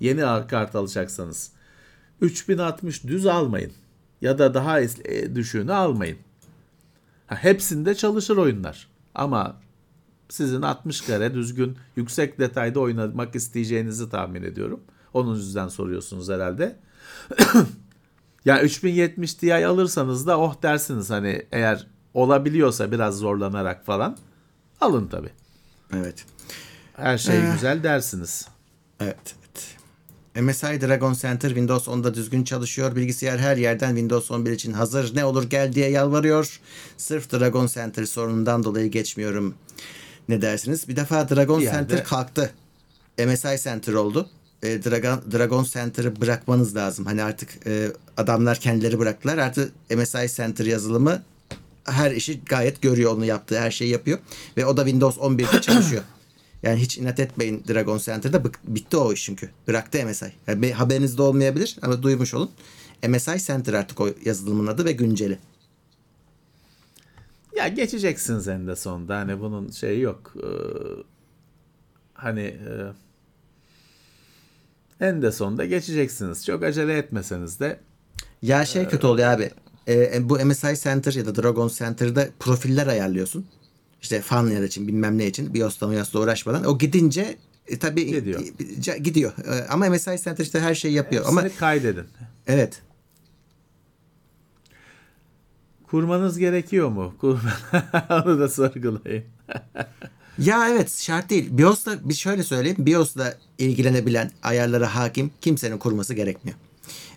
Yeni kart alacaksanız. 3060 düz almayın. Ya da daha e, düşüğünü almayın. Ha, hepsinde çalışır oyunlar. Ama sizin 60 kare düzgün yüksek detayda oynamak isteyeceğinizi tahmin ediyorum. Onun yüzden soruyorsunuz herhalde. ya 3070 Ti alırsanız da oh dersiniz hani eğer olabiliyorsa biraz zorlanarak falan alın tabi. Evet. Her şey Eh. güzel dersiniz. Evet. evet. MSI Dragon Center Windows 10'da düzgün çalışıyor. Bilgisayar her yerden Windows 11 için hazır. Ne olur gel diye yalvarıyor. Sırf Dragon Center sorunundan dolayı geçmiyorum. Ne dersiniz? Bir defa Dragon Bir yerde- Center kalktı. MSI Center oldu. E, Dragon, Dragon Center'ı bırakmanız lazım. Hani artık e, adamlar kendileri bıraktılar. Artık MSI Center yazılımı her işi gayet görüyor. Onu yaptığı her şeyi yapıyor. Ve o da Windows 11'de çalışıyor. Yani hiç inat etmeyin Dragon Center'da. Bık- bitti o iş çünkü. Bıraktı MSI. Yani bir haberinizde olmayabilir ama duymuş olun. MSI Center artık o yazılımın adı ve günceli. Ya geçeceksiniz en de sonunda. Hani bunun şeyi yok. Ee, hani e, en de sonunda geçeceksiniz. Çok acele etmeseniz de Ya şey kötü oluyor abi. Ee, bu MSI Center ya da Dragon Center'da profiller ayarlıyorsun. İşte fanlar için bilmem ne için BIOS'la BIOS'la uğraşmadan. O gidince e, tabii Gidiyor. e, gidiyor. E, ama MSI Center işte her şeyi yapıyor. hepsini Ama kaydedin. evet. Kurmanız gerekiyor mu? Kurma. Onu da sorgulayın. Ya evet şart değil. BIOS'ta bir şöyle söyleyeyim. BIOS'la ilgilenebilen ayarlara hakim kimsenin kurması gerekmiyor.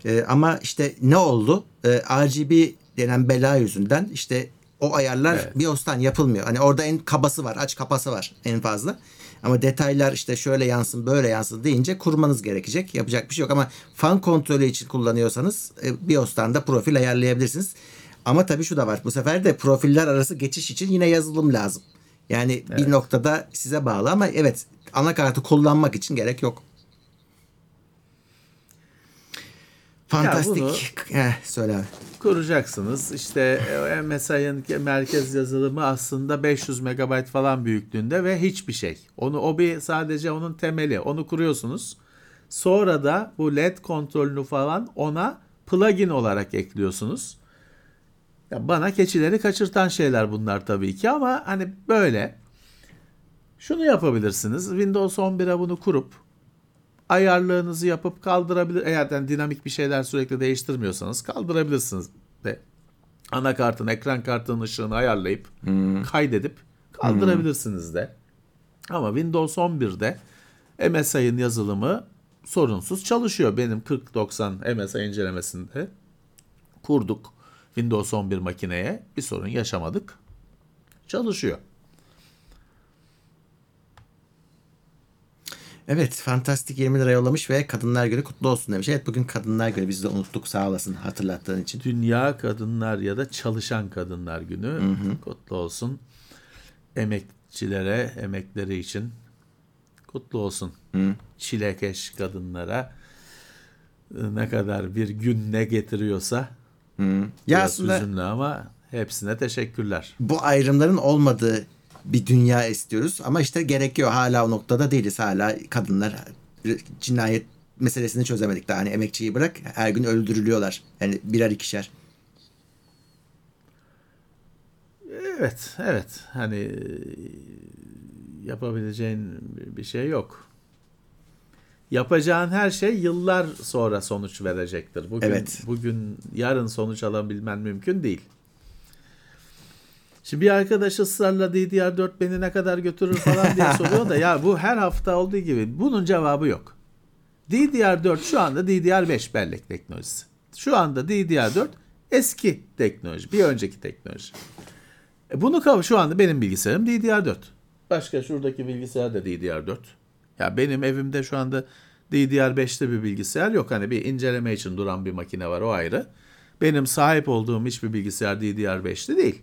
Ee, ama işte ne oldu? Ee, RGB denen bela yüzünden işte o ayarlar Evet. BIOS'tan yapılmıyor. Hani orada en kabası var, aç kapası var en fazla. Ama detaylar işte şöyle yansın, böyle yansın deyince kurmanız gerekecek. Yapacak bir şey yok ama fan kontrolü için kullanıyorsanız e, BIOS'tan da profil ayarlayabilirsiniz. Ama tabii şu da var. Bu sefer de profiller arası geçiş için yine yazılım lazım. Yani bir noktada size bağlı ama evet anakartı kullanmak için gerek yok. Fantastik. bunu- Heh, söyle abi. kuracaksınız. İşte e, MSI'ın merkez yazılımı aslında 500 MB falan büyüklüğünde ve hiçbir şey. Onu o bir sadece onun temeli. Onu kuruyorsunuz. Sonra da bu LED kontrolünü falan ona plugin olarak ekliyorsunuz. Ya bana keçileri kaçırtan şeyler bunlar tabii ki ama hani böyle. Şunu yapabilirsiniz. Windows 11'e bunu kurup ayarlarınızı yapıp kaldırabilir. Eğer yani dinamik bir şeyler sürekli değiştirmiyorsanız kaldırabilirsiniz de. Anakartın, ekran kartının ışığını ayarlayıp kaydedip kaldırabilirsiniz de. Ama Windows 11'de MSI'ın yazılımı sorunsuz çalışıyor. Benim 4090 MSI incelemesinde kurduk Windows 11 makineye. Bir sorun yaşamadık. Çalışıyor. Evet fantastik 20 lira yollamış ve Kadınlar Günü kutlu olsun demiş. Evet bugün Kadınlar Günü biz de unuttuk sağ olasın hatırlattığın için. Dünya Kadınlar ya da Çalışan Kadınlar Günü kutlu olsun. Emekçilere, emekleri için kutlu olsun. Çilekeş kadınlara ne kadar bir gün ne getiriyorsa Ya biraz aslında ama hepsine teşekkürler. bu ayrımların olmadığı bir dünya istiyoruz ama işte gerekiyor hala o noktada değiliz hala kadınlar cinayet meselesini çözemedik daha hani emekçiyi bırak her gün öldürülüyorlar yani birer ikişer. Evet, evet. Hani yapabileceğin bir şey yok. Yapacağın her şey yıllar sonra sonuç verecektir. Bugün, Evet. bugün yarın sonuç alabilmen mümkün değil. Şimdi bir arkadaş ısrarla DDR4 beni ne kadar götürür falan diye soruyor da ya bu her hafta olduğu gibi bunun cevabı yok. DDR4 şu anda DDR5 bellek teknolojisi. Şu anda DDR4 eski teknoloji, bir önceki teknoloji. E bunu kav şu anda benim bilgisayarım DDR4. Başka şuradaki bilgisayar da DDR4. Ya benim evimde şu anda DDR5'te bir bilgisayar yok. Hani bir inceleme için duran bir makine var o ayrı. Benim sahip olduğum hiçbir bilgisayar DDR5'te değil.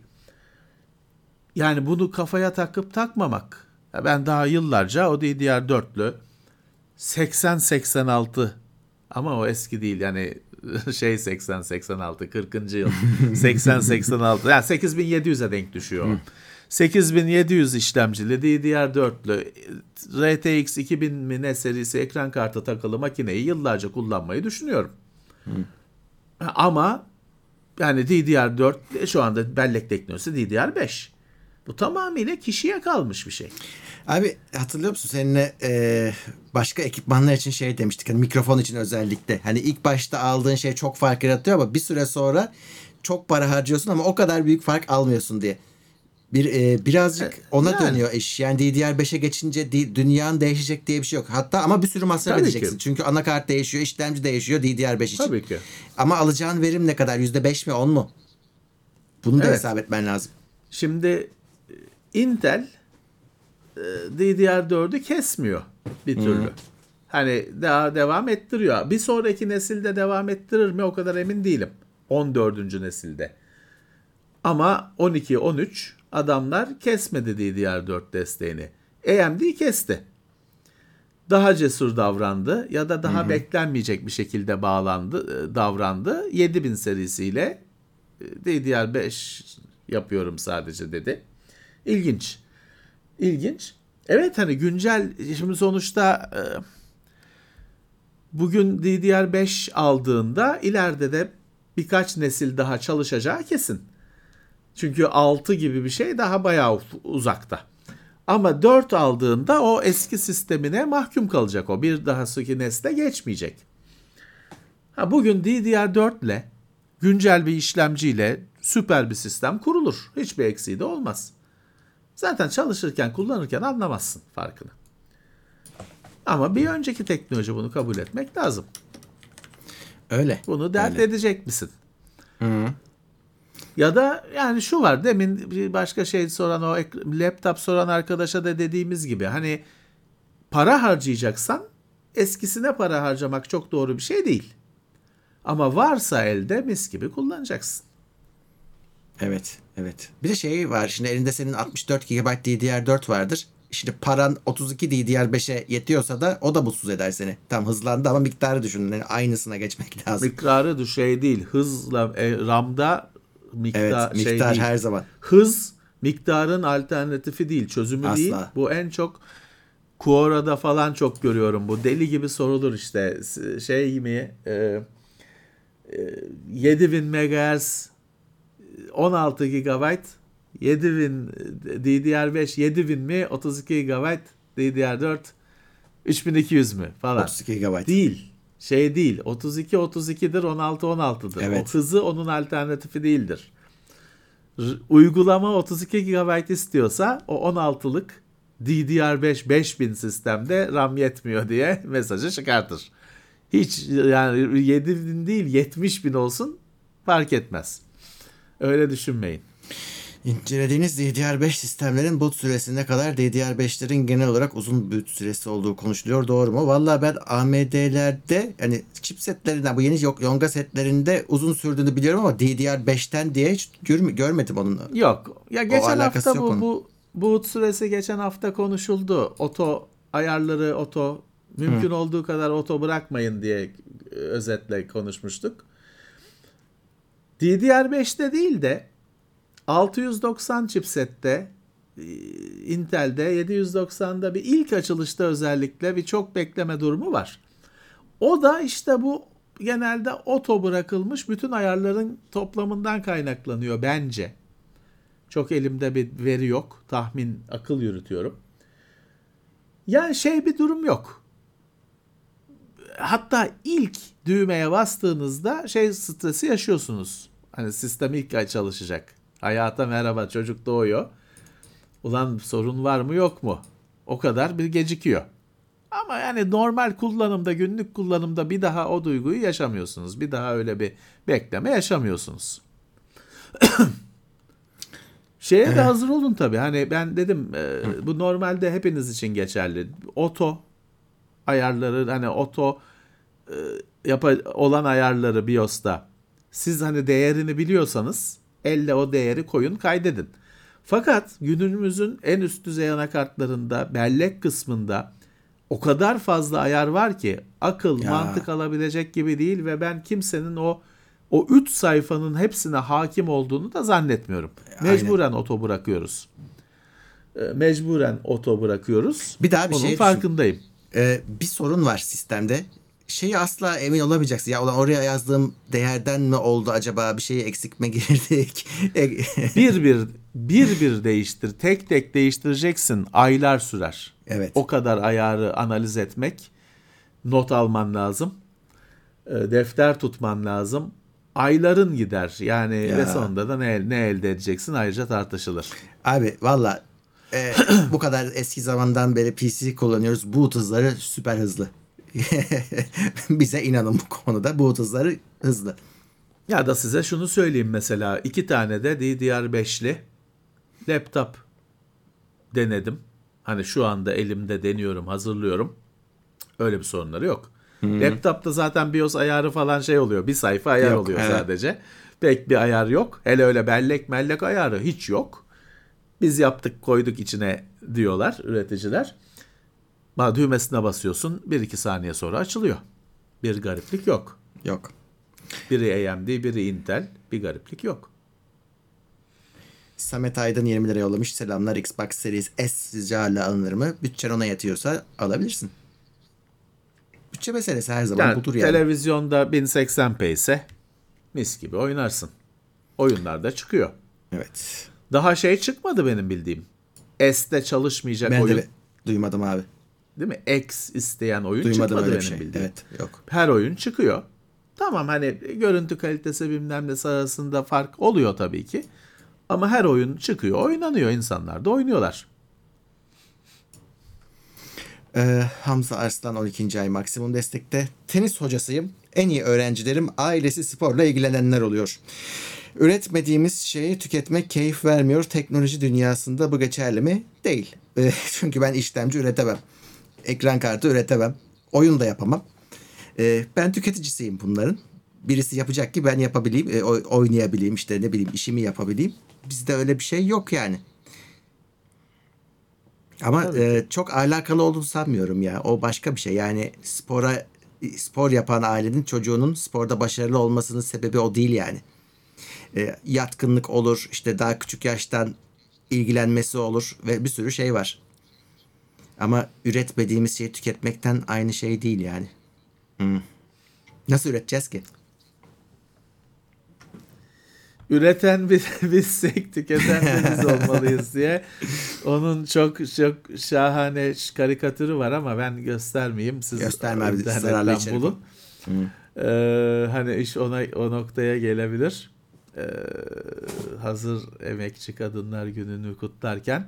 Yani bunu kafaya takıp takmamak. Ya ben daha yıllarca o DDR4'lü 80-86 ama o eski değil yani şey 80-86 40. yıl 80-86 yani 8700'e denk düşüyor. o. 8700 işlemcili DDR4'lü RTX 2000 mi ne serisi ekran kartı takılı makineyi yıllarca kullanmayı düşünüyorum. Ama yani DDR4 şu anda bellek teknolojisi DDR5. Bu tamamıyla kişiye kalmış bir şey. Abi hatırlıyor musun seninle e, başka ekipmanlar için şey demiştik hani mikrofon için özellikle. Hani ilk başta aldığın şey çok fark yaratıyor ama bir süre sonra çok para harcıyorsun ama o kadar büyük fark almıyorsun diye. Bir e, birazcık ona yani. dönüyor iş. Yani DDR5'e geçince dünyanın değişecek diye bir şey yok. Hatta ama bir sürü masraf Tabii edeceksin. ki. Çünkü anakart değişiyor, işlemci değişiyor DDR5 için. Tabii ki. Ama alacağın verim ne kadar? %5 mi 10 mu? Bunu da Evet. hesap etmen lazım. Şimdi e, Intel e, DDR4'ü kesmiyor bir türlü. Hani daha devam ettiriyor. Bir sonraki nesilde devam ettirir mi o kadar emin değilim. 14. nesilde. Ama 12 13 adamlar kesmedi DDR4 desteğini. AMD kesti. Daha cesur davrandı ya da daha beklenmeyecek bir şekilde bağlandı, e, davrandı. 7000 serisiyle e, DDR5 yapıyorum sadece dedi. İlginç. İlginç. Evet hani güncel şimdi sonuçta e, bugün DDR5 aldığında ileride de birkaç nesil daha çalışacağı kesin. Çünkü 6 gibi bir şey daha bayağı uzakta. Ama 4 aldığında o eski sistemine mahkum kalacak o. Bir daha sonraki nesle geçmeyecek. Ha, bugün DDR4 ile güncel bir işlemciyle süper bir sistem kurulur. Hiçbir eksiği de olmaz. Zaten çalışırken, kullanırken anlamazsın farkını. Ama bir önceki teknoloji bunu kabul etmek lazım. Öyle. Bunu dert Öyle. edecek misin? Ya da yani şu var demin bir başka şey soran o laptop soran arkadaşa da dediğimiz gibi hani para harcayacaksan eskisine para harcamak çok doğru bir şey değil. Ama varsa elde mis gibi kullanacaksın. Evet, evet. Bir de şey var. Şimdi elinde senin 64 GB DDR4 vardır. Şimdi paran 32 DDR5'e yetiyorsa da o da mutsuz eder seni. Tam hızlandı ama miktarı düşünün. Yani aynısına geçmek lazım. Mikrarı da şey değil. Hızla e, RAM'da miktar, Evet, şey miktar değil. her zaman. Hız miktarın alternatifi değil, çözümü Asla. değil. Bu en çok Quora'da falan çok görüyorum. Bu deli gibi sorulur işte. Şey mi? E, e, 7000 MHz 16 GB 7000 DDR5 7000 mi 32 GB DDR4 3200 mü falan. 32 GB. Değil. Şey değil. 32 32'dir, 16 16'dır. Evet. O hızı onun alternatifi değildir. Uygulama 32 GB istiyorsa o 16'lık DDR5 5000 sistemde RAM yetmiyor diye mesajı çıkartır. Hiç yani 7000 değil 70 bin olsun fark etmez. Öyle düşünmeyin. İncelediğiniz DDR5 sistemlerin boot süresine kadar DDR5'lerin genel olarak uzun boot süresi olduğu konuşuluyor. Doğru mu? Vallahi ben AMD'lerde yani chipsetlerinden bu yeni Yonga setlerinde uzun sürdüğünü biliyorum ama DDR5'ten diye hiç gör- görmedim onun. Yok. Ya geçen hafta yok bu, onun. bu boot süresi geçen hafta konuşuldu. Oto ayarları oto mümkün olduğu kadar oto bırakmayın diye özetle konuşmuştuk. DDR5'te değil de 690 chipsette e, Intel'de 790'da bir ilk açılışta özellikle bir çok bekleme durumu var. O da işte bu genelde oto bırakılmış bütün ayarların toplamından kaynaklanıyor bence. Çok elimde bir veri yok. Tahmin, akıl yürütüyorum. Yani şey bir durum yok. Hatta ilk düğmeye bastığınızda şey stresi yaşıyorsunuz. Hani sistem ilk ay çalışacak. Hayata merhaba çocuk doğuyor. Ulan sorun var mı yok mu? O kadar bir gecikiyor. Ama yani normal kullanımda, günlük kullanımda bir daha o duyguyu yaşamıyorsunuz. Bir daha öyle bir bekleme yaşamıyorsunuz. Şeye de hazır olun tabii. Hani ben dedim e, bu normalde hepiniz için geçerli. Oto ayarları hani oto e, yapa, olan ayarları BIOS'ta siz hani değerini biliyorsanız elle o değeri koyun kaydedin. Fakat günümüzün en üst düzey anakartlarında bellek kısmında o kadar fazla ayar var ki akıl Ya. mantık alabilecek gibi değil ve ben kimsenin o o 3 sayfanın hepsine hakim olduğunu da zannetmiyorum. Aynen. Mecburen oto bırakıyoruz. E, Mecburen oto bırakıyoruz. Bir daha bir Bunun şey düşün. farkındayım. Ee, bir sorun var sistemde. Şeyi asla emin olamayacaksın. Ya ulan oraya yazdığım değerden mi oldu acaba? Bir şeyi eksik mi girdik? E, bir bir bir bir değiştir. Tek tek değiştireceksin. Aylar sürer. evet. O kadar ayarı analiz etmek, not alman lazım. e, Defter tutman lazım. Ayların gider. Yani Ya. ve sonunda da ne, ne elde edeceksin ayrıca tartışılır. Abi valla e, bu kadar eski zamandan beri PC kullanıyoruz. Boot hızları süper hızlı. Bize inanın bu konuda boot hızları hızlı. Ya da size şunu söyleyeyim mesela iki tane de DDR5'li laptop denedim. Hani şu anda elimde deniyorum, hazırlıyorum. Öyle bir sorunları yok. Laptopta zaten BIOS ayarı falan şey oluyor. Bir sayfa ayar Yok, oluyor evet. sadece. Pek bir ayar yok. Hele öyle bellek mellek ayarı hiç yok. Biz yaptık koyduk içine diyorlar üreticiler. Düğmesine basıyorsun 1-2 saniye sonra açılıyor. Bir gariplik yok. Yok. Biri AMD, biri Intel. Bir gariplik yok. Samet Aydın 20 lira yollamış. Selamlar Xbox Series S sizce hala alınır mı? Bütçen ona yatıyorsa alabilirsin. Bütçe meselesi her zaman Yani budur yani. televizyonda 1080p ise mis gibi oynarsın. Oyunlar da çıkıyor. Evet. Daha şey çıkmadı benim bildiğim. S'de çalışmayacak Ben oyun. de duymadım abi. Değil mi? X isteyen oyun Duymadım çıkmadı benim şey. bildiğim. Evet yok. Her oyun çıkıyor. Tamam hani görüntü kalitesi bilmem ne arasında fark oluyor tabii ki. Ama her oyun çıkıyor, oynanıyor insanlar da oynuyorlar. Ee, Hamza Arslan 12. ay maksimum destekte. Tenis hocasıyım. En iyi öğrencilerim ailesi sporla ilgilenenler oluyor. Üretmediğimiz şeyi tüketmek keyif vermiyor. Teknoloji dünyasında bu geçerli mi? Değil. Ee, çünkü ben işlemci üretemem. Ekran kartı üretemem. Oyun da yapamam. Ee, ben tüketicisiyim bunların. Birisi yapacak ki ben yapabileyim, e, oy- oynayabileyim, işte ne bileyim işimi yapabileyim. Bizde öyle bir şey yok yani. Ama e, çok alakalı olduğunu sanmıyorum ya. O başka bir şey. Yani spora spor yapan ailenin çocuğunun sporda başarılı olmasının sebebi o değil yani. E, yatkınlık olur, işte daha küçük yaştan ilgilenmesi olur ve bir sürü şey var. Ama üretmediğimiz şeyi tüketmekten aynı şey değil yani. Hmm. Nasıl üreteceğiz ki? Üreten biz, bizsek tüketen de biz olmalıyız diye. Onun çok çok şahane karikatürü var ama ben göstermeyeyim. Siz Gösterme abi, zararlı içerik bulun. Ee, hani iş ona o noktaya gelebilir. Ee, hazır emekçi kadınlar gününü kutlarken.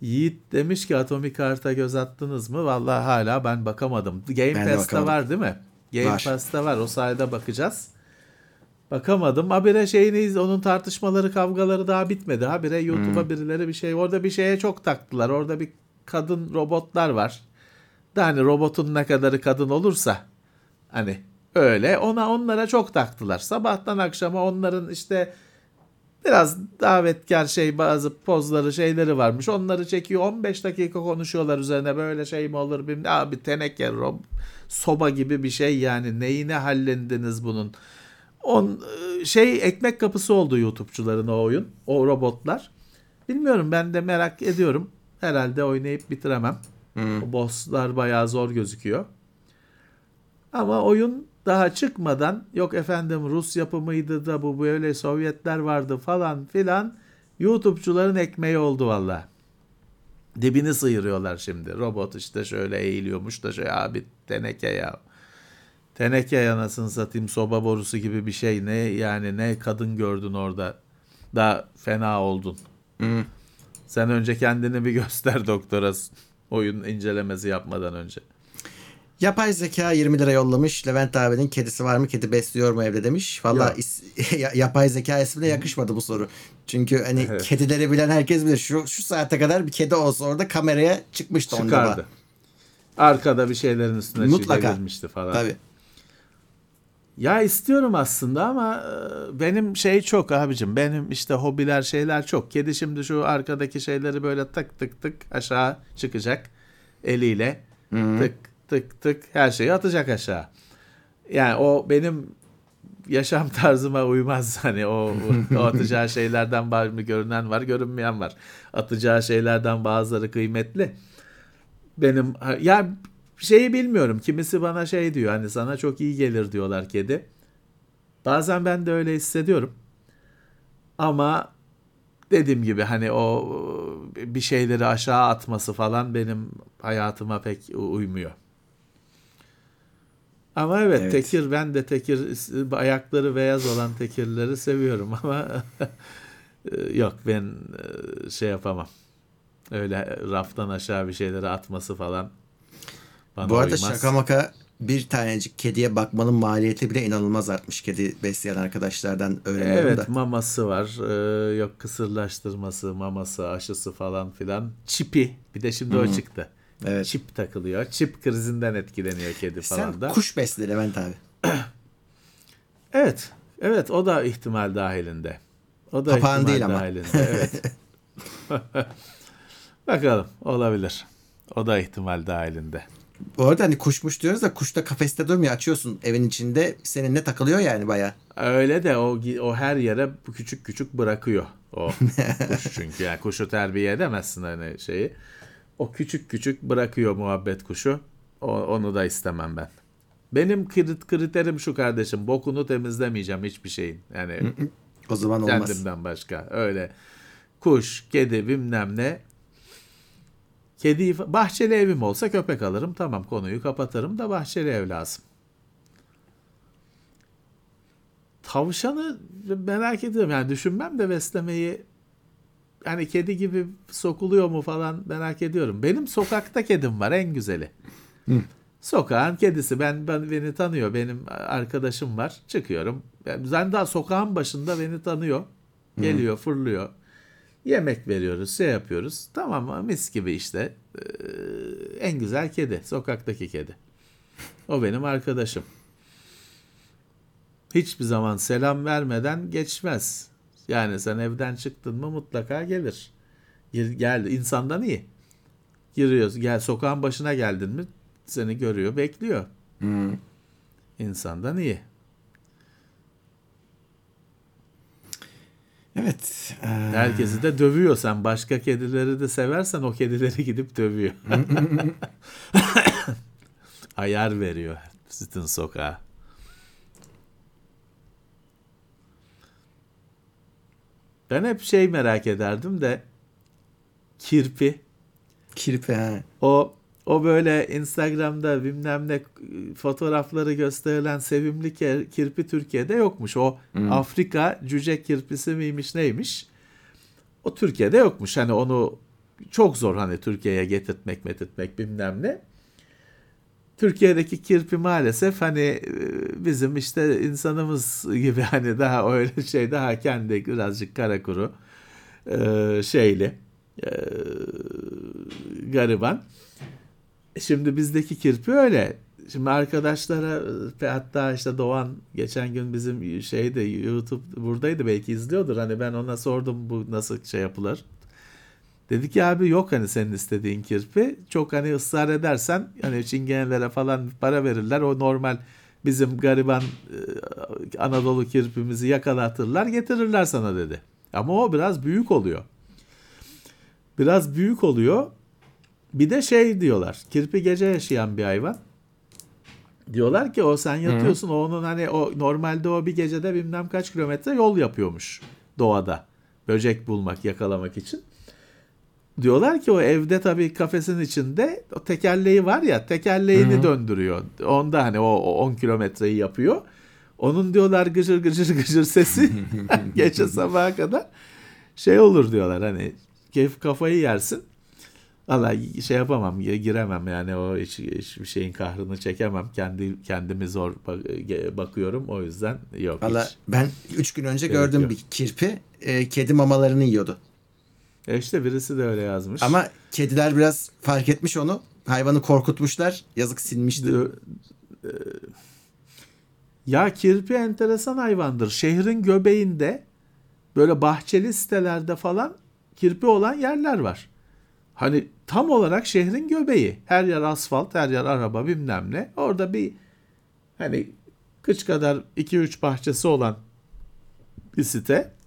Yiğit demiş ki Atomic Heart'a göz attınız mı? Vallahi hala ben bakamadım. Game Ben Pass'ta var değil mi? Game Var. Pass'ta var. O sayede bakacağız. Bakamadım. Habire şeyini onun tartışmaları kavgaları daha bitmedi. Habire YouTube'a birileri bir şey. Orada bir şeye çok taktılar. Orada bir kadın robotlar var. Da hani robotun ne kadarı kadın olursa hani öyle ona onlara çok taktılar. Sabahtan akşama onların işte biraz davetkar şey bazı pozları şeyleri varmış. Onları çekiyor 15 dakika konuşuyorlar üzerine böyle şey mi olur bilmem. Abi teneke rob, soba gibi bir şey yani neyine hallendiniz bunun. On şey ekmek kapısı oldu YouTube'cuların o oyun. O robotlar. Bilmiyorum ben de merak ediyorum. Herhalde oynayıp bitiremem. O bosslar bayağı zor gözüküyor. Ama oyun daha çıkmadan yok efendim Rus yapımıydı da bu böyle Sovyetler vardı falan filan YouTube'cuların ekmeği oldu valla. Dibini sıyırıyorlar şimdi. Robot işte şöyle eğiliyormuş da şöyle abi teneke ya. Teneke anasını satayım soba borusu gibi bir şey ne yani ne kadın gördün orada. Daha fena oldun. Hmm. Sen önce kendini bir göster doktora oyun incelemesi yapmadan önce. Yapay zeka 20 lira yollamış. Levent abinin kedisi var mı? Kedi besliyor mu evde demiş. Valla ya- yapay zeka ismine yakışmadı bu soru. Çünkü hani Evet. kedileri bilen herkes bilir. Şu, şu saate kadar bir kedi olsa orada kameraya çıkmıştı onda Çıkardı. Arkada bir şeylerin üstüne Mutlaka. çivilmişti falan. Tabii. Ya istiyorum aslında ama e, benim şey çok abicim. Benim işte hobiler şeyler çok. Kedi şimdi şu arkadaki şeyleri böyle tık tık tık aşağı çıkacak eliyle. Tık tık tık her şeyi atacak aşağı. Yani o benim yaşam tarzıma uymaz. Hani o, o atacağı şeylerden bazı görünen var, görünmeyen var. Atacağı şeylerden bazıları kıymetli. Benim ya şeyi bilmiyorum. Kimisi bana şey diyor hani sana çok iyi gelir diyorlar kedi. Bazen ben de öyle hissediyorum. Ama dediğim gibi hani o bir şeyleri aşağı atması falan benim hayatıma pek uymuyor. Ama evet, Evet. tekir ben de tekir ayakları beyaz olan tekirleri seviyorum ama yok ben e, şey yapamam. Öyle raftan aşağı bir şeyleri atması falan bana Bu arada uymaz. şaka maka bir tanecik kediye bakmanın maliyeti bile inanılmaz artmış. Kedi besleyen arkadaşlardan öğreniyorum Evet da. maması var. Ee, yok kısırlaştırması, maması, aşısı falan filan. Çipi. Bir de şimdi o çıktı. Evet. Çip takılıyor. Çip krizinden etkileniyor kedi falan Sen da. kuş besle Levent abi. Evet. Evet o da ihtimal dahilinde. O da Papağan ihtimal değil ama. dahilinde. Evet. Bakalım olabilir. O da ihtimal dahilinde. Bu arada hani kuşmuş diyoruz da kuş da kafeste durmuyor. Açıyorsun evin içinde seninle takılıyor yani baya. Öyle de o o her yere bu küçük küçük bırakıyor o kuş çünkü yani kuşu terbiye edemezsin hani şeyi. O küçük küçük bırakıyor muhabbet kuşu. O, onu da istemem ben. Benim krit- kriterim şu kardeşim. Bokunu temizlemeyeceğim hiçbir şeyin. Yani O zaman olmaz. kendimden başka. Öyle kuş, kedi bilmem ne. Kedi bahçeli evim olsa köpek alırım. Tamam konuyu kapatırım da bahçeli ev lazım. Tavşanı merak ediyorum. Yani düşünmem de beslemeyi hani kedi gibi sokuluyor mu falan merak ediyorum. Benim sokakta kedim var en güzeli. Sokağın kedisi. Ben, ben beni tanıyor. Benim arkadaşım var. Çıkıyorum. Ben daha sokağın başında beni tanıyor. Geliyor, fırlıyor. Yemek veriyoruz, şey yapıyoruz. Tamam mis gibi işte. Ee, en güzel kedi. Sokaktaki kedi. O benim arkadaşım. Hiçbir zaman selam vermeden geçmez. Yani sen evden çıktın mı mutlaka gelir. Gel, geldi. İnsandan iyi. Giriyoruz. Gel sokağın başına geldin mi seni görüyor, bekliyor. Hmm. İnsandan iyi. Evet. Ee, Herkesi de dövüyor. Sen başka kedileri de seversen o kedileri gidip dövüyor. Ayar veriyor bütün sokağa. Ben hep şey merak ederdim de kirpi. kirpi ha. O o böyle Instagram'da bilmem ne fotoğrafları gösterilen sevimli kirpi Türkiye'de yokmuş. O Afrika cüce kirpisi miymiş neymiş? O Türkiye'de yokmuş. Hani onu çok zor hani Türkiye'ye getirtmek metirtmek bilmem ne. Türkiye'deki kirpi maalesef hani e, bizim işte insanımız gibi hani daha öyle şey daha kendi birazcık kara kuru e, şeyli e, gariban. Şimdi bizdeki kirpi öyle. Şimdi arkadaşlara hatta işte Doğan geçen gün bizim şeyde YouTube buradaydı belki izliyordur. Hani ben ona sordum bu nasıl şey yapılır. Dedi ki abi yok hani senin istediğin kirpi. Çok hani ısrar edersen hani çingenelere falan para verirler. O normal bizim gariban e, Anadolu kirpimizi yakalatırlar getirirler sana dedi. Ama o biraz büyük oluyor. Biraz büyük oluyor. Bir de şey diyorlar. Kirpi gece yaşayan bir hayvan. Diyorlar ki o sen yatıyorsun o onun hani o normalde o bir gecede bilmem kaç kilometre yol yapıyormuş doğada. Böcek bulmak, yakalamak için. Diyorlar ki o evde tabii kafesin içinde o tekerleği var ya tekerleğini döndürüyor. Onda hani o, o 10 kilometreyi yapıyor. Onun diyorlar gıcır gıcır gıcır sesi gece sabaha kadar şey olur diyorlar hani keyif kafayı yersin. Valla şey yapamam, giremem yani o hiç, hiçbir şeyin kahrını çekemem. Kendi kendimi zor bak- bakıyorum o yüzden yok Valla ben 3 gün önce gördüm yok. bir kirpi e, kedi mamalarını yiyordu. E işte birisi de öyle yazmış. Ama kediler biraz fark etmiş onu. Hayvanı korkutmuşlar. Yazık sinmişti. Diyor, e, ya kirpi enteresan hayvandır. Şehrin göbeğinde böyle bahçeli sitelerde falan kirpi olan yerler var. Hani tam olarak şehrin göbeği. Her yer asfalt, her yer araba bilmem ne. Orada bir hani kıç kadar 2-3 bahçesi olan bir site.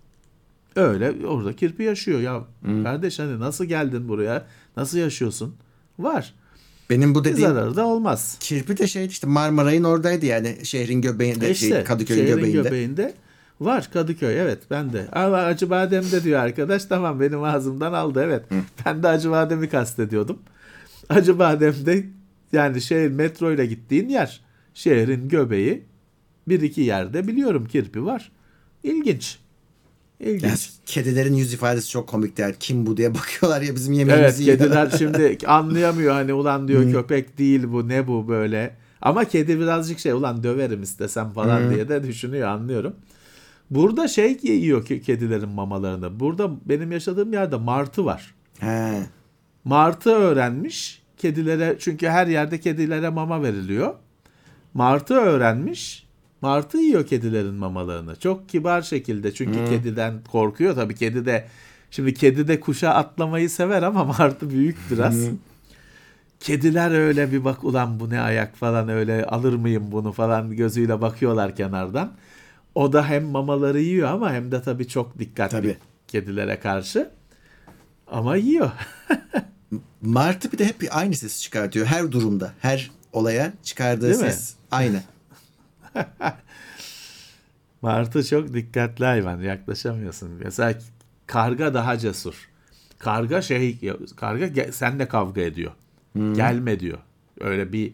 Öyle orada kirpi yaşıyor ya. Kardeş hani nasıl geldin buraya? Nasıl yaşıyorsun? Var. Benim bu dediğim zararı da olmaz. kirpi de şeydi işte Marmaray'ın oradaydı yani şehrin göbeğinde, İşte şey, Kadıköy'ün şehrin göbeğinde. göbeğinde. Var Kadıköy evet ben de. Ama Acıbadem'de diyor arkadaş tamam benim ağzımdan aldı evet. Ben de Acıbadem'i kastediyordum. Acıbadem'de yani şehir metro ile gittiğin yer. Şehrin göbeği bir iki yerde biliyorum kirpi var. İlginç. İlginç. Yani kedilerin yüz ifadesi çok komikti. Yani kim bu diye bakıyorlar ya bizim Evet yemeğimizi yiyor. kediler şimdi anlayamıyor hani ulan diyor köpek değil bu ne bu böyle. Ama kedi birazcık şey ulan döverim istesem falan diye de düşünüyor anlıyorum. Burada şey yiyor ki kedilerin mamalarını. Burada benim yaşadığım yerde martı var. He. Martı öğrenmiş kedilere çünkü her yerde kedilere mama veriliyor. Martı öğrenmiş. Martı yiyor kedilerin mamalarını. Çok kibar şekilde çünkü kediden korkuyor tabii kedi de şimdi kedi de kuşa atlamayı sever ama martı büyük biraz. Kediler öyle bir bak ulan bu ne ayak falan öyle alır mıyım bunu falan gözüyle bakıyorlar kenardan. O da hem mamaları yiyor ama hem de tabii çok dikkatli Tabii. kedilere karşı. Ama yiyor. Martı bir de hep aynı sesi çıkartıyor her durumda. Her olaya çıkardığı Değil mi? ses aynı. Martı çok dikkatli hayvan. Yaklaşamıyorsun. Mesela karga daha cesur. Karga şey karga senle kavga ediyor. Gelme diyor. Öyle bir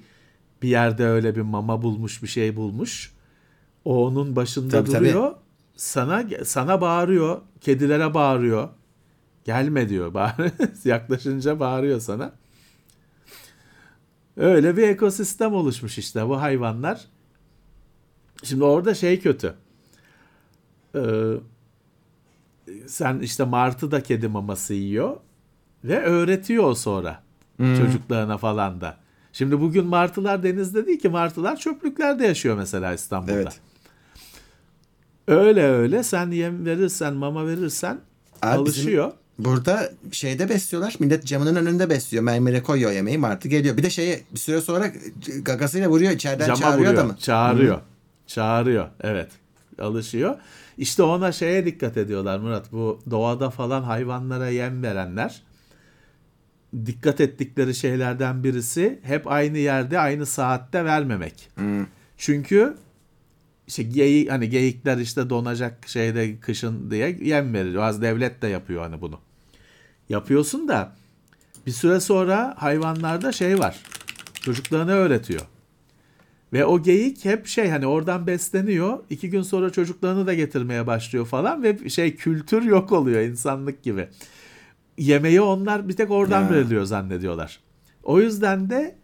bir yerde öyle bir mama bulmuş, bir şey bulmuş. O onun başında Tabii, duruyor. Sana sana bağırıyor, kedilere bağırıyor. Gelme diyor. Yaklaşınca bağırıyor sana. Öyle bir ekosistem oluşmuş işte bu hayvanlar. Şimdi orada şey kötü. Ee, sen işte martı da kedi maması yiyor ve öğretiyor sonra çocuklarına falan da. Şimdi bugün martılar denizde değil ki martılar çöplüklerde yaşıyor mesela İstanbul'da. Evet. Öyle öyle sen yem verirsen mama verirsen Abi alışıyor. Burada şeyde besliyorlar. Millet camının önünde besliyor. Mermere koyuyor yemeği. Martı geliyor. Bir de şeyi bir süre sonra gagasıyla vuruyor. içeriden Cama çağırıyor vuruyor. adamı. Çağırıyor. Çağırıyor. Evet. Alışıyor. İşte ona şeye dikkat ediyorlar Murat. Bu doğada falan hayvanlara yem verenler dikkat ettikleri şeylerden birisi hep aynı yerde aynı saatte vermemek. Çünkü işte geyik hani geyikler işte donacak şeyde kışın diye yem veriyor. Az devlet de yapıyor hani bunu. Yapıyorsun da bir süre sonra hayvanlarda şey var. Çocuklarına öğretiyor. Ve o geyik hep şey hani oradan besleniyor. iki gün sonra çocuklarını da getirmeye başlıyor falan ve şey kültür yok oluyor insanlık gibi. Yemeği onlar bir tek oradan Ya. veriliyor zannediyorlar. O yüzden de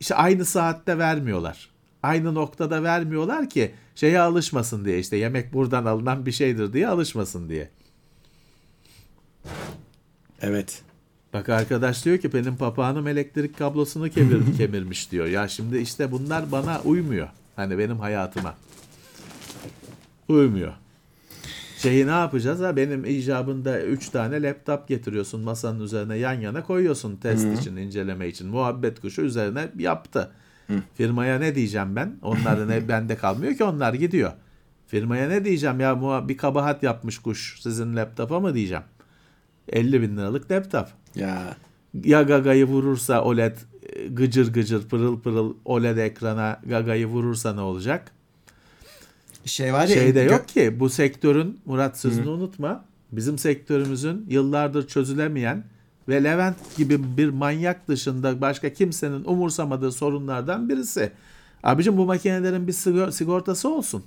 işte aynı saatte vermiyorlar. Aynı noktada vermiyorlar ki şeye alışmasın diye işte yemek buradan alınan bir şeydir diye alışmasın diye. Evet. Bak arkadaş diyor ki benim papağanım elektrik kablosunu kemir, kemirmiş diyor. Ya şimdi işte bunlar bana uymuyor. Hani benim hayatıma. Uymuyor. Şeyi ne yapacağız ha? Benim icabında 3 tane laptop getiriyorsun masanın üzerine yan yana koyuyorsun test için, inceleme için. Muhabbet kuşu üzerine yaptı. Firmaya ne diyeceğim ben? Onların ne bende kalmıyor ki onlar gidiyor. Firmaya ne diyeceğim ya bir kabahat yapmış kuş sizin laptopa mı diyeceğim. 50 bin liralık laptop Ya ya Gaga'yı vurursa OLED e, gıcır gıcır pırıl pırıl OLED ekrana Gaga'yı vurursa ne olacak? şey var ya. Şey de yok ki bu sektörün Murat sözünü unutma. Bizim sektörümüzün yıllardır çözülemeyen ve Levent gibi bir manyak dışında başka kimsenin umursamadığı sorunlardan birisi. Abicim bu makinelerin bir sigor- sigortası olsun.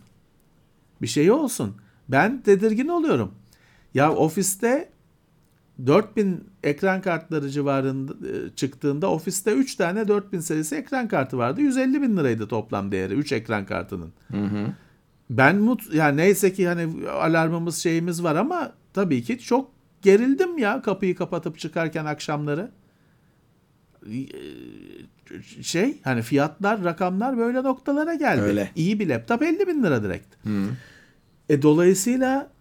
Bir şeyi olsun. Ben tedirgin oluyorum. Ya ofiste 4000 ekran kartları civarında e, çıktığında ofiste 3 tane 4000 serisi ekran kartı vardı. 150 bin liraydı toplam değeri 3 ekran kartının. Ben mut yani neyse ki hani alarmımız şeyimiz var ama tabii ki çok gerildim ya kapıyı kapatıp çıkarken akşamları. Ee, Şey hani fiyatlar rakamlar böyle noktalara geldi. Öyle. İyi bir laptop 50 bin lira direkt. E dolayısıyla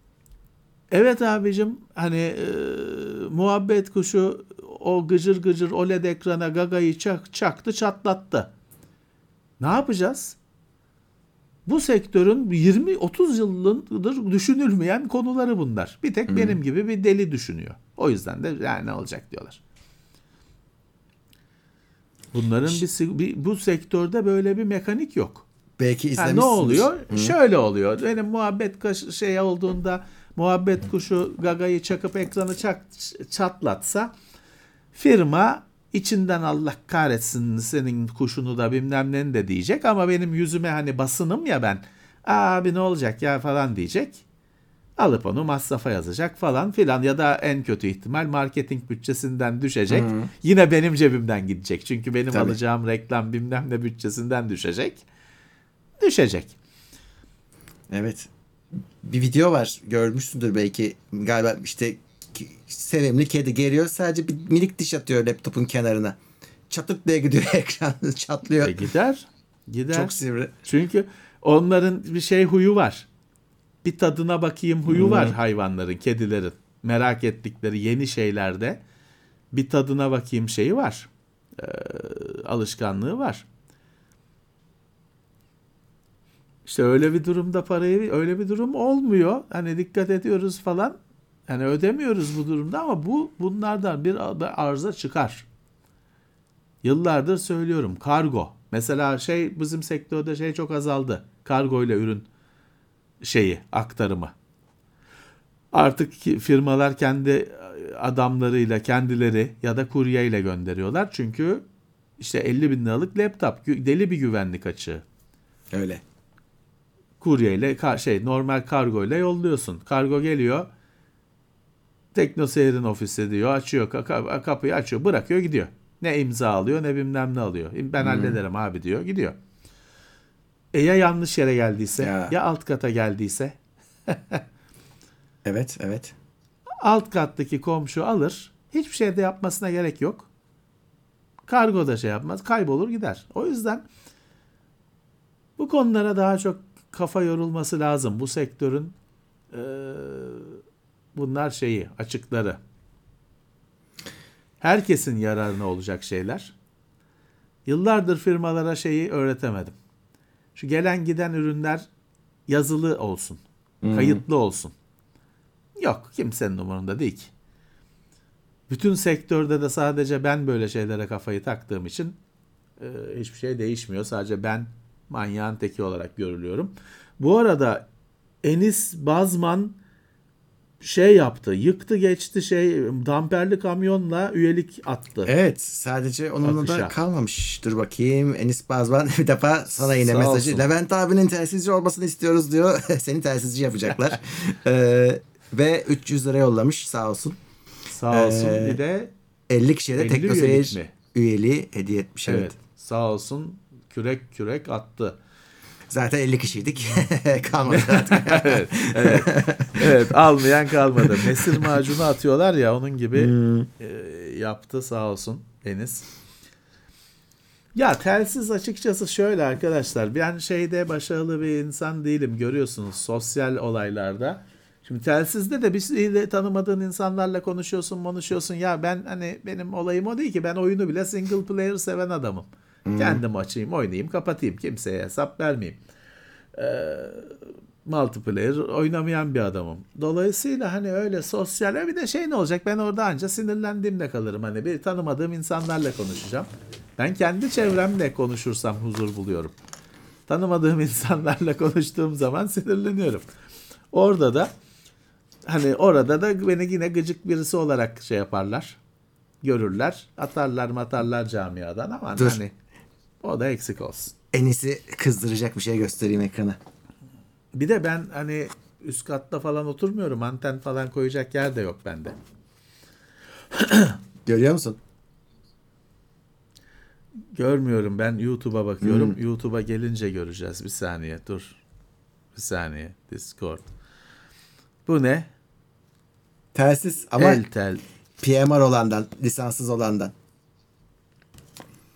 evet abicim hani e, muhabbet kuşu o gıcır gıcır OLED ekrana gagayı çak, çaktı çatlattı. Ne yapacağız? Bu sektörün 20-30 yıldır düşünülmeyen konuları bunlar. Bir tek benim gibi bir deli düşünüyor. O yüzden de yani ne olacak diyorlar. Bunların bir, bir bu sektörde böyle bir mekanik yok. Belki Ha, izlemişsiniz. ne oluyor? Şöyle oluyor. Benim muhabbet şey olduğunda muhabbet kuşu gagayı çakıp ekranı çak, çatlatsa firma içinden Allah kahretsin senin kuşunu da bilmem neni de diyecek ama benim yüzüme hani basınım ya ben abi ne olacak ya falan diyecek. Alıp onu masrafa yazacak falan filan ya da en kötü ihtimal marketing bütçesinden düşecek. Yine benim cebimden gidecek. Çünkü benim Tabii. alacağım reklam bilmem ne bütçesinden düşecek. Düşecek. Evet. Bir video var görmüşsündür belki galiba işte sevimli kedi geliyor sadece bir minik diş atıyor laptopun kenarına. Çatık diye gidiyor ekran çatlıyor. E gider. Gider. Çok sivri. Çünkü onların bir şey huyu var. Bir tadına bakayım huyu var hayvanların, kedilerin. Merak ettikleri yeni şeylerde bir tadına bakayım şeyi var. Ee, alışkanlığı var. İşte öyle bir durumda parayı öyle bir durum olmuyor. Hani dikkat ediyoruz falan. Hani ödemiyoruz bu durumda ama bu bunlardan bir arıza çıkar. Yıllardır söylüyorum. Kargo. Mesela şey bizim sektörde şey çok azaldı. Kargo ile ürün şeyi aktarımı. Artık firmalar kendi adamlarıyla kendileri ya da kuryeyle gönderiyorlar. Çünkü işte 50 bin liralık laptop deli bir güvenlik açığı. Öyle. Kuryeyle ka- şey normal kargo ile yolluyorsun. Kargo geliyor. Teknoseyir'in ofisi diyor. Açıyor kapıyı açıyor. Bırakıyor gidiyor. Ne imza alıyor ne bilmem ne alıyor. Ben hallederim abi diyor. Gidiyor. E ya yanlış yere geldiyse Ya. ya alt kata geldiyse Evet, evet. alt kattaki komşu alır. Hiçbir şey de yapmasına gerek yok. Kargo da şey yapmaz. Kaybolur gider. O yüzden bu konulara daha çok kafa yorulması lazım. Bu sektörün eee, bunlar şeyi, açıkları. Herkesin yararına olacak şeyler. Yıllardır firmalara şeyi öğretemedim. Şu gelen giden ürünler yazılı olsun. Kayıtlı olsun. Yok kimsenin umurunda değil ki. Bütün sektörde de sadece ben böyle şeylere kafayı taktığım için e, hiçbir şey değişmiyor. Sadece ben manyağın teki olarak görülüyorum. Bu arada Enis Bazman şey yaptı. Yıktı geçti şey damperli kamyonla üyelik attı. Evet, sadece onunla da Akışa. kalmamış. Dur bakayım. Enis Bazban bir defa sana yine Sağ mesajı. olsun. Levent abinin telsizci olmasını istiyoruz diyor. Seni telsizci yapacaklar. Ee, ve 300 lira yollamış sağ olsun. Sağ olsun. Ee, bir de 50 kişiye de 50 Teknoseyir üyeliği hediye etmiş. Evet. evet. sağ olsun kürek kürek attı. Zaten 50 kişiydik. Kalmadı artık. evet, evet, evet almayan kalmadı. Mesir macunu atıyorlar ya onun gibi Hmm. e, yaptı sağ olsun Enis. Ya telsiz açıkçası şöyle arkadaşlar ben şeyde başarılı bir insan değilim görüyorsunuz sosyal olaylarda. Şimdi telsizde de bir şeyle tanımadığın insanlarla konuşuyorsun konuşuyorsun ya ben hani benim olayım o değil ki ben oyunu bile single player seven adamım. Kendim açayım oynayayım kapatayım kimseye hesap vermeyeyim multiplayer oynamayan bir adamım. Dolayısıyla hani öyle sosyal e bir de şey ne olacak ben orada anca sinirlendiğimde kalırım. Hani bir tanımadığım insanlarla konuşacağım. Ben kendi çevremle konuşursam huzur buluyorum. Tanımadığım insanlarla konuştuğum zaman sinirleniyorum. Orada da hani orada da beni yine gıcık birisi olarak şey yaparlar. Görürler. Atarlar matarlar camiadan ama Dur. hani o da eksik olsun. Enis'i kızdıracak bir şey göstereyim ekrana. Bir de ben hani üst katta falan oturmuyorum. Anten falan koyacak yer de yok bende. Görüyor musun? Görmüyorum. Ben YouTube'a bakıyorum. YouTube'a gelince göreceğiz. Bir saniye dur. Bir saniye. Discord. Bu ne? Telsiz ama Eltel. PMR olandan, lisanssız olandan.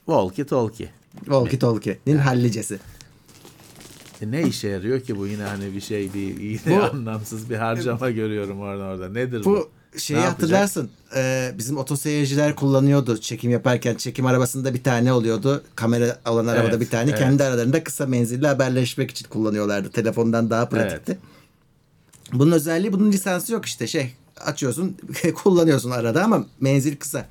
Walkie talkie. Walkie talkie'nin hallicesi. E ne işe yarıyor ki bu yine hani bir şey bir yine Bu- anlamsız bir harcama görüyorum orada orada. Nedir bu? Bu şeyi Ne hatırlarsın. e, bizim otoseyirciler kullanıyordu çekim yaparken. Çekim arabasında bir tane oluyordu. Kamera olan arabada Evet, bir tane. evet. Kendi aralarında kısa menzilli haberleşmek için kullanıyorlardı. Telefondan daha pratikti. Bunun özelliği bunun lisansı yok işte şey açıyorsun kullanıyorsun arada ama menzil kısa.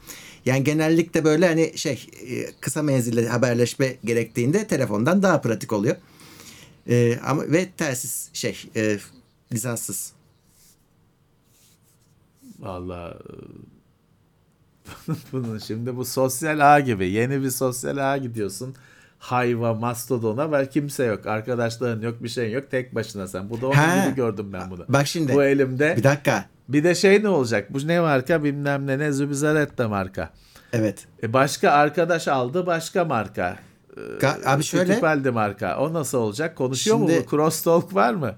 Yani genellikle böyle hani şey e, kısa menzilli haberleşme gerektiğinde telefondan daha pratik oluyor. E, ama ve telsiz şey e, lisanssız. Vallahi e, bunun şimdi bu sosyal ağ gibi yeni bir sosyal ağ gidiyorsun. Hayva, mastodona var kimse yok. Arkadaşların yok, bir şey yok. Tek başına sen. Bu da onun gibi gördüm ben bunu. Bak şimdi Bu elimde. bir dakika. Bir de şey ne olacak? Bu ne marka bilmem ne ne Zübizarette marka. Evet. E başka arkadaş aldı başka marka. E, Ga- abi şöyle- Fittipaldi marka. O nasıl olacak? Konuşuyor mu Şimdi- bu? Crosstalk var mı?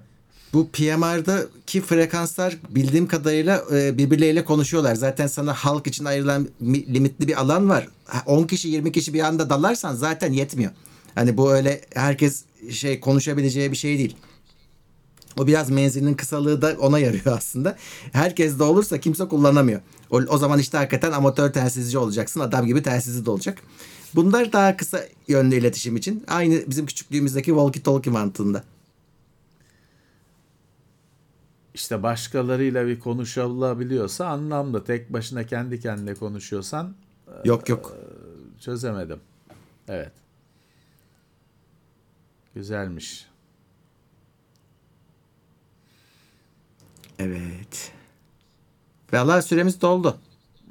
Bu PMR'daki frekanslar bildiğim kadarıyla e, birbirleriyle konuşuyorlar. Zaten sana halk için ayrılan mi- limitli bir alan var. Ha, 10 kişi 20 kişi bir anda dalarsan zaten yetmiyor. Hani bu öyle herkes şey konuşabileceği bir şey değil. O biraz menzilinin kısalığı da ona yarıyor aslında. Herkes de olursa kimse kullanamıyor. O, o zaman işte hakikaten amatör telsizci olacaksın. Adam gibi telsizi de olacak. Bunlar daha kısa yönlü iletişim için. Aynı bizim küçüklüğümüzdeki walkie talkie mantığında. İşte başkalarıyla bir konuşulabiliyorsa anlamlı. Tek başına kendi kendine konuşuyorsan Yok yok. çözemedim. Evet. Güzelmiş. Evet. Valla süremiz doldu.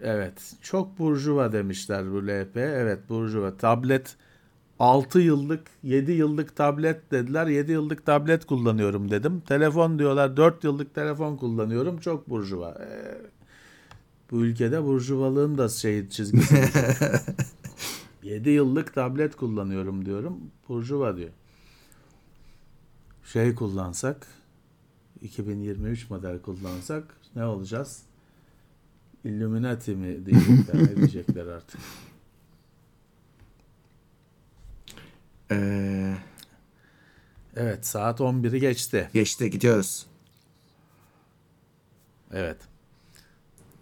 Evet. Çok burjuva demişler bu LP. Evet burjuva. Tablet 6 yıllık 7 yıllık tablet dediler. 7 yıllık tablet kullanıyorum dedim. Telefon diyorlar 4 yıllık telefon kullanıyorum. Çok burjuva. Ee, Bu ülkede burjuvalığın da şey çizgisi. 7 yıllık tablet kullanıyorum diyorum. Burjuva diyor. Şey kullansak 2023 model kullansak ne olacağız? Illuminati mi diyecekler, ne diyecekler artık. Ee, Evet saat 11'i geçti. geçti gidiyoruz. Evet.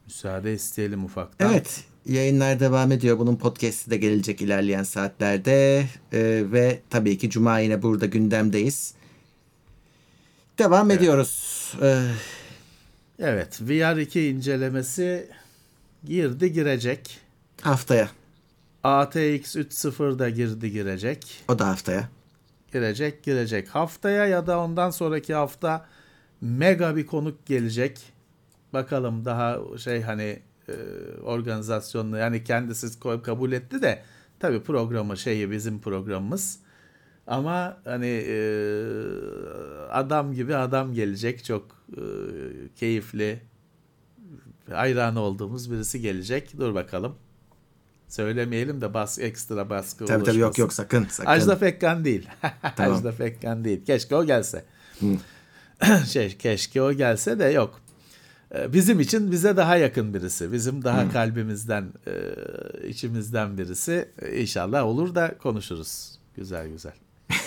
Müsaade isteyelim ufaktan. Evet yayınlar devam ediyor. Bunun podcast'i de gelecek ilerleyen saatlerde. Ee, ve tabii ki Cuma yine burada gündemdeyiz. Devam ediyoruz. Ee, Evet VR2 incelemesi girdi girecek. haftaya. ATX 3.0 da girdi girecek. O da haftaya. Girecek girecek. Haftaya ya da ondan sonraki hafta mega bir konuk gelecek. Bakalım daha şey hani e, organizasyonlu yani kendisi kabul etti de tabii programı şeyi bizim programımız. Ama hani e, adam gibi adam gelecek çok e, keyifli hayranı olduğumuz birisi gelecek. Dur bakalım. Söylemeyelim de bas ekstra baskı Tabii tabii yok oluşmasın. yok sakın sakın. Ajda Pekkan değil. Tamam. Ajda Pekkan değil. Keşke o gelse. şey keşke o gelse de yok. Ee, Bizim için bize daha yakın birisi. Bizim daha kalbimizden, e, içimizden birisi. E, İnşallah olur da konuşuruz. Güzel güzel.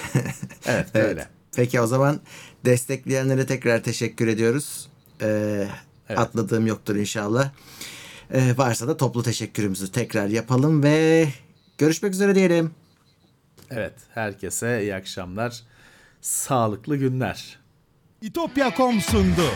Evet, Evet. öyle. Peki o zaman destekleyenlere tekrar teşekkür ediyoruz. Ee, Evet. Atladığım yoktur inşallah. Ee, varsa da toplu teşekkürümüzü tekrar yapalım ve görüşmek üzere diyelim. Evet, herkese iyi akşamlar. Sağlıklı günler. İtopya.com sundu.